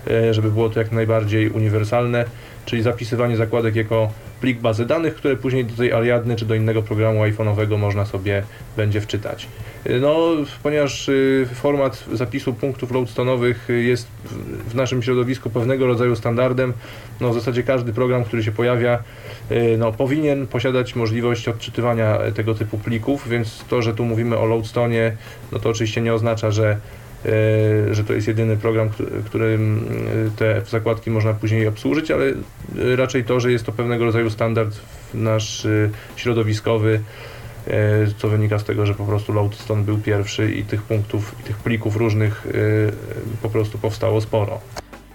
y, żeby było to jak najbardziej uniwersalne, czyli zapisywanie zakładek jako plik bazy danych, które później do tej Ariadny czy do innego programu iPhone'owego można sobie będzie wczytać. Y, No, ponieważ y, format zapisu punktów loadstonowych y, jest w- naszym środowisku pewnego rodzaju standardem, no w zasadzie każdy program, który się pojawia, no, powinien posiadać możliwość odczytywania tego typu plików, więc to, że tu mówimy o Loadstonie, no to oczywiście nie oznacza, że że to jest jedyny program, któ- którym e, te zakładki można później obsłużyć, ale e, raczej to, że jest to pewnego rodzaju standard nasz e, środowiskowy, e, co wynika z tego, że po prostu Loadstone był pierwszy i tych punktów, i tych plików różnych e, po prostu powstało sporo.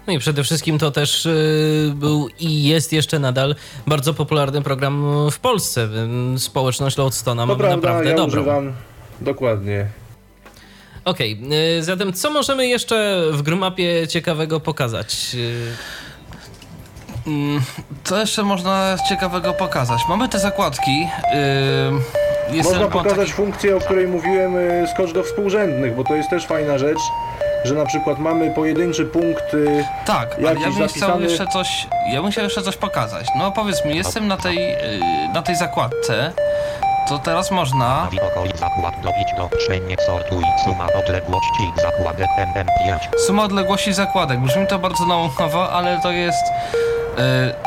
No i przede wszystkim to też był i jest jeszcze nadal bardzo popularny program w Polsce. Społeczność Loadstona To ma naprawdę ja dobrą. używam dokładnie. Okej, y, zatem co możemy jeszcze w Grumapie ciekawego pokazać? Y, Mm, Co jeszcze można ciekawego pokazać? Mamy te zakładki. Jest Można pokazać taki- funkcję, o której mówiłem, y, skocz do współrzędnych, bo to jest też fajna rzecz, że na przykład mamy pojedynczy punkt y, Tak, ale ja bym chciał zapisany- jeszcze coś. Ja bym chciał jeszcze coś pokazać. No powiedz mi, jestem na tej, na tej zakładce. To teraz można. Suma odległości zakładek MM5. Suma odległości zakładek. Brzmi to bardzo naukowo, ale to jest.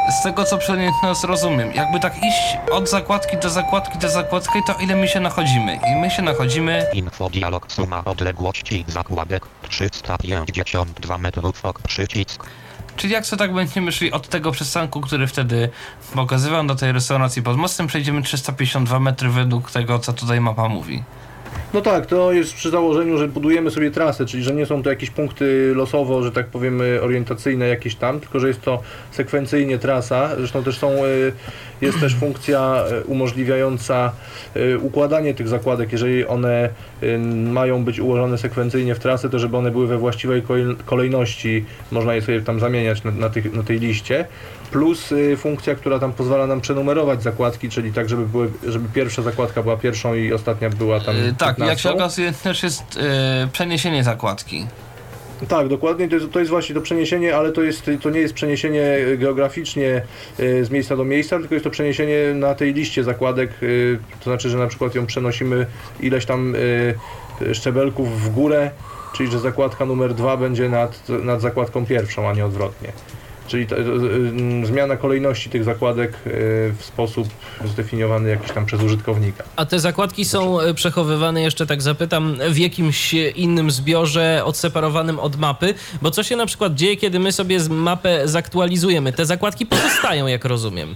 yy, z tego co przynajmniej zrozumiem, jakby tak iść od zakładki do zakładki do zakładki, to ile my się nachodzimy? I my się nachodzimy Info dialog suma odległości zakładek 352 metrów ok przycisk. Czyli jak co tak będziemy szli od tego przystanku, który wtedy pokazywał do tej restauracji pod mostem, przejdziemy 352 metry według tego, co tutaj mapa mówi. No tak, to jest przy założeniu, że budujemy sobie trasę, czyli że nie są to jakieś punkty losowo, że tak powiemy, orientacyjne jakieś tam, tylko że jest to sekwencyjnie trasa. Zresztą też są, y, jest też funkcja y, umożliwiająca y, układanie tych zakładek, jeżeli one mają być ułożone sekwencyjnie w trasę, to żeby one były we właściwej kolej- kolejności, można je sobie tam zamieniać na, na, tych, na tej liście. Plus y, funkcja, która tam pozwala nam przenumerować zakładki, czyli tak, żeby, były, żeby pierwsza zakładka była pierwszą i ostatnia była tam. Yy, tak, jak się 15. okazuje, też jest yy, przeniesienie zakładki. Tak, dokładnie. To jest, to jest właśnie to przeniesienie, ale to, jest, to nie jest przeniesienie geograficznie e, z miejsca do miejsca, tylko jest to przeniesienie na tej liście zakładek. To znaczy, że na przykład ją przenosimy ileś tam szczebelków w górę, czyli że zakładka numer dwa będzie nad, nad zakładką pierwszą, a nie odwrotnie. Czyli e, e, zmiana kolejności tych zakładek e, w sposób zdefiniowany jakiś tam przez użytkownika. A te zakładki są przechowywane, jeszcze tak zapytam, w jakimś innym zbiorze odseparowanym od mapy? Bo co się na przykład dzieje, kiedy my sobie mapę zaktualizujemy? Te zakładki pozostają, jak rozumiem.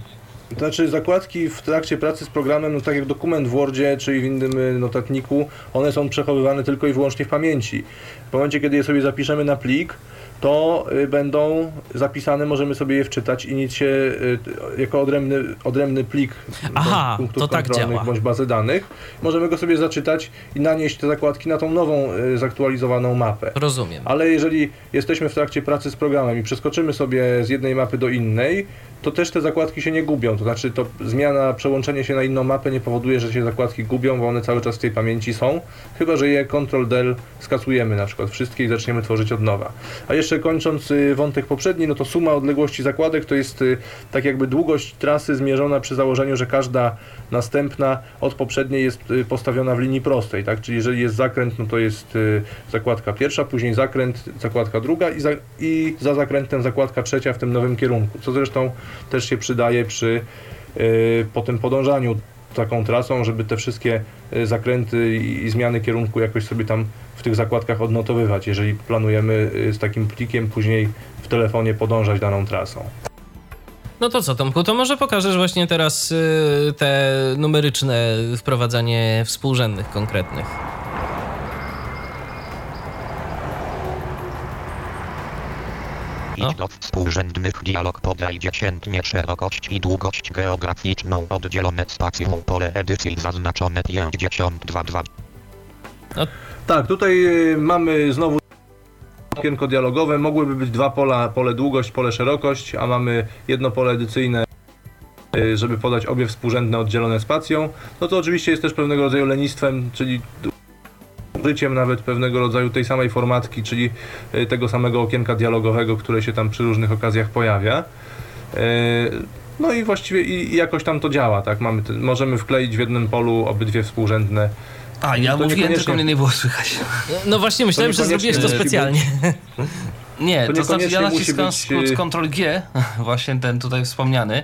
To znaczy zakładki w trakcie pracy z programem, no tak jak dokument w Wordzie czy w innym notatniku, one są przechowywane tylko i wyłącznie w pamięci. W momencie, kiedy je sobie zapiszemy na plik, to y, będą zapisane, możemy sobie je wczytać i nic się y, jako odrębny, odrębny plik Aha, punktów to tak kontrolnych działa. bądź bazy danych. Możemy go sobie zaczytać i nanieść te zakładki na tą nową, y, zaktualizowaną mapę. Rozumiem. Ale jeżeli jesteśmy w trakcie pracy z programem i przeskoczymy sobie z jednej mapy do innej, to też te zakładki się nie gubią. To znaczy, to zmiana, przełączenie się na inną mapę nie powoduje, że się zakładki gubią, bo one cały czas w tej pamięci są. Chyba, że je Ctrl-Del skasujemy na przykład wszystkie i zaczniemy tworzyć od nowa. A jeszcze kończąc y, wątek poprzedni, no to suma odległości zakładek to jest y, tak jakby długość trasy zmierzona przy założeniu, że każda następna od poprzedniej jest y, postawiona w linii prostej, tak? Czyli jeżeli jest zakręt, no to jest zakładka pierwsza, później zakręt, zakładka druga i za, i za zakrętem zakładka trzecia w tym nowym kierunku, co zresztą też się przydaje przy y, potem podążaniu taką trasą, żeby te wszystkie y, zakręty i, zmiany kierunku jakoś sobie tam w tych zakładkach odnotowywać, jeżeli planujemy y, z takim plikiem później w telefonie podążać daną trasą. No to co, Tomku, to może pokażesz właśnie teraz te numeryczne wprowadzanie współrzędnych konkretnych. Idź do współrzędnych dialog podaj dziesiętnie szerokość i długość geograficzną oddzielone spacją pole edycji zaznaczone 52. Tak, tutaj y, mamy znowu okienko dialogowe. Mogłyby być dwa pola, pole długość, pole szerokość, a mamy jedno pole edycyjne, y, żeby podać obie współrzędne oddzielone spacją. No to oczywiście jest też pewnego rodzaju lenistwem, czyli użyciem nawet pewnego rodzaju tej samej formatki, czyli y, tego samego okienka dialogowego, które się tam przy różnych okazjach pojawia. Y, No i właściwie i jakoś tam to działa, tak? Mamy możemy wkleić w jednym polu obydwie współrzędne A, ja To mówiłem, tylko mnie nie było słychać. No właśnie, myślałem, że zrobiłeś to specjalnie. [laughs] Nie, To to, znaczy ja naciskam być, skrót y- Ctrl G, [laughs] właśnie ten tutaj wspomniany.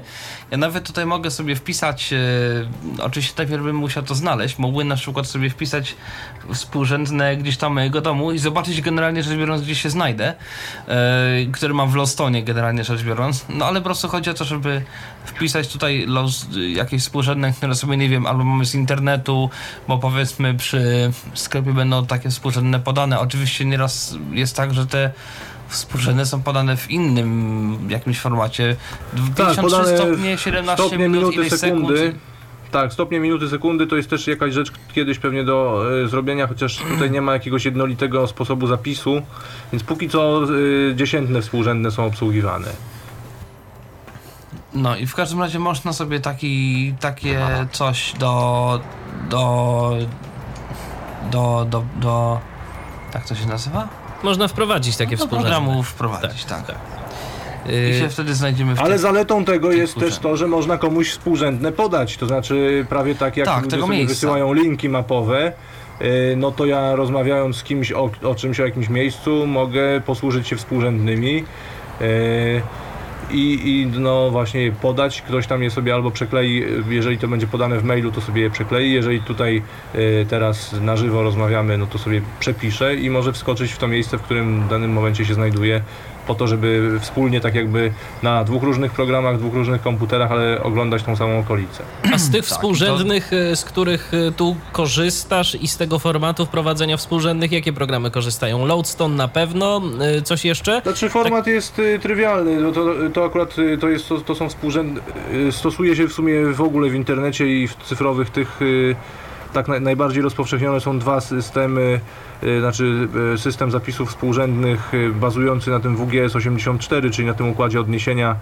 Ja nawet tutaj mogę sobie wpisać, e, oczywiście najpierw bym musiał to znaleźć, mógłbym na przykład sobie wpisać współrzędne gdzieś tam mojego domu i zobaczyć generalnie rzecz biorąc, gdzie się znajdę, e, który mam w Lostonie generalnie rzecz biorąc. No ale po prostu chodzi o to, żeby wpisać tutaj los, jakieś współrzędne, które sobie nie wiem, albo mamy z internetu, bo powiedzmy przy sklepie będą takie współrzędne podane. Oczywiście nieraz jest tak, że te współrzędne są podane w innym jakimś formacie. 53 Tak, podane stopnie, 17 stopnie, minut, minuty, sekundy. sekund. Tak, stopnie, minuty, sekundy to jest też jakaś rzecz kiedyś pewnie do e, zrobienia, chociaż tutaj nie ma jakiegoś jednolitego sposobu zapisu, więc póki co e, dziesiętne współrzędne są obsługiwane. No i w każdym razie można sobie taki, takie coś do, do, do, do, do, tak to się nazywa? Można wprowadzić takie Do współrzędne. programu wprowadzić, tak. I Y, się wtedy znajdziemy w Ale zaletą tego jest też to, że można komuś współrzędne podać, to znaczy prawie tak jak Tak, ludzie wysyłają linki mapowe, e, no to ja rozmawiając z kimś o, o czymś, o jakimś miejscu, mogę posłużyć się współrzędnymi. e, I, I no właśnie podać, ktoś tam je sobie albo przeklei, jeżeli to będzie podane w mailu, to sobie je przeklei, jeżeli tutaj e, teraz na żywo rozmawiamy, no to sobie przepisze i może wskoczyć w to miejsce, w którym w danym momencie się znajduje, po to, żeby wspólnie tak jakby na dwóch różnych programach, dwóch różnych komputerach, ale oglądać tą samą okolicę. A z tych Tak, współrzędnych, y, z których y, tu korzystasz i z tego formatu wprowadzenia współrzędnych, jakie programy korzystają? Loadstone na pewno, y, coś jeszcze? Znaczy format jest y, trywialny, no to, to akurat to, jest, to, to są współrzędne, stosuje się w sumie w ogóle w internecie i w cyfrowych tych tak naj, najbardziej rozpowszechnione są dwa systemy, znaczy y, system zapisów współrzędnych y, bazujący na tym WGS84, czyli na tym układzie odniesienia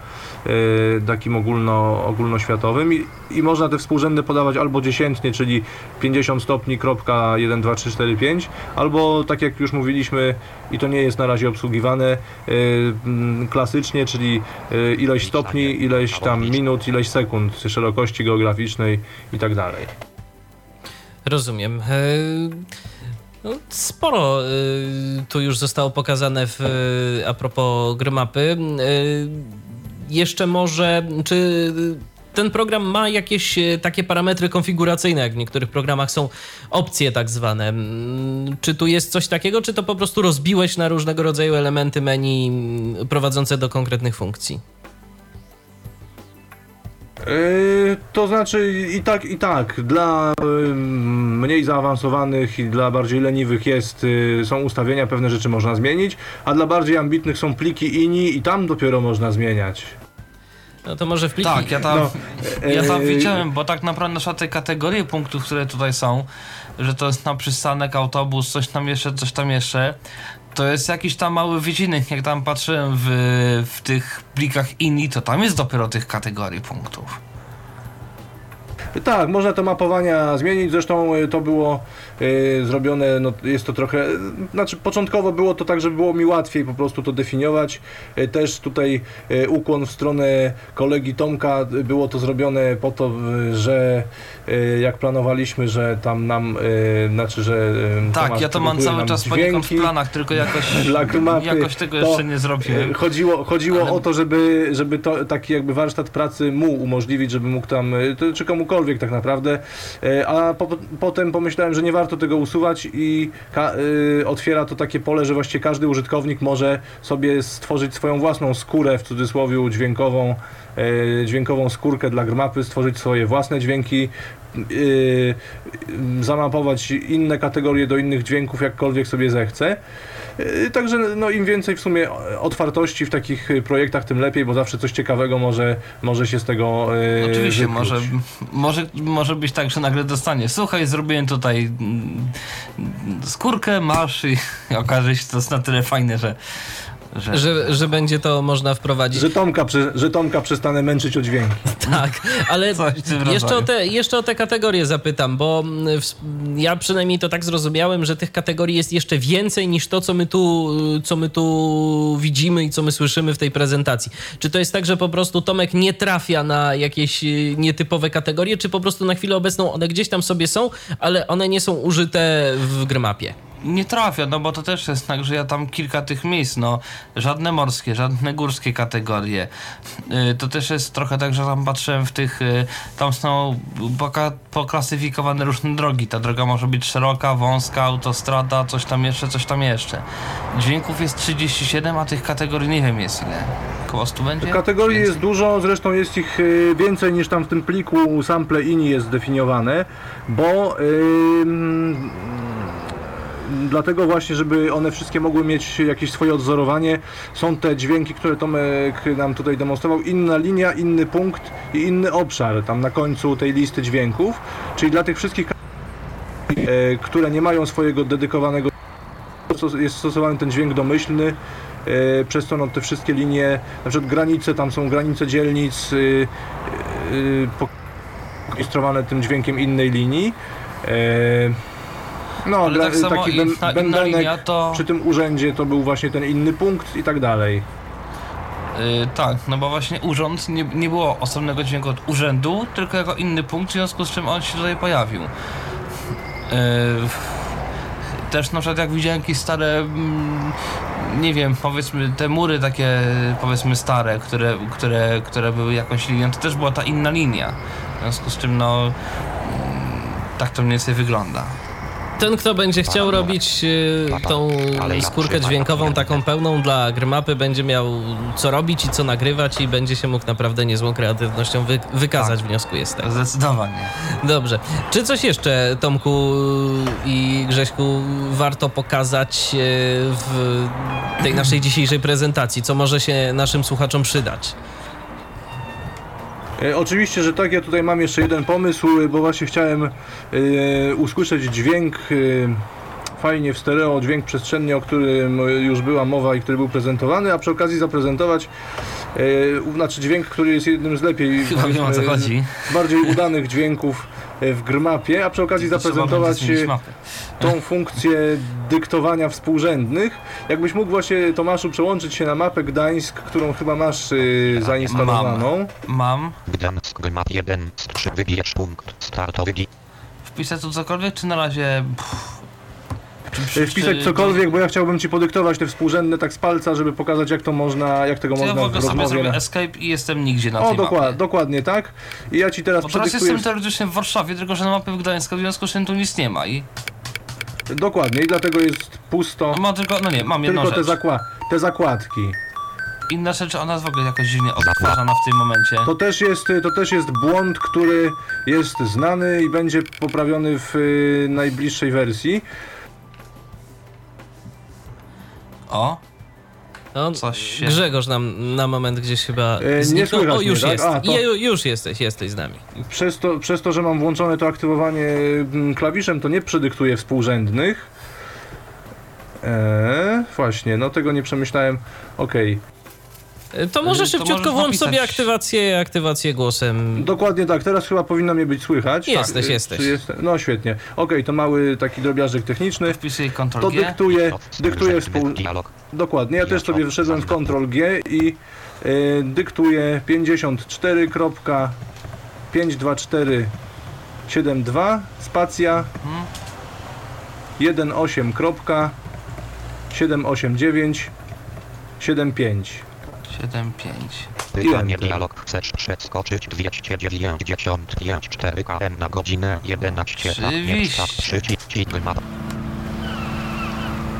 y, takim ogólno, ogólnoświatowym I, i można te współrzędne podawać albo dziesiętnie, czyli 50 stopni, kropka 1, 2, 3, 4, 5, albo tak jak już mówiliśmy i to nie jest na razie obsługiwane y, mm, klasycznie, czyli y, ilość stopni, ileś tam minut, ileś sekund szerokości geograficznej i tak dalej. Rozumiem. No, sporo e, tu już zostało pokazane w, e, a propos gry mapy. E, Jeszcze może, czy ten program ma jakieś takie parametry konfiguracyjne, jak w niektórych programach są opcje tak zwane. Mm, Czy tu jest coś takiego, czy to po prostu rozbiłeś na różnego rodzaju elementy menu mm, prowadzące do konkretnych funkcji? Yy, to znaczy i tak, i tak. Dla yy, mniej zaawansowanych i dla bardziej leniwych jest, yy, są ustawienia, pewne rzeczy można zmienić, a dla bardziej ambitnych są pliki INI i tam dopiero można zmieniać. No to może w pliki... Tak, ja tam, No, ja tam yy, widziałem, bo tak naprawdę na te kategorie punktów, które tutaj są, że to jest na przystanek, autobus, coś tam jeszcze, coś tam jeszcze, to jest jakiś tam mały wycinek, jak tam patrzyłem w, w tych plikach INI, to tam jest dopiero tych kategorii punktów. Tak, można te mapowania zmienić, zresztą y, to było y, zrobione, no jest to trochę, znaczy początkowo było to tak, żeby było mi łatwiej po prostu to definiować. Y, też tutaj y, ukłon w stronę kolegi Tomka, y, było to zrobione po to, że y, jak planowaliśmy, że tam nam, znaczy, że Tak, Tomasz ja to mam cały czas poniekąd w dźwięki. planach, tylko jakoś, [laughs] jakoś tego jeszcze nie zrobiłem. Chodziło, chodziło Ale- o to, żeby, żeby to, taki jakby warsztat pracy mu umożliwić, żeby mógł tam, to, czy komukolwiek tak naprawdę, E, a po, potem pomyślałem, że nie warto tego usuwać i e, otwiera to takie pole, że właściwie każdy użytkownik może sobie stworzyć swoją własną skórę, w cudzysłowie dźwiękową, e, dźwiękową skórkę dla Grmapy, stworzyć swoje własne dźwięki, zamapować inne kategorie do innych dźwięków, jakkolwiek sobie zechce. Y, Także no, im więcej w sumie otwartości w takich y, projektach, tym lepiej, bo zawsze coś ciekawego może, może się z tego y, Oczywiście, może, może, może być tak, że nagle dostanie. Słuchaj, zrobiłem tutaj mm, skórkę, masz i [laughs] okaże się to jest na tyle fajne, że. Że, Że, że będzie to można wprowadzić. Że Tomka, przy- że Tomka przestanę męczyć o dźwięki. [laughs] Tak, ale [laughs] w jeszcze o, te, jeszcze o te kategorie zapytam, bo mm, ws- ja przynajmniej to tak zrozumiałem, że tych kategorii jest jeszcze więcej niż to, co my tu, co my tu widzimy i co my słyszymy w tej prezentacji. Czy to jest tak, że po prostu Tomek nie trafia na jakieś y, nietypowe kategorie, czy po prostu na chwilę obecną one gdzieś tam sobie są, ale one nie są użyte w Grmapie? Nie trafia, no bo to też jest tak, że ja tam kilka tych miejsc, no żadne morskie, żadne górskie kategorie. Y, To też jest trochę tak, że tam patrzyłem w tych, y, tam są poka- poklasyfikowane różne drogi. Ta droga może być szeroka, wąska, autostrada, coś tam jeszcze, coś tam jeszcze. Dźwięków jest 37, a tych kategorii nie wiem jest ile. Koło 100 będzie? Kategorii jest dużo, zresztą jest ich y, więcej niż tam w tym pliku sample ini jest zdefiniowane, bo ym, dlatego właśnie, żeby one wszystkie mogły mieć jakieś swoje odzorowanie, są te dźwięki, które Tomek nam tutaj demonstrował, inna linia, inny punkt i inny obszar tam na końcu tej listy dźwięków, czyli dla tych wszystkich e, które nie mają swojego dedykowanego jest stosowany ten dźwięk domyślny, e, przez co no, te wszystkie linie, na przykład granice, tam są granice dzielnic y, porejestrowane tym dźwiękiem innej linii. No, Ale tak samo taki inna, ben- inna linia to... przy tym urzędzie to był właśnie ten inny punkt i tak dalej. Yy, tak, no bo właśnie urząd nie, nie było osobnego dźwięku od urzędu, tylko jako inny punkt, w związku z czym on się tutaj pojawił. Yy, też na przykład jak widziałem jakieś stare, mm, nie wiem, powiedzmy te mury takie powiedzmy stare, które, które, które były jakąś linią, to też była ta inna linia. W związku z czym no mm, tak to mniej więcej wygląda. Ten, kto będzie chciał robić y, tą skórkę dźwiękową taką pełną dla Grmapy, będzie miał co robić i co nagrywać i będzie się mógł naprawdę niezłą kreatywnością wy wykazać, wnioskuję z tego. Zdecydowanie. Dobrze. Czy coś jeszcze, Tomku i Grześku, warto pokazać e, w tej naszej dzisiejszej prezentacji, co może się naszym słuchaczom przydać? E, Oczywiście, że tak, ja tutaj mam jeszcze jeden pomysł, bo właśnie chciałem e, usłyszeć dźwięk e, fajnie w stereo, dźwięk przestrzenny, o którym już była mowa i który był prezentowany, a przy okazji zaprezentować e, u- znaczy dźwięk, który jest jednym z lepiej [laughs] Chyba wiem o co powiedzmy, chodzi. bardziej udanych dźwięków e, w Grmapie, a przy okazji zaprezentować e, tą funkcję dyktowania współrzędnych. Jakbyś mógł właśnie Tomaszu przełączyć się na mapę Gdańsk, którą chyba masz y, zainstalowaną. Mam. Gdańsk Gmap 1 z 3 wybierz punkt startowy Wpisać tu cokolwiek, czy na razie... Pff, czy, Y, Wpisać czy- cokolwiek, bo ja chciałbym Ci podyktować te współrzędne tak z palca, żeby pokazać jak to można, jak tego To można w w ogóle sobie zrobię escape i jestem nigdzie na O, tej dokład, mapie. dokładnie tak. I ja Ci teraz Bo teraz jestem teoretycznie w Warszawie, tylko że na mapie w Gdańsku, w związku z czym tu nic nie ma i... Dokładnie, i dlatego jest pusto. Mam tylko, no nie, mam jedną Tylko te, rzecz. zakła... te zakładki. inna rzecz, ona w ogóle jakoś dziwnie odtwarzana w tym momencie. To też jest, to też jest błąd, który jest znany i będzie poprawiony w y, najbliższej wersji. O, No, coś się... Grzegorz nam na moment gdzieś chyba E, nie słychać O, już mnie, tak? jest. A, to- Je, już jesteś, jesteś z nami. Przez to, przez to, że mam włączone to aktywowanie mm, klawiszem, to nie przedyktuje współrzędnych. Eee, właśnie, no tego nie przemyślałem. Okej. E, To może to szybciutko włącz sobie aktywację, aktywację głosem. Dokładnie tak, teraz chyba powinno mnie być słychać. Jesteś, tak, y, jesteś. Jest, no świetnie. Okej, to mały taki drobiażdżek techniczny. Wpisuję To Ctrl G. dyktuje, dyktuje współ... Dialog. Dokładnie, ja też sobie wyszedłem w Ctrl G i y, dyktuję 54.52472 spacja 18.789 75. 7, 5. Pytanie dialog. Chcesz przeskoczyć 295 4 km na godzinę 11 tak, nie Oczywiście. tak, przycisk map.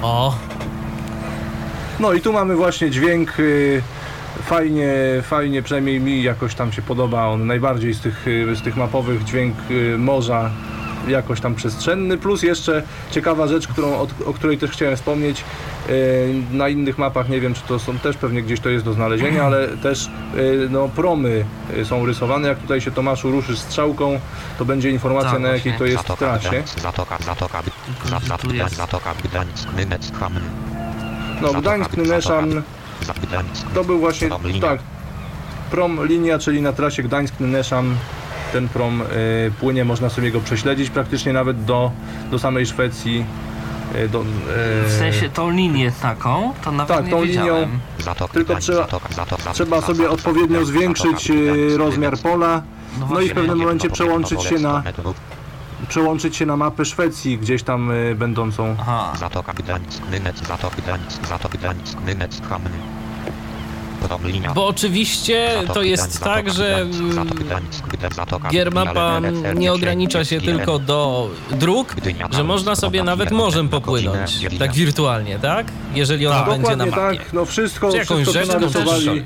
O, No i tu mamy właśnie dźwięk. y, Fajnie, fajnie, przynajmniej mi jakoś tam się podoba on najbardziej z tych, y, z tych mapowych dźwięk y, morza jakoś tam przestrzenny, plus jeszcze ciekawa rzecz, którą, o, o której też chciałem wspomnieć, y, na innych mapach, nie wiem czy to są też pewnie gdzieś to jest do znalezienia, ale też y, no, promy y, są rysowane, jak tutaj się Tomaszu ruszysz strzałką, to będzie informacja Tak, na jakiej to jest Zatoka trasie. Gdańsk, Zatoka, Zatoka, za- za- Tu jest. Zatoka Gdańsk, Nynec. No Gdańsk, Nyneszan, Za Gdańsk. To był właśnie, tak, prom linia, czyli na trasie Gdańsk-Nyneszan. Ten prom y, płynie, można sobie go prześledzić praktycznie nawet do, do samej Szwecji. Y, do, y, W sensie tą linię taką, to nawet Tak, nie tą linią. Tylko Gdańsk, trzeba- trzeba sobie odpowiednio zwiększyć y, Gdańsk, rozmiar pola, No no i w pewnym momencie przełączyć się na, 100 metrów. przełączyć się na mapę Szwecji, gdzieś tam y, będącą. Aha. Zatoka Gdańsk, Zatoka Gdańsk, Zatoka Gdańsk, Nynec, Hamm. Bo oczywiście to jest tak, że mm, Giermapa nie ogranicza się tylko do dróg, że można sobie nawet morzem popłynąć, tak wirtualnie, tak? Jeżeli ona Tak. będzie na mapie. tak, no wszystko, Czy jakąś wszystko rzeczką, czy.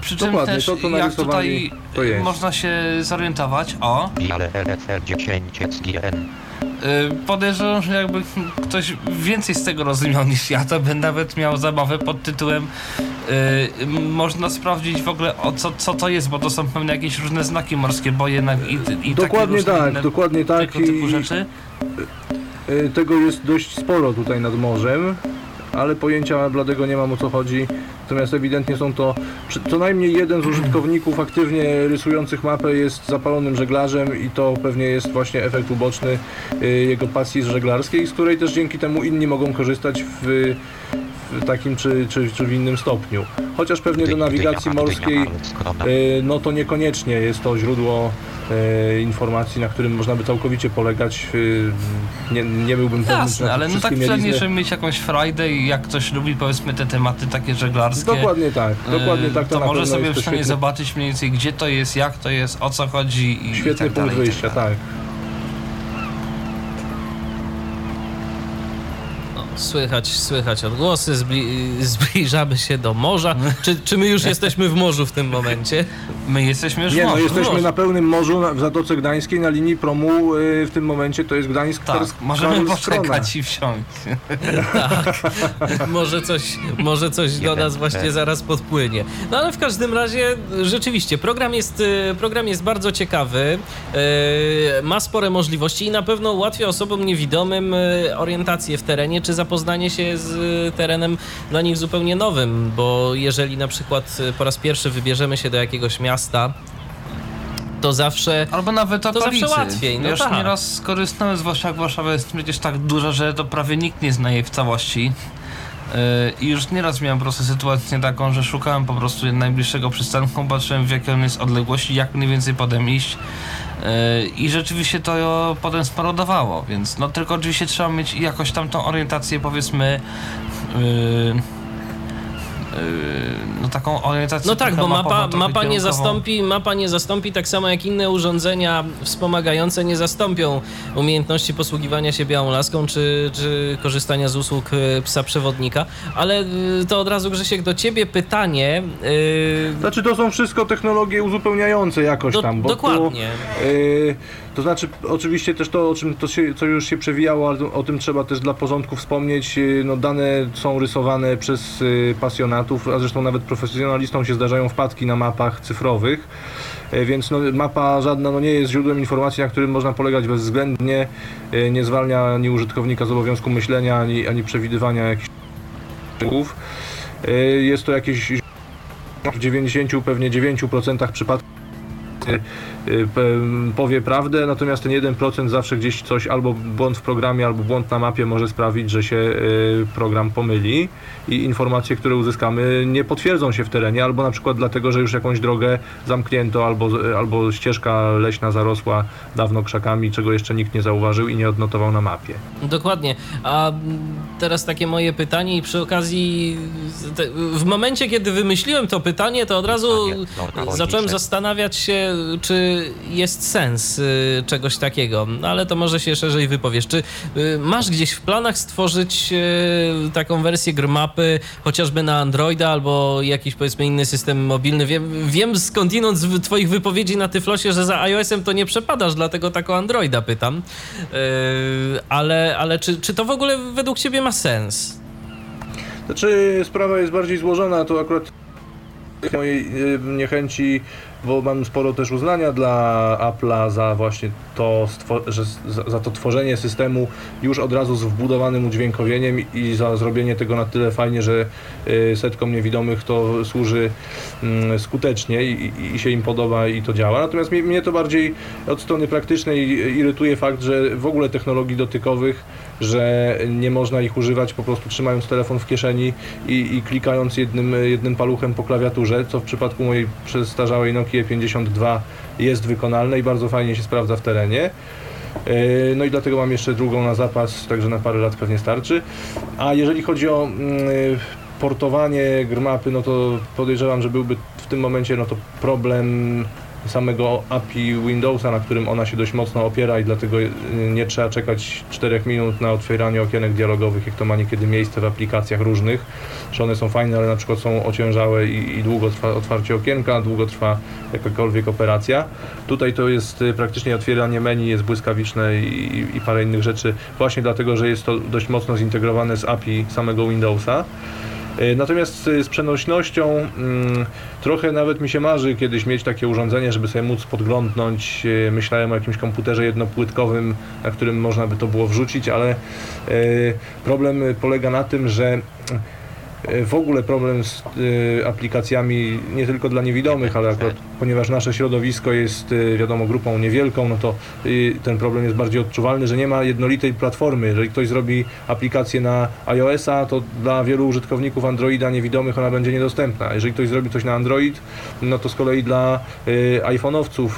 Przy czym Dokładnie, też to, co jak tutaj to jest. można się zorientować, o, Biale LFL 10 GN. y, podejrzewam, że jakby ktoś więcej z tego rozumiał niż ja, to by nawet miał zabawę pod tytułem y, można sprawdzić w ogóle o co, co to jest, bo to są pewne jakieś różne znaki morskie, bo jednak i, i Dokładnie tak, inne dokładnie tak. tego typu i- rzeczy. Y, Tego jest dość sporo tutaj nad morzem, ale pojęcia bladego nie mam o co chodzi. Natomiast ewidentnie są to co najmniej jeden z użytkowników aktywnie rysujących mapę jest zapalonym żeglarzem i to pewnie jest właśnie efekt uboczny y, jego pasji żeglarskiej, z której też dzięki temu inni mogą korzystać w, w takim czy, czy, czy w innym stopniu. Chociaż pewnie do nawigacji morskiej y, no to niekoniecznie jest to źródło informacji, na którym można by całkowicie polegać. y, Nie, nie byłbym pewny, Jasne, ale no tak przynajmniej, żeby mieć jakąś frajdę i jak ktoś lubi powiedzmy te tematy takie żeglarskie. Dokładnie tak, dokładnie e, tak. To, To może sobie przynajmniej świetny, zobaczyć mniej więcej gdzie to jest, jak to jest, o co chodzi i, i świetny tak punkt dalej, i wyjścia, dalej. tak. Słychać, słychać odgłosy, zbli zbliżamy się do morza. Czy, czy my już jesteśmy w morzu w tym momencie? My jesteśmy już Nie, w no morzu. jesteśmy może. na pełnym morzu na- w Zatoce Gdańskiej na linii promu y, w tym momencie to jest Gdańsk Tak, możemy Karlskrona. poczekać i wsiąść. Może coś, może coś do nas właśnie zaraz podpłynie. No ale w każdym razie rzeczywiście program jest, y, program jest bardzo ciekawy, y, ma spore możliwości i na pewno ułatwia osobom niewidomym y, orientację w terenie czy zapoznanie się z y, terenem dla nich zupełnie nowym, bo jeżeli na przykład y, po raz pierwszy wybierzemy się do jakiegoś miasta, to zawsze Albo nawet zawsze okolicy. łatwiej, no Już tak. nieraz skorzystałem, zwłaszcza jak Warszawa jest przecież tak duża, że to prawie nikt nie zna jej w całości. Yy, I już nieraz miałem po prostu sytuację taką, że szukałem po prostu najbliższego przystanku, patrzyłem w jakiej on jest odległości, jak mniej więcej potem iść. Yy, I rzeczywiście to potem sparodowało, więc no tylko oczywiście trzeba mieć jakoś tam tą orientację powiedzmy yy, no taką orientację. No tak, bo mapa, mapa, nie zastąpi, mapa nie zastąpi, tak samo jak inne urządzenia wspomagające nie zastąpią umiejętności posługiwania się białą laską czy, czy korzystania z usług e, psa przewodnika. Ale y, to od razu, Grzesiek, do ciebie pytanie. y, Znaczy to są wszystko technologie uzupełniające jakoś do, tam. Bo dokładnie. Tu, yy, to znaczy oczywiście też to, o czym to się, co już się przewijało, ale o tym trzeba też dla porządku wspomnieć. Yy, no, dane są rysowane przez yy, pasjonatów, a zresztą nawet profesjonalistom się zdarzają wpadki na mapach cyfrowych. Yy, Więc no, mapa żadna no, nie jest źródłem informacji, na którym można polegać bezwzględnie. Nie zwalnia ani użytkownika z obowiązku myślenia, ani, ani przewidywania jakichś szczegółów. Jest to jakieś w 90 pewnie 9% przypadków y, y, powie prawdę, natomiast ten 1% zawsze gdzieś coś albo błąd w programie, albo błąd na mapie może sprawić, że się y, program pomyli i informacje, które uzyskamy nie potwierdzą się w terenie, albo na przykład dlatego, że już jakąś drogę zamknięto, albo, albo ścieżka leśna zarosła dawno krzakami, czego jeszcze nikt nie zauważył i nie odnotował na mapie. Dokładnie. A teraz takie moje pytanie i przy okazji w momencie, kiedy wymyśliłem to pytanie, to od razu zacząłem zastanawiać się, czy jest sens y, czegoś takiego. No ale to może się szerzej wypowiesz. Czy y, masz gdzieś w planach stworzyć y, taką wersję grmapy, chociażby na Androida albo jakiś powiedzmy inny system mobilny? Wiem, wiem skądinąd z twoich wypowiedzi na Tyflosie, że za iOS-em to nie przepadasz, dlatego tak o Androida pytam. Ale ale czy, czy to w ogóle według ciebie ma sens? Znaczy sprawa jest bardziej złożona, to akurat mojej niechęci, bo mam sporo też uznania dla Apple'a za właśnie to, że za, to tworzenie systemu już od razu z wbudowanym udźwiękowieniem i za zrobienie tego na tyle fajnie, że y, setkom niewidomych to służy mm, skutecznie i, i, i się im podoba i to działa. Natomiast mnie, mnie to bardziej od strony praktycznej irytuje fakt, że w ogóle technologii dotykowych że nie można ich używać po prostu trzymając telefon w kieszeni i, i klikając jednym, jednym paluchem po klawiaturze, co w przypadku mojej przestarzałej Nokia 52 jest wykonalne i bardzo fajnie się sprawdza w terenie. Yy, No i dlatego mam jeszcze drugą na zapas, także na parę lat pewnie starczy. A jeżeli chodzi o mm, portowanie grmapy, no to podejrzewam, że byłby w tym momencie no to problem samego API Windowsa, na którym ona się dość mocno opiera i dlatego y, nie trzeba czekać 4 minut na otwieranie okienek dialogowych, jak to ma niekiedy miejsce w aplikacjach różnych, że one są fajne, ale na przykład są ociężałe i, i długo trwa otwarcie okienka, długo trwa jakakolwiek operacja. Tutaj to jest y, praktycznie otwieranie menu, jest błyskawiczne i, i parę innych rzeczy, właśnie dlatego, że jest to dość mocno zintegrowane z API samego Windowsa. Y, Natomiast y, z przenośnością mm, trochę nawet mi się marzy kiedyś mieć takie urządzenie, żeby sobie móc podglądnąć. Y, Myślałem o jakimś komputerze jednopłytkowym, na którym można by to było wrzucić, ale problem polega na tym, że w ogóle problem z aplikacjami nie tylko dla niewidomych, ale akurat ponieważ nasze środowisko jest y, wiadomo grupą niewielką, no to y, ten problem jest bardziej odczuwalny, że nie ma jednolitej platformy. Jeżeli ktoś zrobi aplikację na iOS-a, to dla wielu użytkowników Androida niewidomych ona będzie niedostępna. Jeżeli ktoś zrobi coś na Android, no to z kolei dla y, iPhone'owców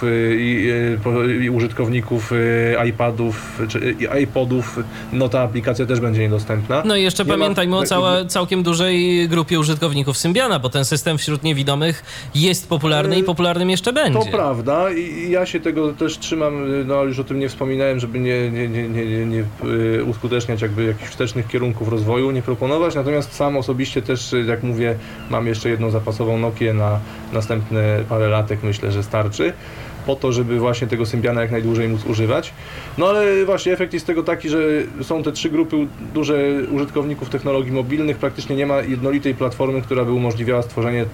i użytkowników iPadów czy iPodów, no ta aplikacja też będzie niedostępna. No i jeszcze Nie ma pamiętajmy o takiej- całe, całkiem dużej grupie użytkowników Symbiana, bo ten system wśród niewidomych jest popularny i Yy, popularnym jeszcze będzie. To prawda i ja się tego też trzymam, no już o tym nie wspominałem, żeby nie, nie, nie, nie, nie, y, uskuteczniać jakby jakichś wstecznych kierunków rozwoju, nie proponować, natomiast sam osobiście też, y, jak mówię, mam jeszcze jedną zapasową Nokię na następne parę latek, myślę, że starczy po to, żeby właśnie tego Symbiana jak najdłużej móc używać. No ale właśnie efekt jest tego taki, że są te trzy grupy duże użytkowników technologii mobilnych, praktycznie nie ma jednolitej platformy, która by umożliwiała stworzenie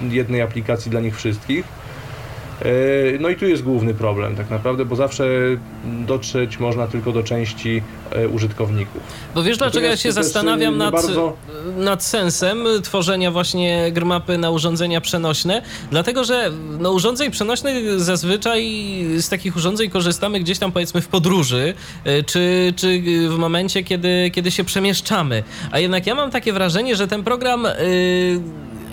jednej aplikacji dla nich wszystkich. E, No i tu jest główny problem tak naprawdę, bo zawsze dotrzeć można tylko do części e, użytkowników. Bo wiesz, dlaczego ja się też, zastanawiam nad, bardzo- nad sensem tworzenia właśnie grmapy na urządzenia przenośne? Dlatego, że no, urządzeń przenośnych zazwyczaj z takich urządzeń korzystamy gdzieś tam powiedzmy w podróży, czy, czy w momencie, kiedy, kiedy się przemieszczamy. A jednak ja mam takie wrażenie, że ten program... y,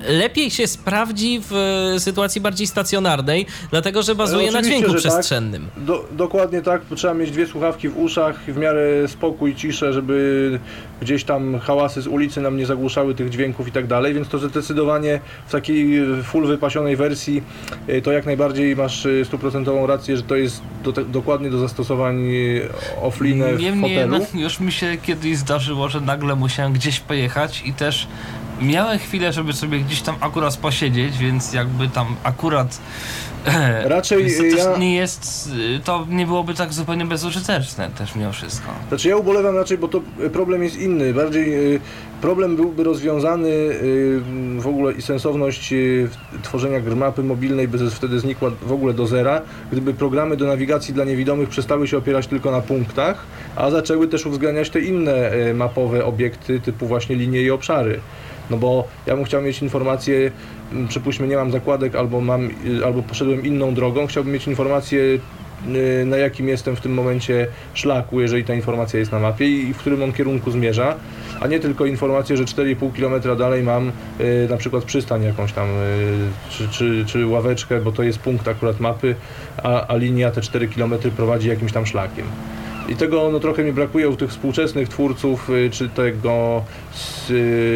lepiej się sprawdzi w sytuacji bardziej stacjonarnej, dlatego że bazuje na dźwięku tak. przestrzennym. Tak. Do, dokładnie tak, trzeba mieć dwie słuchawki w uszach, w miarę spokój, ciszę, żeby gdzieś tam hałasy z ulicy nam nie zagłuszały tych dźwięków i tak dalej, więc to zdecydowanie w takiej full wypasionej wersji y, to jak najbardziej masz stuprocentową rację, że to jest do, dokładnie do zastosowań offline w Niemniej hotelu. już mi się kiedyś zdarzyło, że nagle musiałem gdzieś pojechać i też miałem chwilę, żeby sobie gdzieś tam akurat posiedzieć, więc jakby tam akurat Raczej to ja... nie jest, to nie byłoby tak zupełnie bezużyteczne też mimo wszystko. Znaczy ja ubolewam raczej, bo to problem jest inny. Bardziej problem byłby rozwiązany w ogóle i sensowność tworzenia mapy mobilnej by wtedy znikła w ogóle do zera, gdyby programy do nawigacji dla niewidomych przestały się opierać tylko na punktach, a zaczęły też uwzględniać te inne mapowe obiekty typu właśnie linie i obszary. No bo ja bym chciał mieć informację, przypuśćmy nie mam zakładek albo mam, y, albo poszedłem inną drogą, chciałbym mieć informację y, na jakim jestem w tym momencie szlaku, jeżeli ta informacja jest na mapie i w którym on kierunku zmierza, a nie tylko informację, że 4,5 km dalej mam y, na przykład przystań jakąś tam, czy, czy, czy ławeczkę, bo to jest punkt akurat mapy, a, a linia te 4 km prowadzi jakimś tam szlakiem. I tego no, trochę mi brakuje u tych współczesnych twórców, y, czy tego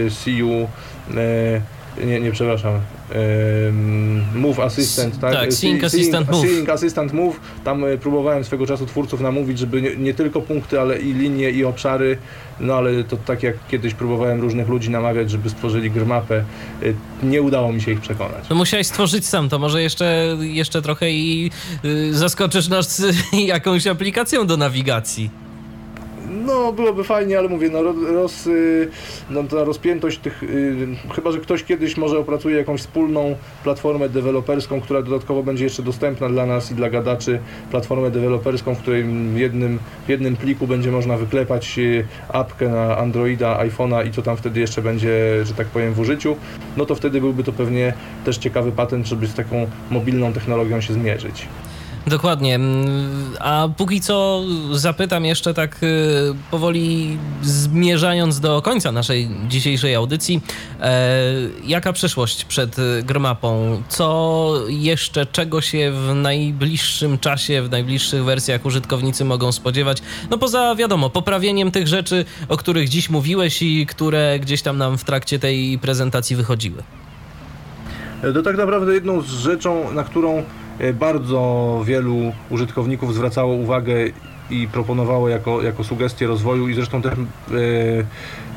CU, y, nie, nie przepraszam, Move Assistant, tak? Tak, Sync Assistant Move. Assistant Move. Tam y, próbowałem swego czasu twórców namówić, żeby nie, nie, tylko punkty, ale i linie, i obszary. No ale to tak jak kiedyś próbowałem różnych ludzi namawiać, żeby stworzyli grmapę, nie udało mi się ich przekonać. No musiałeś stworzyć sam, to może jeszcze, jeszcze trochę i zaskoczysz nas [laughs] jakąś aplikacją do nawigacji. No, byłoby fajnie, ale mówię, no, roz, y, no ta rozpiętość tych, y, chyba, że ktoś kiedyś może opracuje jakąś wspólną platformę deweloperską, która dodatkowo będzie jeszcze dostępna dla nas i dla gadaczy, platformę deweloperską, w której jednym, w jednym pliku będzie można wyklepać y, apkę na Androida, iPhone'a i co tam wtedy jeszcze będzie, że tak powiem, w użyciu, no to wtedy byłby to pewnie też ciekawy patent, żeby z taką mobilną technologią się zmierzyć. Dokładnie. Mm, a póki co zapytam jeszcze tak y, powoli zmierzając do końca naszej dzisiejszej audycji, e, jaka przyszłość przed Grmapą? Co jeszcze, czego się w najbliższym czasie, w najbliższych wersjach użytkownicy mogą spodziewać? No poza, wiadomo, poprawieniem tych rzeczy, o których dziś mówiłeś i które gdzieś tam nam w trakcie tej prezentacji wychodziły. To tak naprawdę jedną z rzeczą, na którą E, bardzo wielu użytkowników zwracało uwagę i proponowało jako, jako sugestię rozwoju i zresztą też e,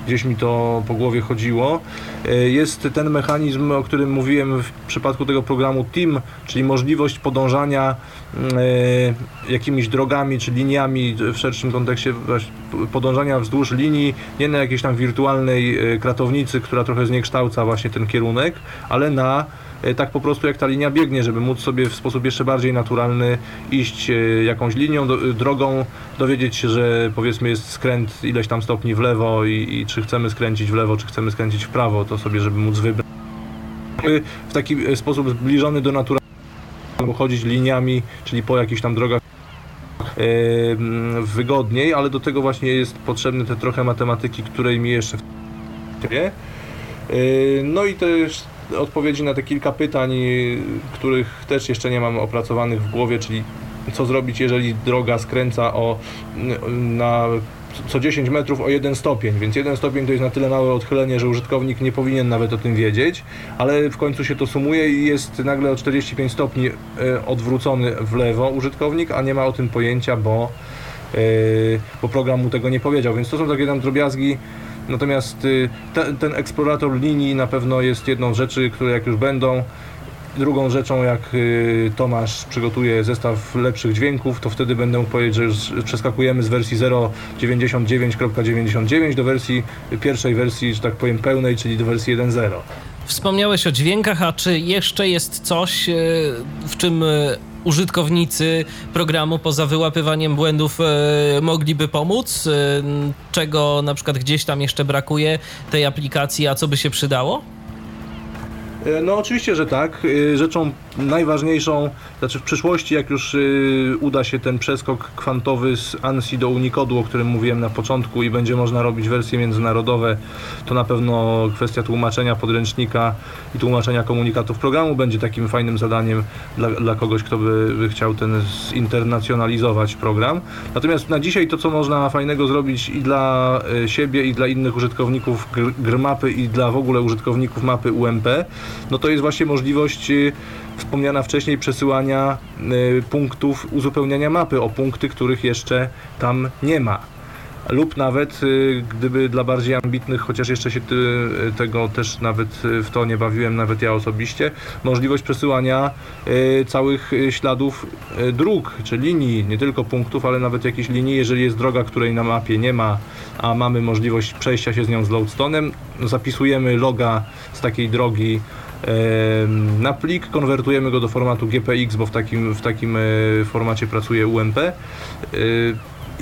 gdzieś mi to po głowie chodziło. E, jest ten mechanizm, o którym mówiłem w przypadku tego programu TEAM, czyli możliwość podążania jakimiś drogami czy liniami w szerszym kontekście podążania wzdłuż linii, nie na jakiejś tam wirtualnej kratownicy, która trochę zniekształca właśnie ten kierunek, ale na E, tak po prostu jak ta linia biegnie, żeby móc sobie w sposób jeszcze bardziej naturalny iść e, jakąś linią, drogą, dowiedzieć się, że powiedzmy jest skręt ileś tam stopni w lewo i, i czy chcemy skręcić w lewo, czy chcemy skręcić w prawo, to sobie, żeby móc wybrać. W taki e, sposób zbliżony do naturalnego chodzić liniami, czyli po jakichś tam drogach wygodniej, ale do tego właśnie jest potrzebny te trochę matematyki, której mi jeszcze w no i też odpowiedzi na te kilka pytań, których też jeszcze nie mam opracowanych w głowie, czyli co zrobić, jeżeli droga skręca o, na co 10 metrów o 1 stopień, więc 1 stopień to jest na tyle małe odchylenie, że użytkownik nie powinien nawet o tym wiedzieć, ale w końcu się to sumuje i jest nagle o 45 stopni e, odwrócony w lewo użytkownik, a nie ma o tym pojęcia, bo, bo program mu tego nie powiedział, więc to są takie tam drobiazgi, Natomiast y, te, ten eksplorator linii na pewno jest jedną z rzeczy, które jak już będą, Drugą rzeczą, jak y, Tomasz przygotuje zestaw lepszych dźwięków, to wtedy będę mógł powiedzieć, że już przeskakujemy z wersji 0.99.99 do wersji pierwszej wersji, że tak powiem, pełnej, czyli do wersji 1.0. Wspomniałeś o dźwiękach, a czy jeszcze jest coś, y, w czym użytkownicy programu poza wyłapywaniem błędów e, mogliby pomóc? E, czego na przykład gdzieś tam jeszcze brakuje tej aplikacji, a co by się przydało? E, no oczywiście, że tak. E, rzeczą najważniejszą, znaczy w przyszłości, jak już e, uda się ten przeskok kwantowy z ANSI do Unicodu, o którym mówiłem na początku i będzie można robić wersje międzynarodowe, to na pewno kwestia tłumaczenia podręcznika i tłumaczenia komunikatów programu będzie takim fajnym zadaniem dla, dla kogoś, kto by, by chciał ten zinternacjonalizować program. Natomiast na dzisiaj to, co można fajnego zrobić i dla siebie, i dla innych użytkowników gr mapy, i dla w ogóle użytkowników mapy UMP, no to jest właśnie możliwość y, wspomniana wcześniej przesyłania y, punktów uzupełniania mapy o punkty, których jeszcze tam nie ma. Lub nawet y, gdyby dla bardziej ambitnych, chociaż jeszcze się tego też nawet w to nie bawiłem, nawet ja osobiście, możliwość przesyłania całych śladów dróg, czy linii, nie tylko punktów, ale nawet jakichś linii, jeżeli jest droga, której na mapie nie ma, a mamy możliwość przejścia się z nią z loadstone'em, zapisujemy loga z takiej drogi na plik, konwertujemy go do formatu GPX, bo w takim, w takim e, formacie pracuje UMP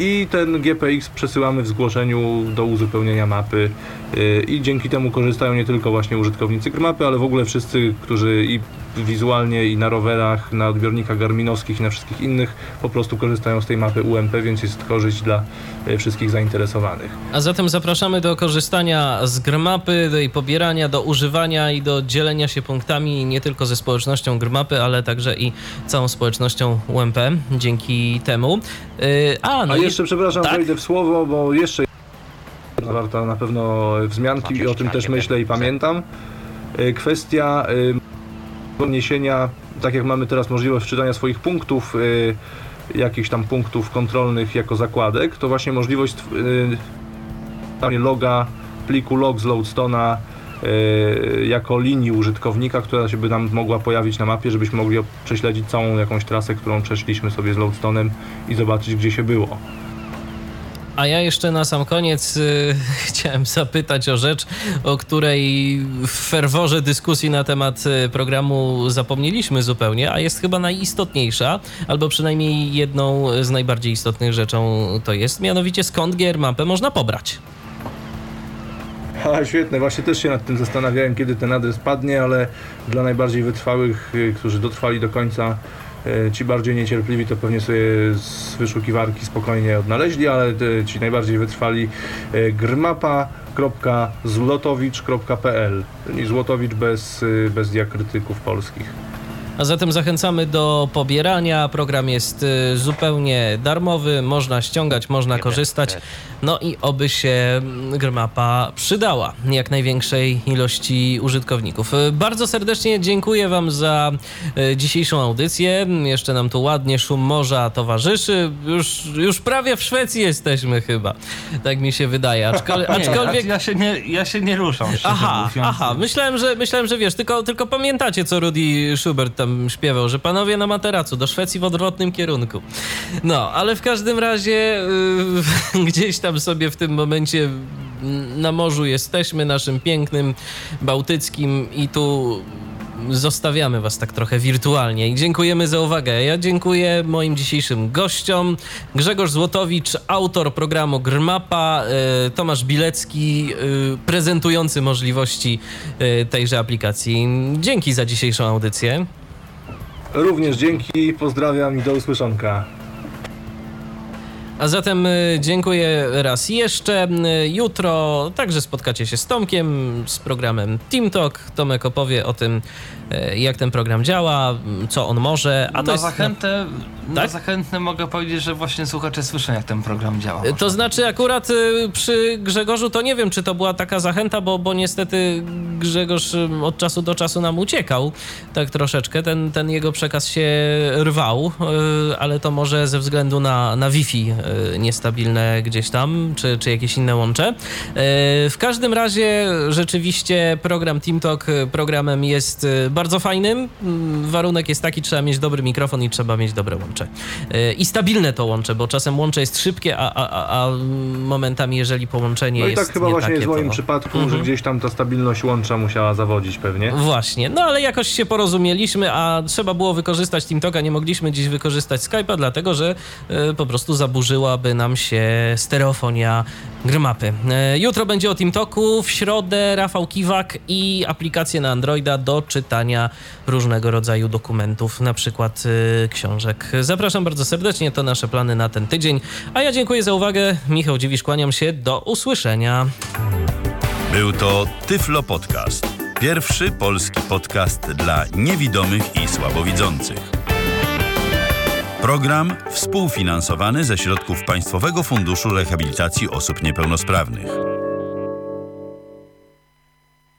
i ten GPX przesyłamy w zgłoszeniu do uzupełnienia mapy e, i dzięki temu korzystają nie tylko właśnie użytkownicy mapy, ale w ogóle wszyscy, którzy i wizualnie i na rowerach, na odbiornikach garminowskich i na wszystkich innych po prostu korzystają z tej mapy UMP, więc jest korzyść dla e, wszystkich zainteresowanych. A zatem zapraszamy do korzystania z grmapy, do jej pobierania, do używania i do dzielenia się punktami nie tylko ze społecznością grmapy, ale także i całą społecznością UMP dzięki temu. Yy, a, no a jeszcze, i... przepraszam, tak? wejdę w słowo, bo jeszcze zawarta na pewno wzmianki i o tym też myślę i pamiętam. E, kwestia podniesienia, tak jak mamy teraz możliwość wczytania swoich punktów, y, jakichś tam punktów kontrolnych jako zakładek, to właśnie możliwość loga, pliku log z Loadstona y, jako linii użytkownika, która się by nam mogła pojawić na mapie, żebyśmy mogli prześledzić całą jakąś trasę, którą przeszliśmy sobie z Loadstonem i zobaczyć, gdzie się było. A ja jeszcze na sam koniec y, [laughs] chciałem zapytać o rzecz, o której w ferworze dyskusji na temat y, programu zapomnieliśmy zupełnie, a jest chyba najistotniejsza, albo przynajmniej jedną z najbardziej istotnych rzeczą to jest, mianowicie skąd gier mapę można pobrać. A, świetne, właśnie też się nad tym zastanawiałem, kiedy ten adres padnie, ale dla najbardziej wytrwałych, y, którzy dotrwali do końca ci bardziej niecierpliwi to pewnie sobie z wyszukiwarki spokojnie odnaleźli, ale ci najbardziej wytrwali e, grmapa.zlotowicz.pl czyli Złotowicz bez, e, bez diakrytyków polskich. A zatem zachęcamy do pobierania. Program jest y, zupełnie darmowy, można ściągać, można korzystać. No i oby się Grmapa przydała jak największej ilości użytkowników. Y, bardzo serdecznie dziękuję Wam za y, dzisiejszą audycję. Jeszcze nam tu ładnie szum morza towarzyszy. Już, już prawie w Szwecji jesteśmy chyba. Tak mi się wydaje. Aczkol, [laughs] aczkolwiek... Nie, ja, się nie, ja się nie ruszam. Aha, aha. Myślałem, że, myślałem, że wiesz, tylko, tylko pamiętacie, co Rudy Schubert tam śpiewał, że panowie na materacu, do Szwecji w odwrotnym kierunku. No, ale w każdym razie yy, [laughs] gdzieś tam sobie w tym momencie na morzu jesteśmy, naszym pięknym bałtyckim i tu zostawiamy Was tak trochę wirtualnie i dziękujemy za uwagę. Ja dziękuję moim dzisiejszym gościom. Grzegorz Złotowicz, autor programu Grmapa, y, Tomasz Bilecki, y, prezentujący możliwości y, tejże aplikacji. Dzięki za dzisiejszą audycję. Również dzięki, pozdrawiam i do usłyszonka. A zatem y, dziękuję raz jeszcze. Y, jutro także spotkacie się z Tomkiem z programem Team Talk. Tomek opowie o tym, jak ten program działa, co on może. A to na jest, zachętę, no, tak? na zachętne mogę powiedzieć, że właśnie słuchacze słyszą, jak ten program działa. To znaczy akurat przy Grzegorzu to nie wiem, czy to była taka zachęta, bo, bo niestety Grzegorz od czasu do czasu nam uciekał tak troszeczkę. Ten, ten jego przekaz się rwał, ale to może ze względu na, na Wi-Fi E, niestabilne gdzieś tam, czy, czy jakieś inne łącze. E, w każdym razie rzeczywiście program TeamTalk programem jest bardzo bardzo fajnym. Mm, warunek jest taki, trzeba mieć dobry mikrofon i trzeba mieć dobre łącze. Y, I stabilne to łącze, bo czasem łącze jest szybkie, a, a, a momentami, jeżeli połączenie jest No i tak chyba nie właśnie takie, jest w moim to... przypadku, Mhm. że gdzieś tam ta stabilność łącza musiała zawodzić pewnie. Właśnie, no ale jakoś się porozumieliśmy, a trzeba było wykorzystać TeamTalka, nie mogliśmy dziś wykorzystać Skype'a, dlatego że e, po prostu zaburzyłaby nam się stereofonia Grmapy. E, jutro będzie o TeamTalku, w środę Rafał Kiwak i aplikacje na Androida do czytania różnego rodzaju dokumentów, na przykład e, książek. Zapraszam bardzo serdecznie, to nasze plany na ten tydzień, a ja dziękuję za uwagę. Michał Dziwisz, kłaniam się, do usłyszenia. Był to Tyflo Podcast. Pierwszy polski podcast dla niewidomych i słabowidzących. Program współfinansowany ze środków Państwowego Funduszu Rehabilitacji Osób Niepełnosprawnych.